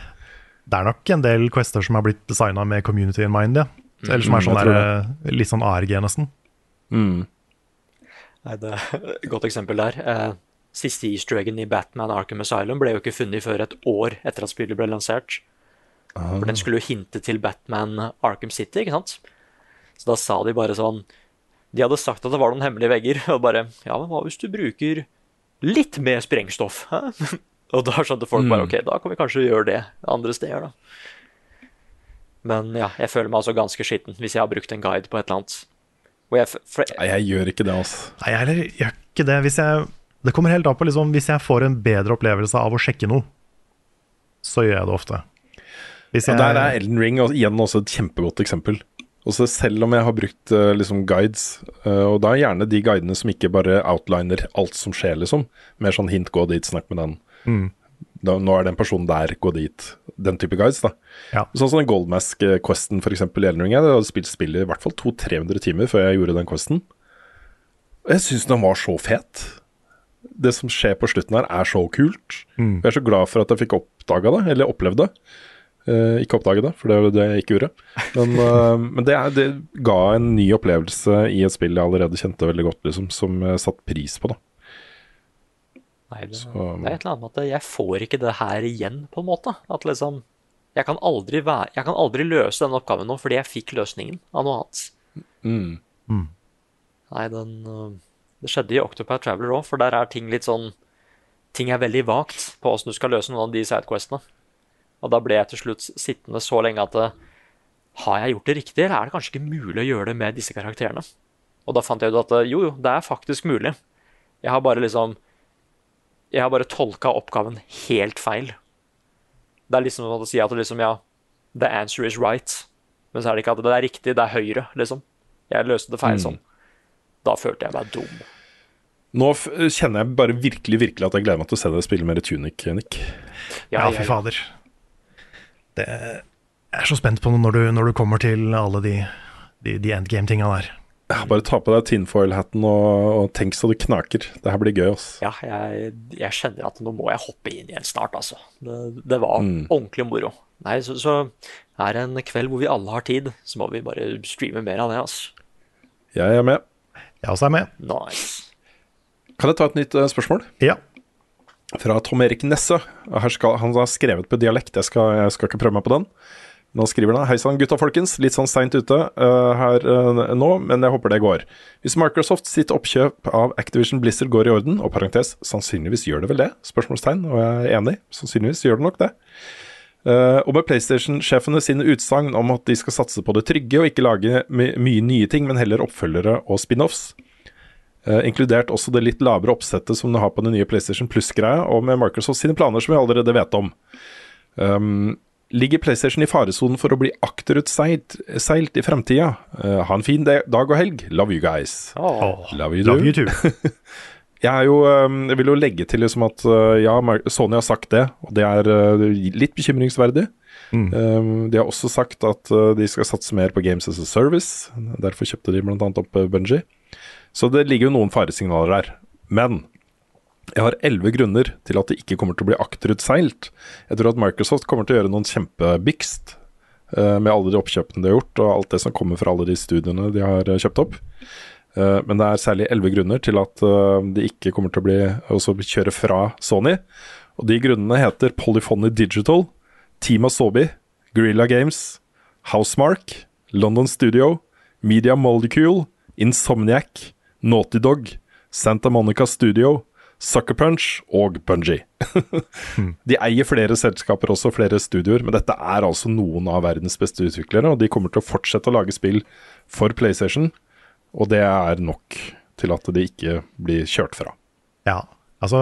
Det er nok en del quester som har blitt designa med community in mind, ja. Eller som Mm, er sånn der, eh, litt sånn ARG, nesten. Mm. Nei, det er et godt eksempel der. Eh, siste easter eggen i Batman Arkham Asylum ble jo ikke funnet før et år etter at spillet ble lansert. For den skulle jo hinte til Batman Arkham City, ikke sant? Så da sa de bare sånn De hadde sagt at det var noen hemmelige vegger, og bare Ja, men hva hvis du bruker litt mer sprengstoff? Hæ? [LAUGHS] Og da skjønte folk bare Mm. OK, da kan vi kanskje gjøre det andre steder, da. Men ja, jeg føler meg altså ganske skitten hvis jeg har brukt en guide på et eller annet. Og jeg, for, Nei, jeg gjør ikke det, altså. Nei, jeg heller gjør ikke det. Hvis jeg, det kommer helt an på liksom, Hvis jeg får en bedre opplevelse av å sjekke noe, så gjør jeg det ofte. Hvis Ja, der er Elden Ring igjen også et kjempegodt eksempel. Også selv om jeg har brukt eh, liksom guides, eh, og da er gjerne de guidene som ikke bare outliner alt som skjer, liksom. Mer sånn hint, gå dit, snakk med den. Mm. Da, nå er den personen der, gå dit. Den type guides, da. Ja. Sånn som den Goldmask-questen, for eksempel, i Elden Ring. Jeg hadde spilt spillet i hvert fall 200-300 timer før jeg gjorde den questen. Og jeg syns den var så fet. Det som skjer på slutten her, er så kult. Mm. Jeg er så glad for at jeg fikk oppdaga det, eller opplevd det. Eh, ikke oppdage det, for det var jo det jeg ikke gjorde. Men, [LAUGHS] eh, men det, er, det ga en ny opplevelse i et spill jeg allerede kjente veldig godt, liksom, som jeg satte pris på. da. Nei, det, Så- det er et eller annet med at jeg får ikke det her igjen, på en måte. At liksom Jeg kan aldri, være, jeg kan aldri løse denne oppgaven nå fordi jeg fikk løsningen av noe annet. Mm. Nei, den øh, Det skjedde i Octopath Traveler òg, for der er ting litt sånn Ting er veldig vagt på åssen du skal løse noen av de sidequestene. Og da ble jeg til slutt sittende så lenge at øh, Har jeg gjort det riktig, eller er det kanskje ikke mulig å gjøre det med disse karakterene? Og da fant jeg ut at øh, jo, jo, det er faktisk mulig. Jeg har bare liksom Jeg har bare tolka oppgaven helt feil. Det er liksom som å si at liksom, ja, the answer is right. Men så er det ikke at det er riktig, det er høyre, liksom. Jeg løste det feil Mm. sånn. Da følte jeg meg dum. Nå f kjenner jeg bare virkelig virkelig at jeg gleder meg til å se deg spille mer Tunic, Nick. Ja, fy fader. Det jeg er så spent på når du, når du kommer til alle de, de, de endgame-tinga der. Bare ta på deg tinfoil-hatten og, og tenk så det knaker. Det her blir gøy, ass. Ja, jeg, jeg kjenner at nå må jeg hoppe inn igjen snart, altså. Det, det var Mm. ordentlig moro. Nei, så, så er det en kveld hvor vi alle har tid, så må vi bare streame mer av det, altså. Jeg er med. Jeg også er med. Nice. Kan jeg ta et nytt eh, spørsmål? Ja. Fra Tom Erik Nesse. Skal, han har skrevet på dialekt, jeg skal, jeg skal ikke prøve meg på den. Nå skriver han Hei sann, gutta folkens. Litt sånn seint ute uh, her uh, nå, men jeg håper det går. Hvis Microsoft sitt oppkjøp av Activision Blizzard går i orden, og parentes, sannsynligvis gjør det vel det, spørsmålstegn, og jeg er enig, sannsynligvis gjør det nok det. Uh, og med PlayStation-sjefene sine utsagn om at de skal satse på det trygge og ikke lage my mye nye ting, men heller oppfølgere og spin-offs. Eh, inkludert også det litt lavere oppsettet som du har på den nye PlayStation Plus-greia, og med Microsoft sine planer som vi allerede vet om. Um, Ligger PlayStation i faresonen for å bli akterutseilt seilt i fremtida? Uh, ha en fin dag og helg. Love you guys. Love you, Love you too. [LAUGHS] Jeg, er jo, um, jeg vil jo legge til liksom at uh, ja, Sony har sagt det, og det er eh, litt bekymringsverdig. Eh, de har også sagt at eh, de skal satse mer på Games as a Service. Derfor kjøpte de bl.a. opp uh, Bungie. Så det ligger jo noen faresignaler der. Men jeg har elleve grunner til at det ikke kommer til å bli akterutseilt. Jeg tror at Microsoft kommer til å gjøre noen kjempebikst eh, med alle de oppkjøpene de har gjort, og alt det som kommer fra alle de studiene de har eh, kjøpt opp. Eh, men det er særlig elleve grunner til at eh, de ikke kommer til å bli også kjøre fra Sony. Og de grunnene heter Polyphony Digital, Team Asobi, Guerrilla Games, Housemark, London Studio, Media Molecule, Insomniac, Naughty Dog, Santa Monica Studio, Sucker Punch og Bungie. [LAUGHS] De eier flere selskaper også, flere studioer, men dette er altså noen av verdens beste utviklere, og de kommer til å fortsette å lage spill for PlayStation, og det er nok til at de ikke blir kjørt fra. Ja, altså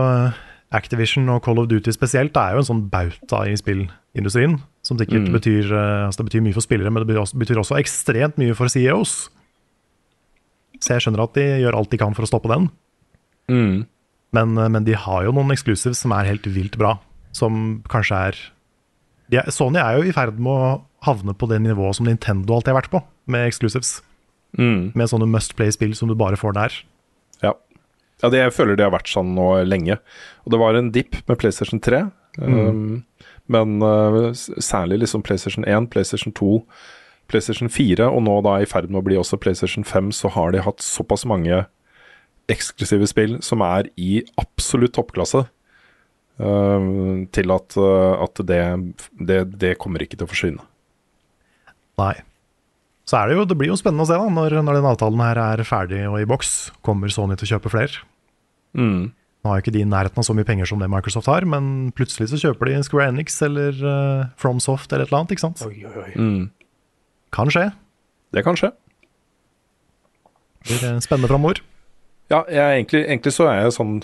Activision og Call of Duty spesielt er jo en sånn bauta i spillindustrien. Som sikkert Mm. betyr, eh, altså det betyr mye for spillere, men det betyr også, betyr også ekstremt mye for CEOs. Så jeg skjønner at de gjør alt de kan for å stoppe den. Mm. Men, eh, men de har jo noen exclusives som er helt vilt bra. Som kanskje er de Sony er jo i ferd med å havne på det nivået som Nintendo alltid har vært på, med exclusives. Mm. Med sånne must play-spill som du bare får der. Ja. ja det, jeg føler det har vært sånn nå lenge. Og det var en dipp med PlayStation 3. Um, men uh, særlig liksom PlayStation 1, PlayStation 2, PlayStation 4, og nå da i ferd med å bli også PlayStation 5, så har de hatt såpass mange eksklusive spill som er i absolutt toppklasse. um, til at, uh, at det, det, det kommer ikke til å forsvinne. Nei. Så er det jo, det blir jo spennende å se da, når, når den avtalen her er ferdig og i boks. Kommer Sony til å kjøpe flere? Mm. Nå har jo ikke de i nærheten av så mye penger som det Microsoft har, men plutselig så kjøper de Square Enix eller uh, FromSoft eller et eller annet, ikke sant? Oi, oi, oi. Mm. Kan skje. Det kan skje. Det blir spennende framover. Ja, jeg, egentlig, egentlig så er jeg sånn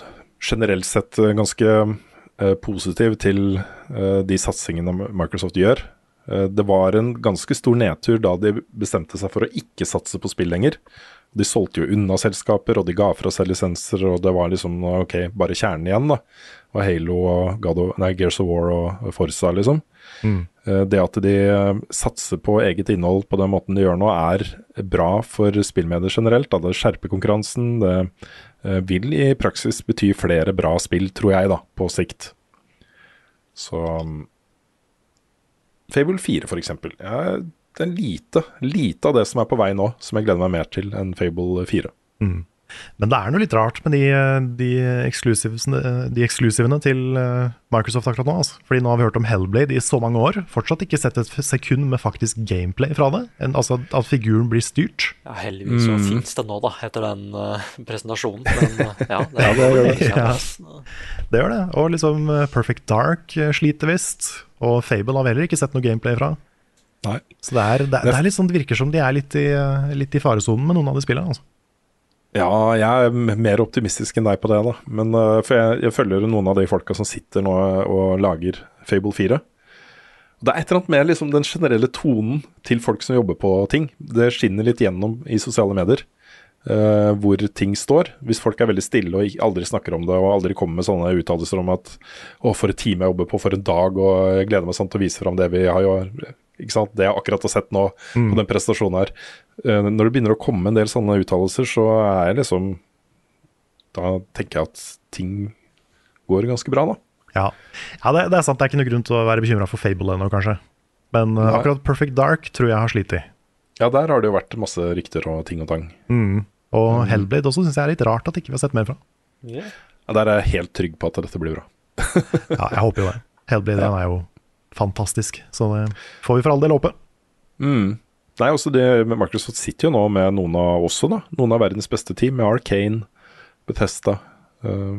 generelt sett eh, ganske uh, positiv til uh, de satsingene Microsoft gjør. Uh, det var en ganske stor nedtur da de bestemte seg for å ikke satse på spill lenger. De solgte jo unna selskaper, og de ga fra seg lisenser, og det var liksom ok, bare kjernen igjen, da. Og Halo og God of, nei, Gears of War og Forza, liksom. Mm. Eh, Det at de eh, satser på eget innhold på den måten de gjør nå, er bra for spillmedier generelt. Det skjerper konkurransen. Det eh, vil i praksis bety flere bra spill, tror jeg, da, på sikt. Så um, Fable 4, for eksempel. Ja, det er lite, lite av det som er på vei nå, som jeg gleder meg mer til enn Fable 4. Mm. Men det er noe litt rart med de, de, de eksklusivene til eh, Microsoft akkurat nå. Altså. Fordi nå har vi hørt om Hellblade i så mange år. Fortsatt ikke sett et sekund med faktisk gameplay fra det. En, altså at figuren blir styrt. Ja, heldigvis så Mm. fins det nå, da, etter den uh, presentasjonen. Men eh, ja, det [LAUGHS] Ja, det gjør det. Ja. Det gjør det. Og liksom Perfect Dark sliter visst. Og Fable har vi heller ikke sett noe gameplay fra. Nei. Så det, er, det, det, er litt sånn, det virker som de er litt i, litt i faresonen med noen av de spillene. Altså. Ja, jeg er mer optimistisk enn deg på det, da. Men uh, For jeg, jeg følger noen av de folka som sitter nå og lager Fable 4. Det er et eller annet med liksom, den generelle tonen til folk som jobber på ting. Det skinner litt gjennom i sosiale medier. uh, hvor ting står. Hvis folk er veldig stille og aldri snakker om det, og aldri kommer med sånne uttalelser om at 'Å, for et team jeg jobber på, for en dag', og 'jeg gleder meg sånn til å vise fram det vi har? Det jeg akkurat har sett nå Mm. på den prestasjonen her. Eh, når det begynner å komme en del sånne uttalelser, så er jeg liksom Da tenker jeg at ting går ganske bra, da. Ja, ja det, det er sant. Det er ikke noe grunn til å være bekymra for Fable ennå, kanskje. Men eh, Nei. akkurat Perfect Dark tror jeg har slitt i. Ja, der har det jo vært masse rykter og ting og tang. Mm. Og Mm. Hellblade også syns jeg er litt rart at ikke vi har sett mer fra. Ja, Der er jeg helt trygg på at dette blir bra. [LAUGHS] Ja, jeg håper jo det. Hellblade den er jo fantastisk, så det får vi for all del håpe. Mm. Nei, også det, med Microsoft sitter jo nå med noen av også, da. Noen av verdens beste team, med Arcane, Bethesda, uh,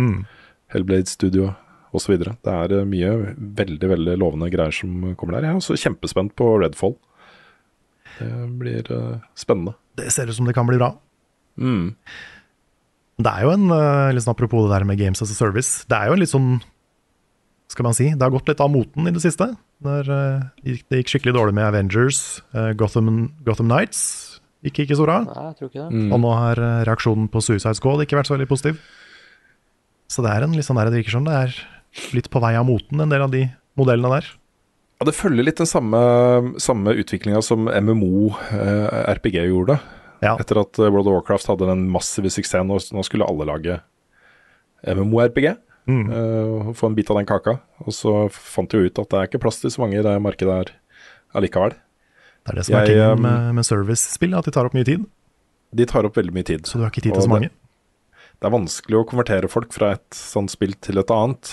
Mm. Hellblade Studio osv. Det er eh, mye veldig veldig lovende greier som kommer der. Jeg er også kjempespent på Redfall. Det blir uh, spennende. Det ser ut som det kan bli bra. Mm. Det er jo en, sånn apropos det der med Games as a Service, det er jo en litt sånn skal man si, det har gått litt av moten i det siste. Der, eh, det gikk skikkelig dårlig med Avengers, eh, Gotham, Gotham Nights gikk ikke så bra. Nei, jeg tror ikke det. Mm. Og nå har eh, reaksjonen på Suicide Squad ikke vært så veldig positiv. Så det er en litt sånn der, det virker som det er litt på vei av moten, en del av de modellene der. Ja, det følger litt den samme, samme utviklinga som MMO eh, RPG gjorde. Etter at World of Warcraft hadde den massive suksessen, og nå skulle alle lage MMO-RPG. Mm. Uh, få en bit av den kaka. Og så fant jeg jo ut at det er ikke plass til så mange i det markedet her allikevel. Det er det som er Jeg, tingen um, med, med service-spill, at de tar opp mye tid. De tar opp veldig mye tid. Så du har ikke tid til så mange. Det, det er vanskelig å konvertere folk fra et sånt spill til et annet.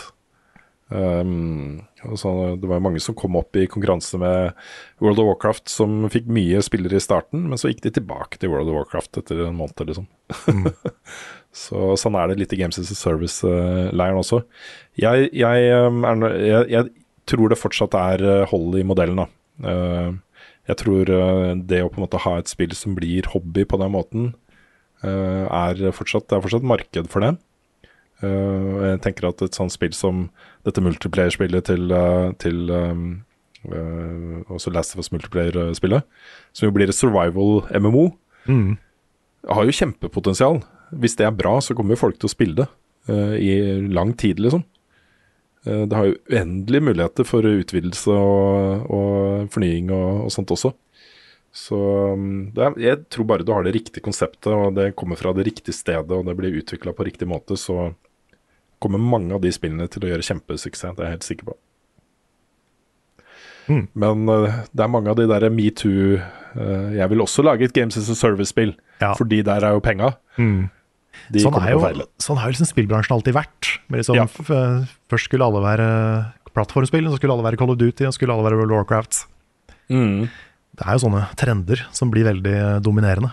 Um, så det var mange som kom opp i konkurranse med World of Warcraft, som fikk mye spillere i starten, men så gikk de tilbake til World of Warcraft etter en måned, liksom. [LAUGHS] så sånn er det litt i Games as a Service-leiren også. Jeg, jeg, um, er, jeg, jeg tror det fortsatt er uh, hold i modellen, da. Uh, jeg tror uh, det å på en måte ha et spill som blir hobby på den måten, er fortsatt, det er fortsatt marked for det. Jeg tenker at et sånt spill som dette multiplayer-spillet til, til um, også Last of Us multiplayer-spillet, som jo blir et survival-MMO, Mm. har jo kjempepotensial. Hvis det er bra, så kommer jo folk til å spille det uh, i lang tid, liksom. Uh, det har jo uendelige muligheter for utvidelse og, og fornying og, og sånt også. Så um, det er, jeg tror bare du har det riktige konseptet, og det kommer fra det riktige stedet, og det blir utvikla på riktig måte, så kommer mange av de spillene til å gjøre kjempesuksess. Det er jeg helt sikker på. Mm. Men uh, det er mange av de der metoo uh, Jeg vil også lage et Games as a Service-spill, fordi der er jo penga. Mm. De sånn, er jo, sånn har jo liksom spillbransjen alltid vært. Liksom, Ja. først skulle alle være plattformspill, så skulle alle være Call of Duty, og så skulle alle være World of Warcraft. Mm. Det er jo sånne trender som blir veldig eh, dominerende.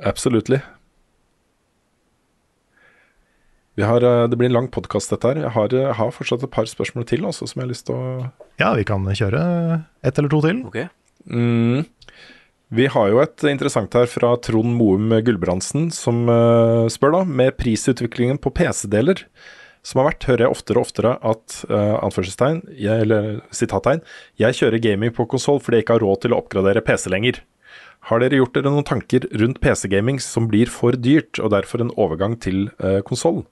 Absolutely. Vi har, det blir en lang podkast, dette her. Jeg har, har fortsatt et par spørsmål til også, som jeg har lyst til å Ja, vi kan kjøre ett eller to til. Mm. Vi har jo et interessant her fra Trond Moum Gulbrandsen, som uh, spør da, med prisutviklingen på PC-deler som har vært, hører jeg oftere og oftere at uh, anførselstegn, jeg, eller sitattegn, jeg kjører gaming på konsoll fordi jeg ikke har råd til å oppgradere PC lenger. Har dere gjort dere noen tanker rundt PC-gaming som blir for dyrt, og derfor en overgang til uh, konsoll?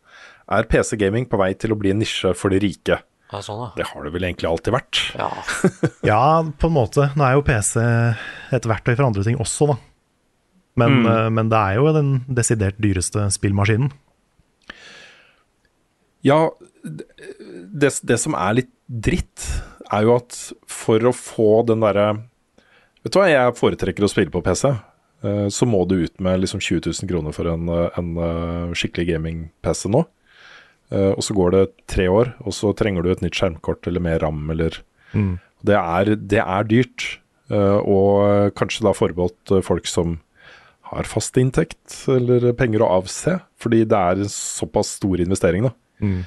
Er PC-gaming på vei til å bli en nisje for de rike? Ja, sånn, ja. Det har det vel egentlig alltid vært. Ja. [LAUGHS] Ja, på en måte. Nå er jo PC et verktøy for andre ting også, da. Men, Mm. eh, men det er jo den desidert dyreste spillmaskinen. Ja, det, det som er litt dritt, er jo at for å få den derre Vet du hva, jeg foretrekker å spille på PC. eh, Så må du ut med liksom 20 000 kroner for en, eh, en skikkelig gaming-PC nå. Eh, Og så går det tre år, og så trenger du et nytt skjermkort eller mer ram eller Mm. det, er, det er dyrt. eh, Og kanskje da forbeholdt eh, folk som har fast inntekt eller penger å avse, fordi det er en såpass stor investering, da. Mm.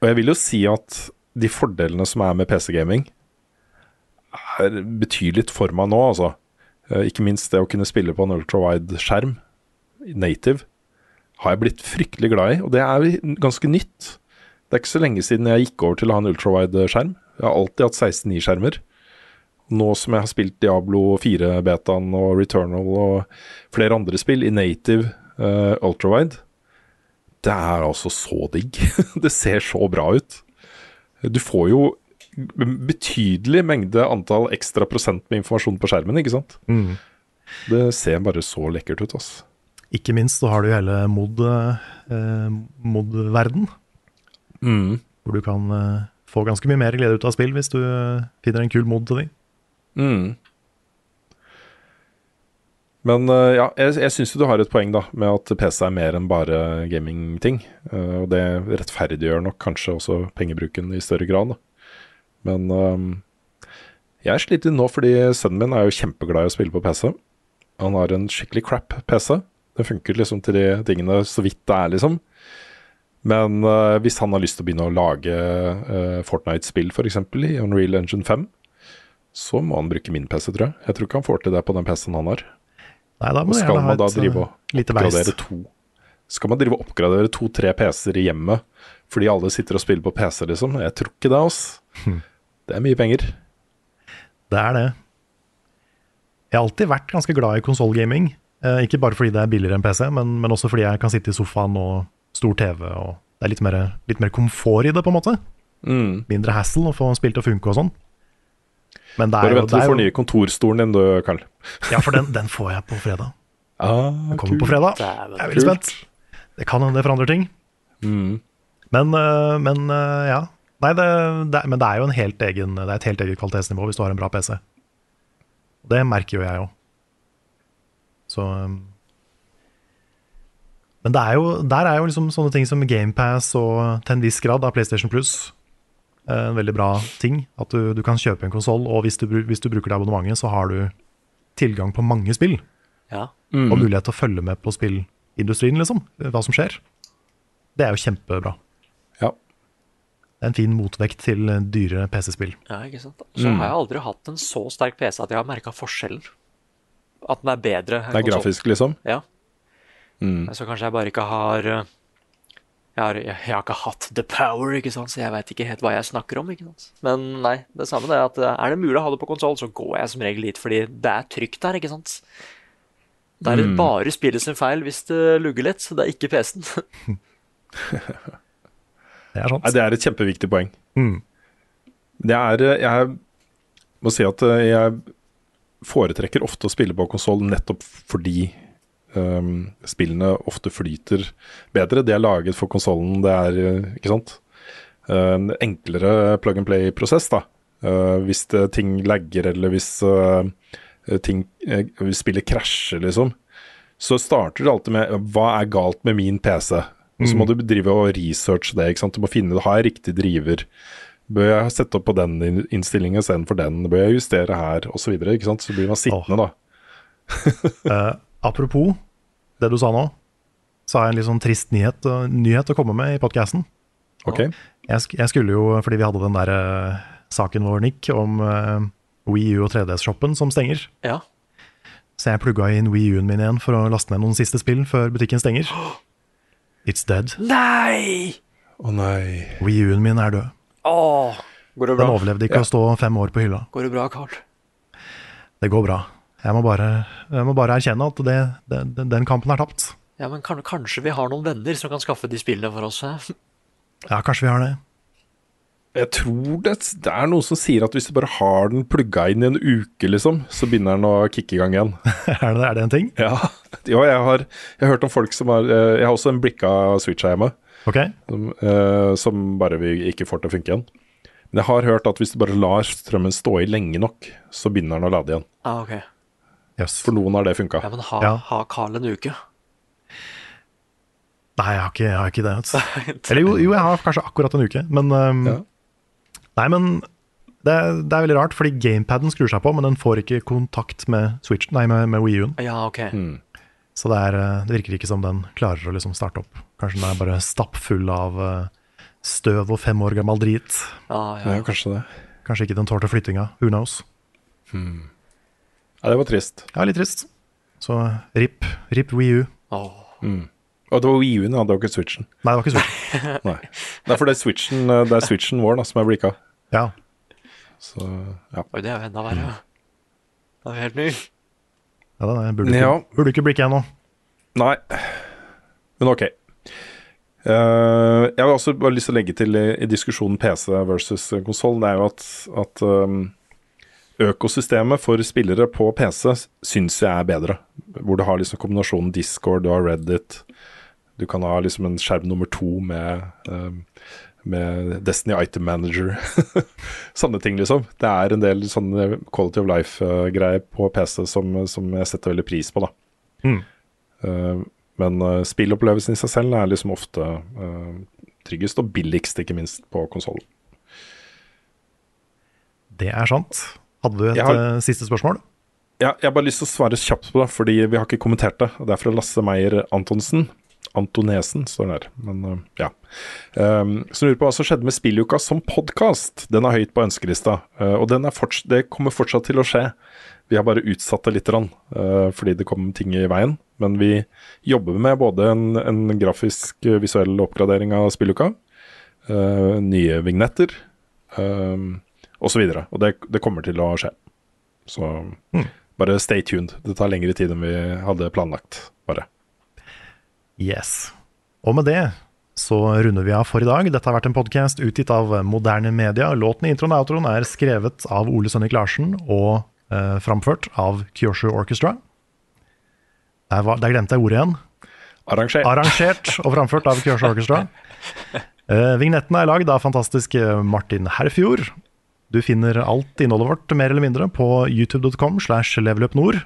Og jeg vil jo si at de fordelene som er med PC-gaming, er betydelig for meg nå, altså. Ikke minst det å kunne spille på en ultrawide skjerm, native, har jeg blitt fryktelig glad i, og det er ganske nytt. Det er ikke så lenge siden jeg gikk over til å ha en ultrawide skjerm. Jeg har alltid hatt 16.9-skjermer. Nå som jeg har spilt Diablo 4-betaen og Returnal og flere andre spill i native uh, ultrawide, det er altså så digg. [LAUGHS] det ser så bra ut. Du får jo betydelig mengde antall ekstra prosent med informasjon på skjermen, ikke sant? Mm. Det ser bare så lekkert ut, ass. Ikke minst så har du hele mod, eh, mod-verden, Mm. hvor du kan eh, få ganske mye mer glede ut av spill hvis du eh, finner en kul mod til de. Mm. Men eh, ja, jeg, jeg syns du har et poeng da med at PC er mer enn bare gamingting. Og det rettferdiggjør nok kanskje også pengebruken i større grad. Da. Men eh, jeg sliter nå fordi sønnen min er jo kjempeglad i å spille på PC. Han har en skikkelig crap PC. Det funker liksom til de tingene så vidt det er, liksom. Men uh, hvis han har lyst til å begynne å lage uh, Fortnite-spill f.eks. i Unreal Engine 5, så må han bruke min PC, tror jeg. Jeg tror ikke han får til det på den PC-en han har. Nei, da må og skal man da drive eh, og oppgradere to Skal man drive og oppgradere to-tre PC-er i hjemmet fordi alle sitter og spiller på PC, liksom? Jeg tror ikke det, altså. Det er mye penger. Det er det. Jeg har alltid vært ganske glad i konsollgaming. Eh, ikke bare fordi det er billigere enn PC, men, men også fordi jeg kan sitte i sofaen og stor TV, og det er litt mer, litt mer komfort i det, på en måte. Mm. Mindre hassle å få spilt og funke og sånn. Men det er Bare vent til du får nye kontorstolen din, du, Karl. [LAUGHS] Ja, for den, den får jeg på fredag. Ah, Den kommer på fredag. Jeg er veldig spent. Det kan hende det forandrer ting. Mm. Men, øh, men øh, ja. Nei, det, det, men det er jo en helt egen, det er et helt eget kvalitetsnivå hvis du har en bra PC. Det merker jo jeg jo. Så øhm, Men det er jo, der er jo liksom sånne ting som GamePass og til en viss grad av PlayStation Plus en veldig bra ting. At du, du kan kjøpe en konsoll, og hvis du, hvis du bruker det abonnementet, så har du tilgang på mange spill. Ja. Mm. Og mulighet til å følge med på spillindustrien, liksom. Hva som skjer. Det er jo kjempebra. Ja. Det er en fin motvekt til eh, dyre PC-spill. ja, ikke sant. Så Mm. har jeg aldri hatt en så sterk PC at jeg har merka forskjellen. At den er bedre. Det er konsol. grafisk, liksom? Ja. Mm. Så kanskje jeg bare ikke har eh, jeg har, jeg, jeg har ikke hatt the power, ikke sant? så jeg veit ikke helt hva jeg snakker om. ikke sant? Men nei, det samme det at eh, er det mulig å ha det på konsoll, så går jeg som regel dit, fordi det er trygt der, ikke sant. Det er Mm. bare spillet sin feil hvis det lugger litt, så det er ikke PC-en. [LAUGHS] Det er sant. Nei, det er et kjempeviktig poeng. Mm. Det er eh, Jeg må si at jeg foretrekker ofte å spille på konsoll nettopp fordi um, spillene ofte flyter bedre. De er laget for konsollen, det er eh, Ikke sant? Eh, En enklere plug and play-prosess, da. Uh, hvis det, ting lagger, eller hvis uh, ting uh, hvis spillet krasjer, liksom, så starter det alltid med hva er galt med min PC? Og så må du drive og researche det. ikke sant? Du må finne har jeg riktig driver. Bør jeg sette opp på den in- innstillingen istedenfor den? Bør jeg justere her? Og så videre, ikke sant? Så blir man sittende, da. uh, [LAUGHS] apropos det du sa nå, så har jeg en litt sånn trist nyhet, uh, nyhet å komme med i podkasten. Okay. Jeg, sk jeg skulle jo, fordi vi hadde den der uh, saken vår, Nick, om uh, Wii U og 3DS-shoppen som stenger. Ja. Så jeg plugga inn Wii U-en min igjen for å laste ned noen siste spill før butikken stenger. [GASPS] It's dead. Nei! Å nei. Wii U-en min er død. Åh, går det bra? Den overlevde ikke å stå fem år på hylla. Går det bra, Carl? Det går bra. Jeg må bare, jeg må bare erkjenne at det, det, den- den kampen er tapt. Ja, men kan, kanskje vi har noen venner som kan skaffe de spillene for oss? hæ? [LAUGHS] Ja, kanskje vi har det. Jeg tror det, det er noen som sier at hvis du bare har den plugga inn i en uke, liksom, så begynner den å kicke i gang igjen. [LAUGHS] er, det, er det en ting? Ja, [LAUGHS] Jo, jeg, har, jeg har hørt om folk som har eh, Jeg har også en blikka Switch her hjemme, Ok, som, uh, som bare vi ikke får til å funke igjen. Men jeg har hørt at hvis du bare lar strømmen stå i lenge nok, så begynner den å lade igjen. Ah, okay. yes. For noen har det funka. Ja, men ha, Ja. ha Carl en uke. Nei, jeg har ikke, jeg har ikke det. vet. [LAUGHS] Eller jo, jo, jeg har kanskje akkurat en uke, men um, Ja. Nei, men det, det er veldig rart, fordi gamepaden skrur seg på, men den får ikke kontakt med Switch, nei, med, med Wii U-en. Ja, ok. Mm. Så det, er, eh, det virker ikke som den klarer å liksom starte opp. Kanskje den er bare stappfull av eh, støv og fem år gammel drit. Ah, ja. Ja, kanskje det. Kanskje ikke den tålte flyttinga. Who knows? Ja, det var trist. Ja, litt trist. Så rip, rip Wii U. Mm. Og det var Wii U-en, ja, det var ikke Switchen. Nei, det var ikke Switchen. [LAUGHS] Nei. Det er for det er Switchen, eh, det er Switchen vår da, som er blikka. Ja, Så ja. Oi, det er jo enda verre. Det er jo helt ny. Ja det burde, ikke, Ja. burde ikke blikke ennå. Nei, men ok. Uh, jeg har også bare lyst til å legge til i, i diskusjonen PC versus konsoll, det er jo at, at um, økosystemet for spillere på PC syns jeg er bedre. Hvor du har liksom kombinasjonen Discord, du har Reddit, du kan ha liksom en skjerm nummer to med, um, med Destiny Item Manager. [LAUGHS] sånne ting, liksom. Det er en del sånne quality of life-greier på PC som, som jeg setter veldig pris på, da. Mm. Uh, men uh, spillopplevelsen i seg selv er liksom ofte uh, tryggest og billigst, ikke minst, på konsollen. Det er sant. Hadde du et har- eh, siste spørsmål? Ja, jeg har bare lyst til å svare kjapt på det, fordi vi har ikke kommentert det. Det er fra Lasse Meyer Antonsen. Antonesen, står det her. Men uh, ja. Um, så lurer på hva som skjedde med Spilluka som podkast. Den er høyt på ønskelista, uh, og forts det kommer fortsatt til å skje. Vi har bare utsatt det litt, uh, fordi det kom ting i veien. Men vi jobber med både en, en grafisk, visuell oppgradering av Spilluka, nye vignetter um, osv. Og, så og det, det kommer til å skje. Så mm. bare stay tuned. Det tar lengre tid enn vi hadde planlagt, bare. Yes. Og med det så runder vi av for i dag. Dette har vært en podkast utgitt av Moderne Media. Låten i introen og outroen er skrevet av Ole Sønnik Larsen og eh, framført av Kyosho Orchestra. Der, var, der glemte jeg ordet igjen. Arrangert. Arrangert og framført av Kyosho Orchestra. [LAUGHS] Eh, vignettene er lagd av fantastiske Martin Herfjord. Du finner alt innholdet vårt mer eller mindre på youtube.com slash levelupnord.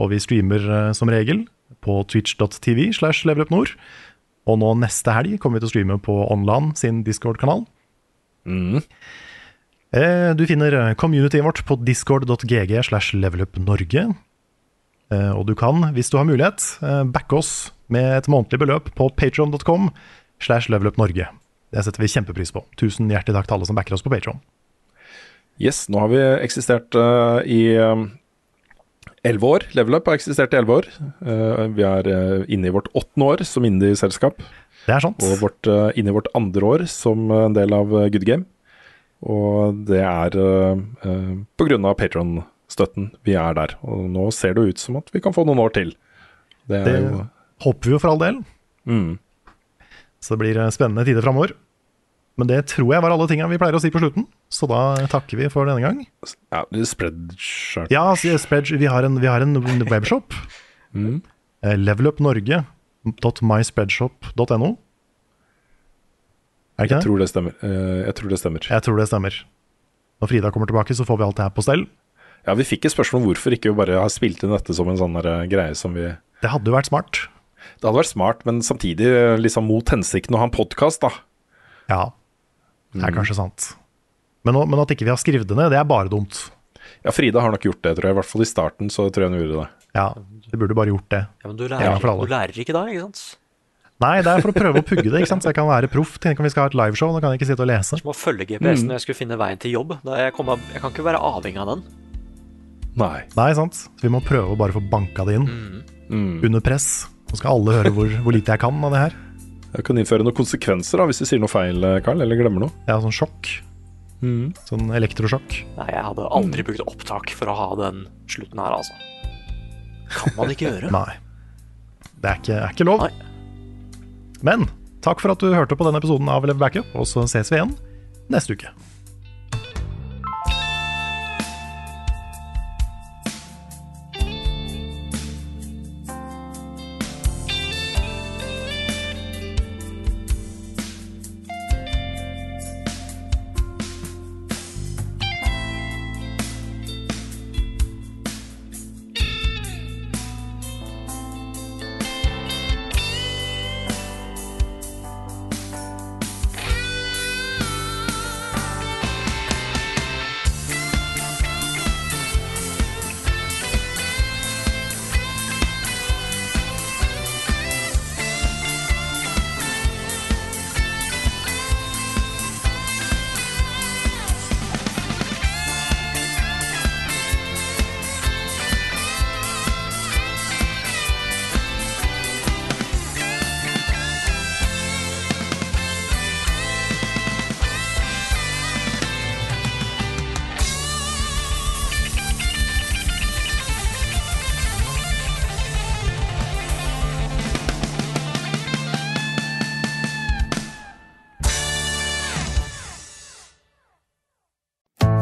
Og vi streamer eh, som regel på twitch.tv slash leverupnord. Og nå neste helg kommer vi til å streame på Online sin Discord-kanal. Mm. Eh, du finner communityet vårt på discord.gg slash levelupnorge. Eh, og du kan, hvis du har mulighet, eh, backe oss med et månedlig beløp på patron.com slash levelupnorge. Det setter vi kjempepris på. Tusen hjertelig takk til alle som backer oss på Patron. Yes, nå har vi eksistert uh, i elleve år. Level Up har eksistert i elleve år. Uh, vi er uh, inne i vårt åttende år som indie-selskap. Det er sant. Og vårt, uh, inne i vårt andre år som en del av Good Game. Og det er uh, pga. Patron-støtten vi er der. Og nå ser det ut som at vi kan få noen år til. Det, det jo... håper vi jo for all del. Mm. Så det blir spennende tider framover. Men det tror jeg var alle tinga vi pleier å si på slutten, så da takker vi for denne gang. Ja, Spreadshirt Ja, spread, vi, har en, vi har en webshop. mm. Eh, levelupnorge.myspreadshop.no. Er det ikke jeg det? Tror det stemmer. Eh, jeg tror det stemmer. Jeg tror det stemmer. Når Frida kommer tilbake, så får vi alt det her på stell. Ja, vi fikk et spørsmål om hvorfor ikke vi bare har spilt inn dette som en sånn eh, greie som vi Det hadde jo vært smart. Det hadde vært smart, men samtidig liksom mot hensikten å ha en podkast, da. Ja, det er mm. kanskje sant. Men, men, at ikke vi har skrevet det ned, det er bare dumt. Ja, Frida har nok gjort det, tror jeg. I hvert fall i starten så tror jeg hun gjorde det. Ja, du burde bare gjort det. Ja, Men du lærer, ja, du lærer ikke da, ikke sant? Nei, det er for å prøve å pugge det, ikke sant? så jeg kan være proff. Tenk om vi skal ha et liveshow, nå kan jeg ikke sitte og lese. Jeg må følge GPS-en mm. når jeg skulle finne veien til jobb. Jeg, kommer, jeg, kan ikke være avhengig av den. Nei. Nei, sant. Så vi må prøve å bare få banka det inn. Mm. Mm. Under press. Så skal alle høre hvor, hvor lite jeg kan av det her. Jeg kan innføre noen konsekvenser da, hvis du sier noe feil, Carl, eller glemmer noe. Ja, sånn sjokk. Mm. Sånn elektrosjokk. Nei, jeg hadde aldri brukt opptak for å ha den slutten her, altså. Kan man ikke gjøre. [LAUGHS] Nei. Det er ikke, er ikke lov. Nei. Men takk for at du hørte på denne episoden av Level Backup, og så ses vi igjen neste uke.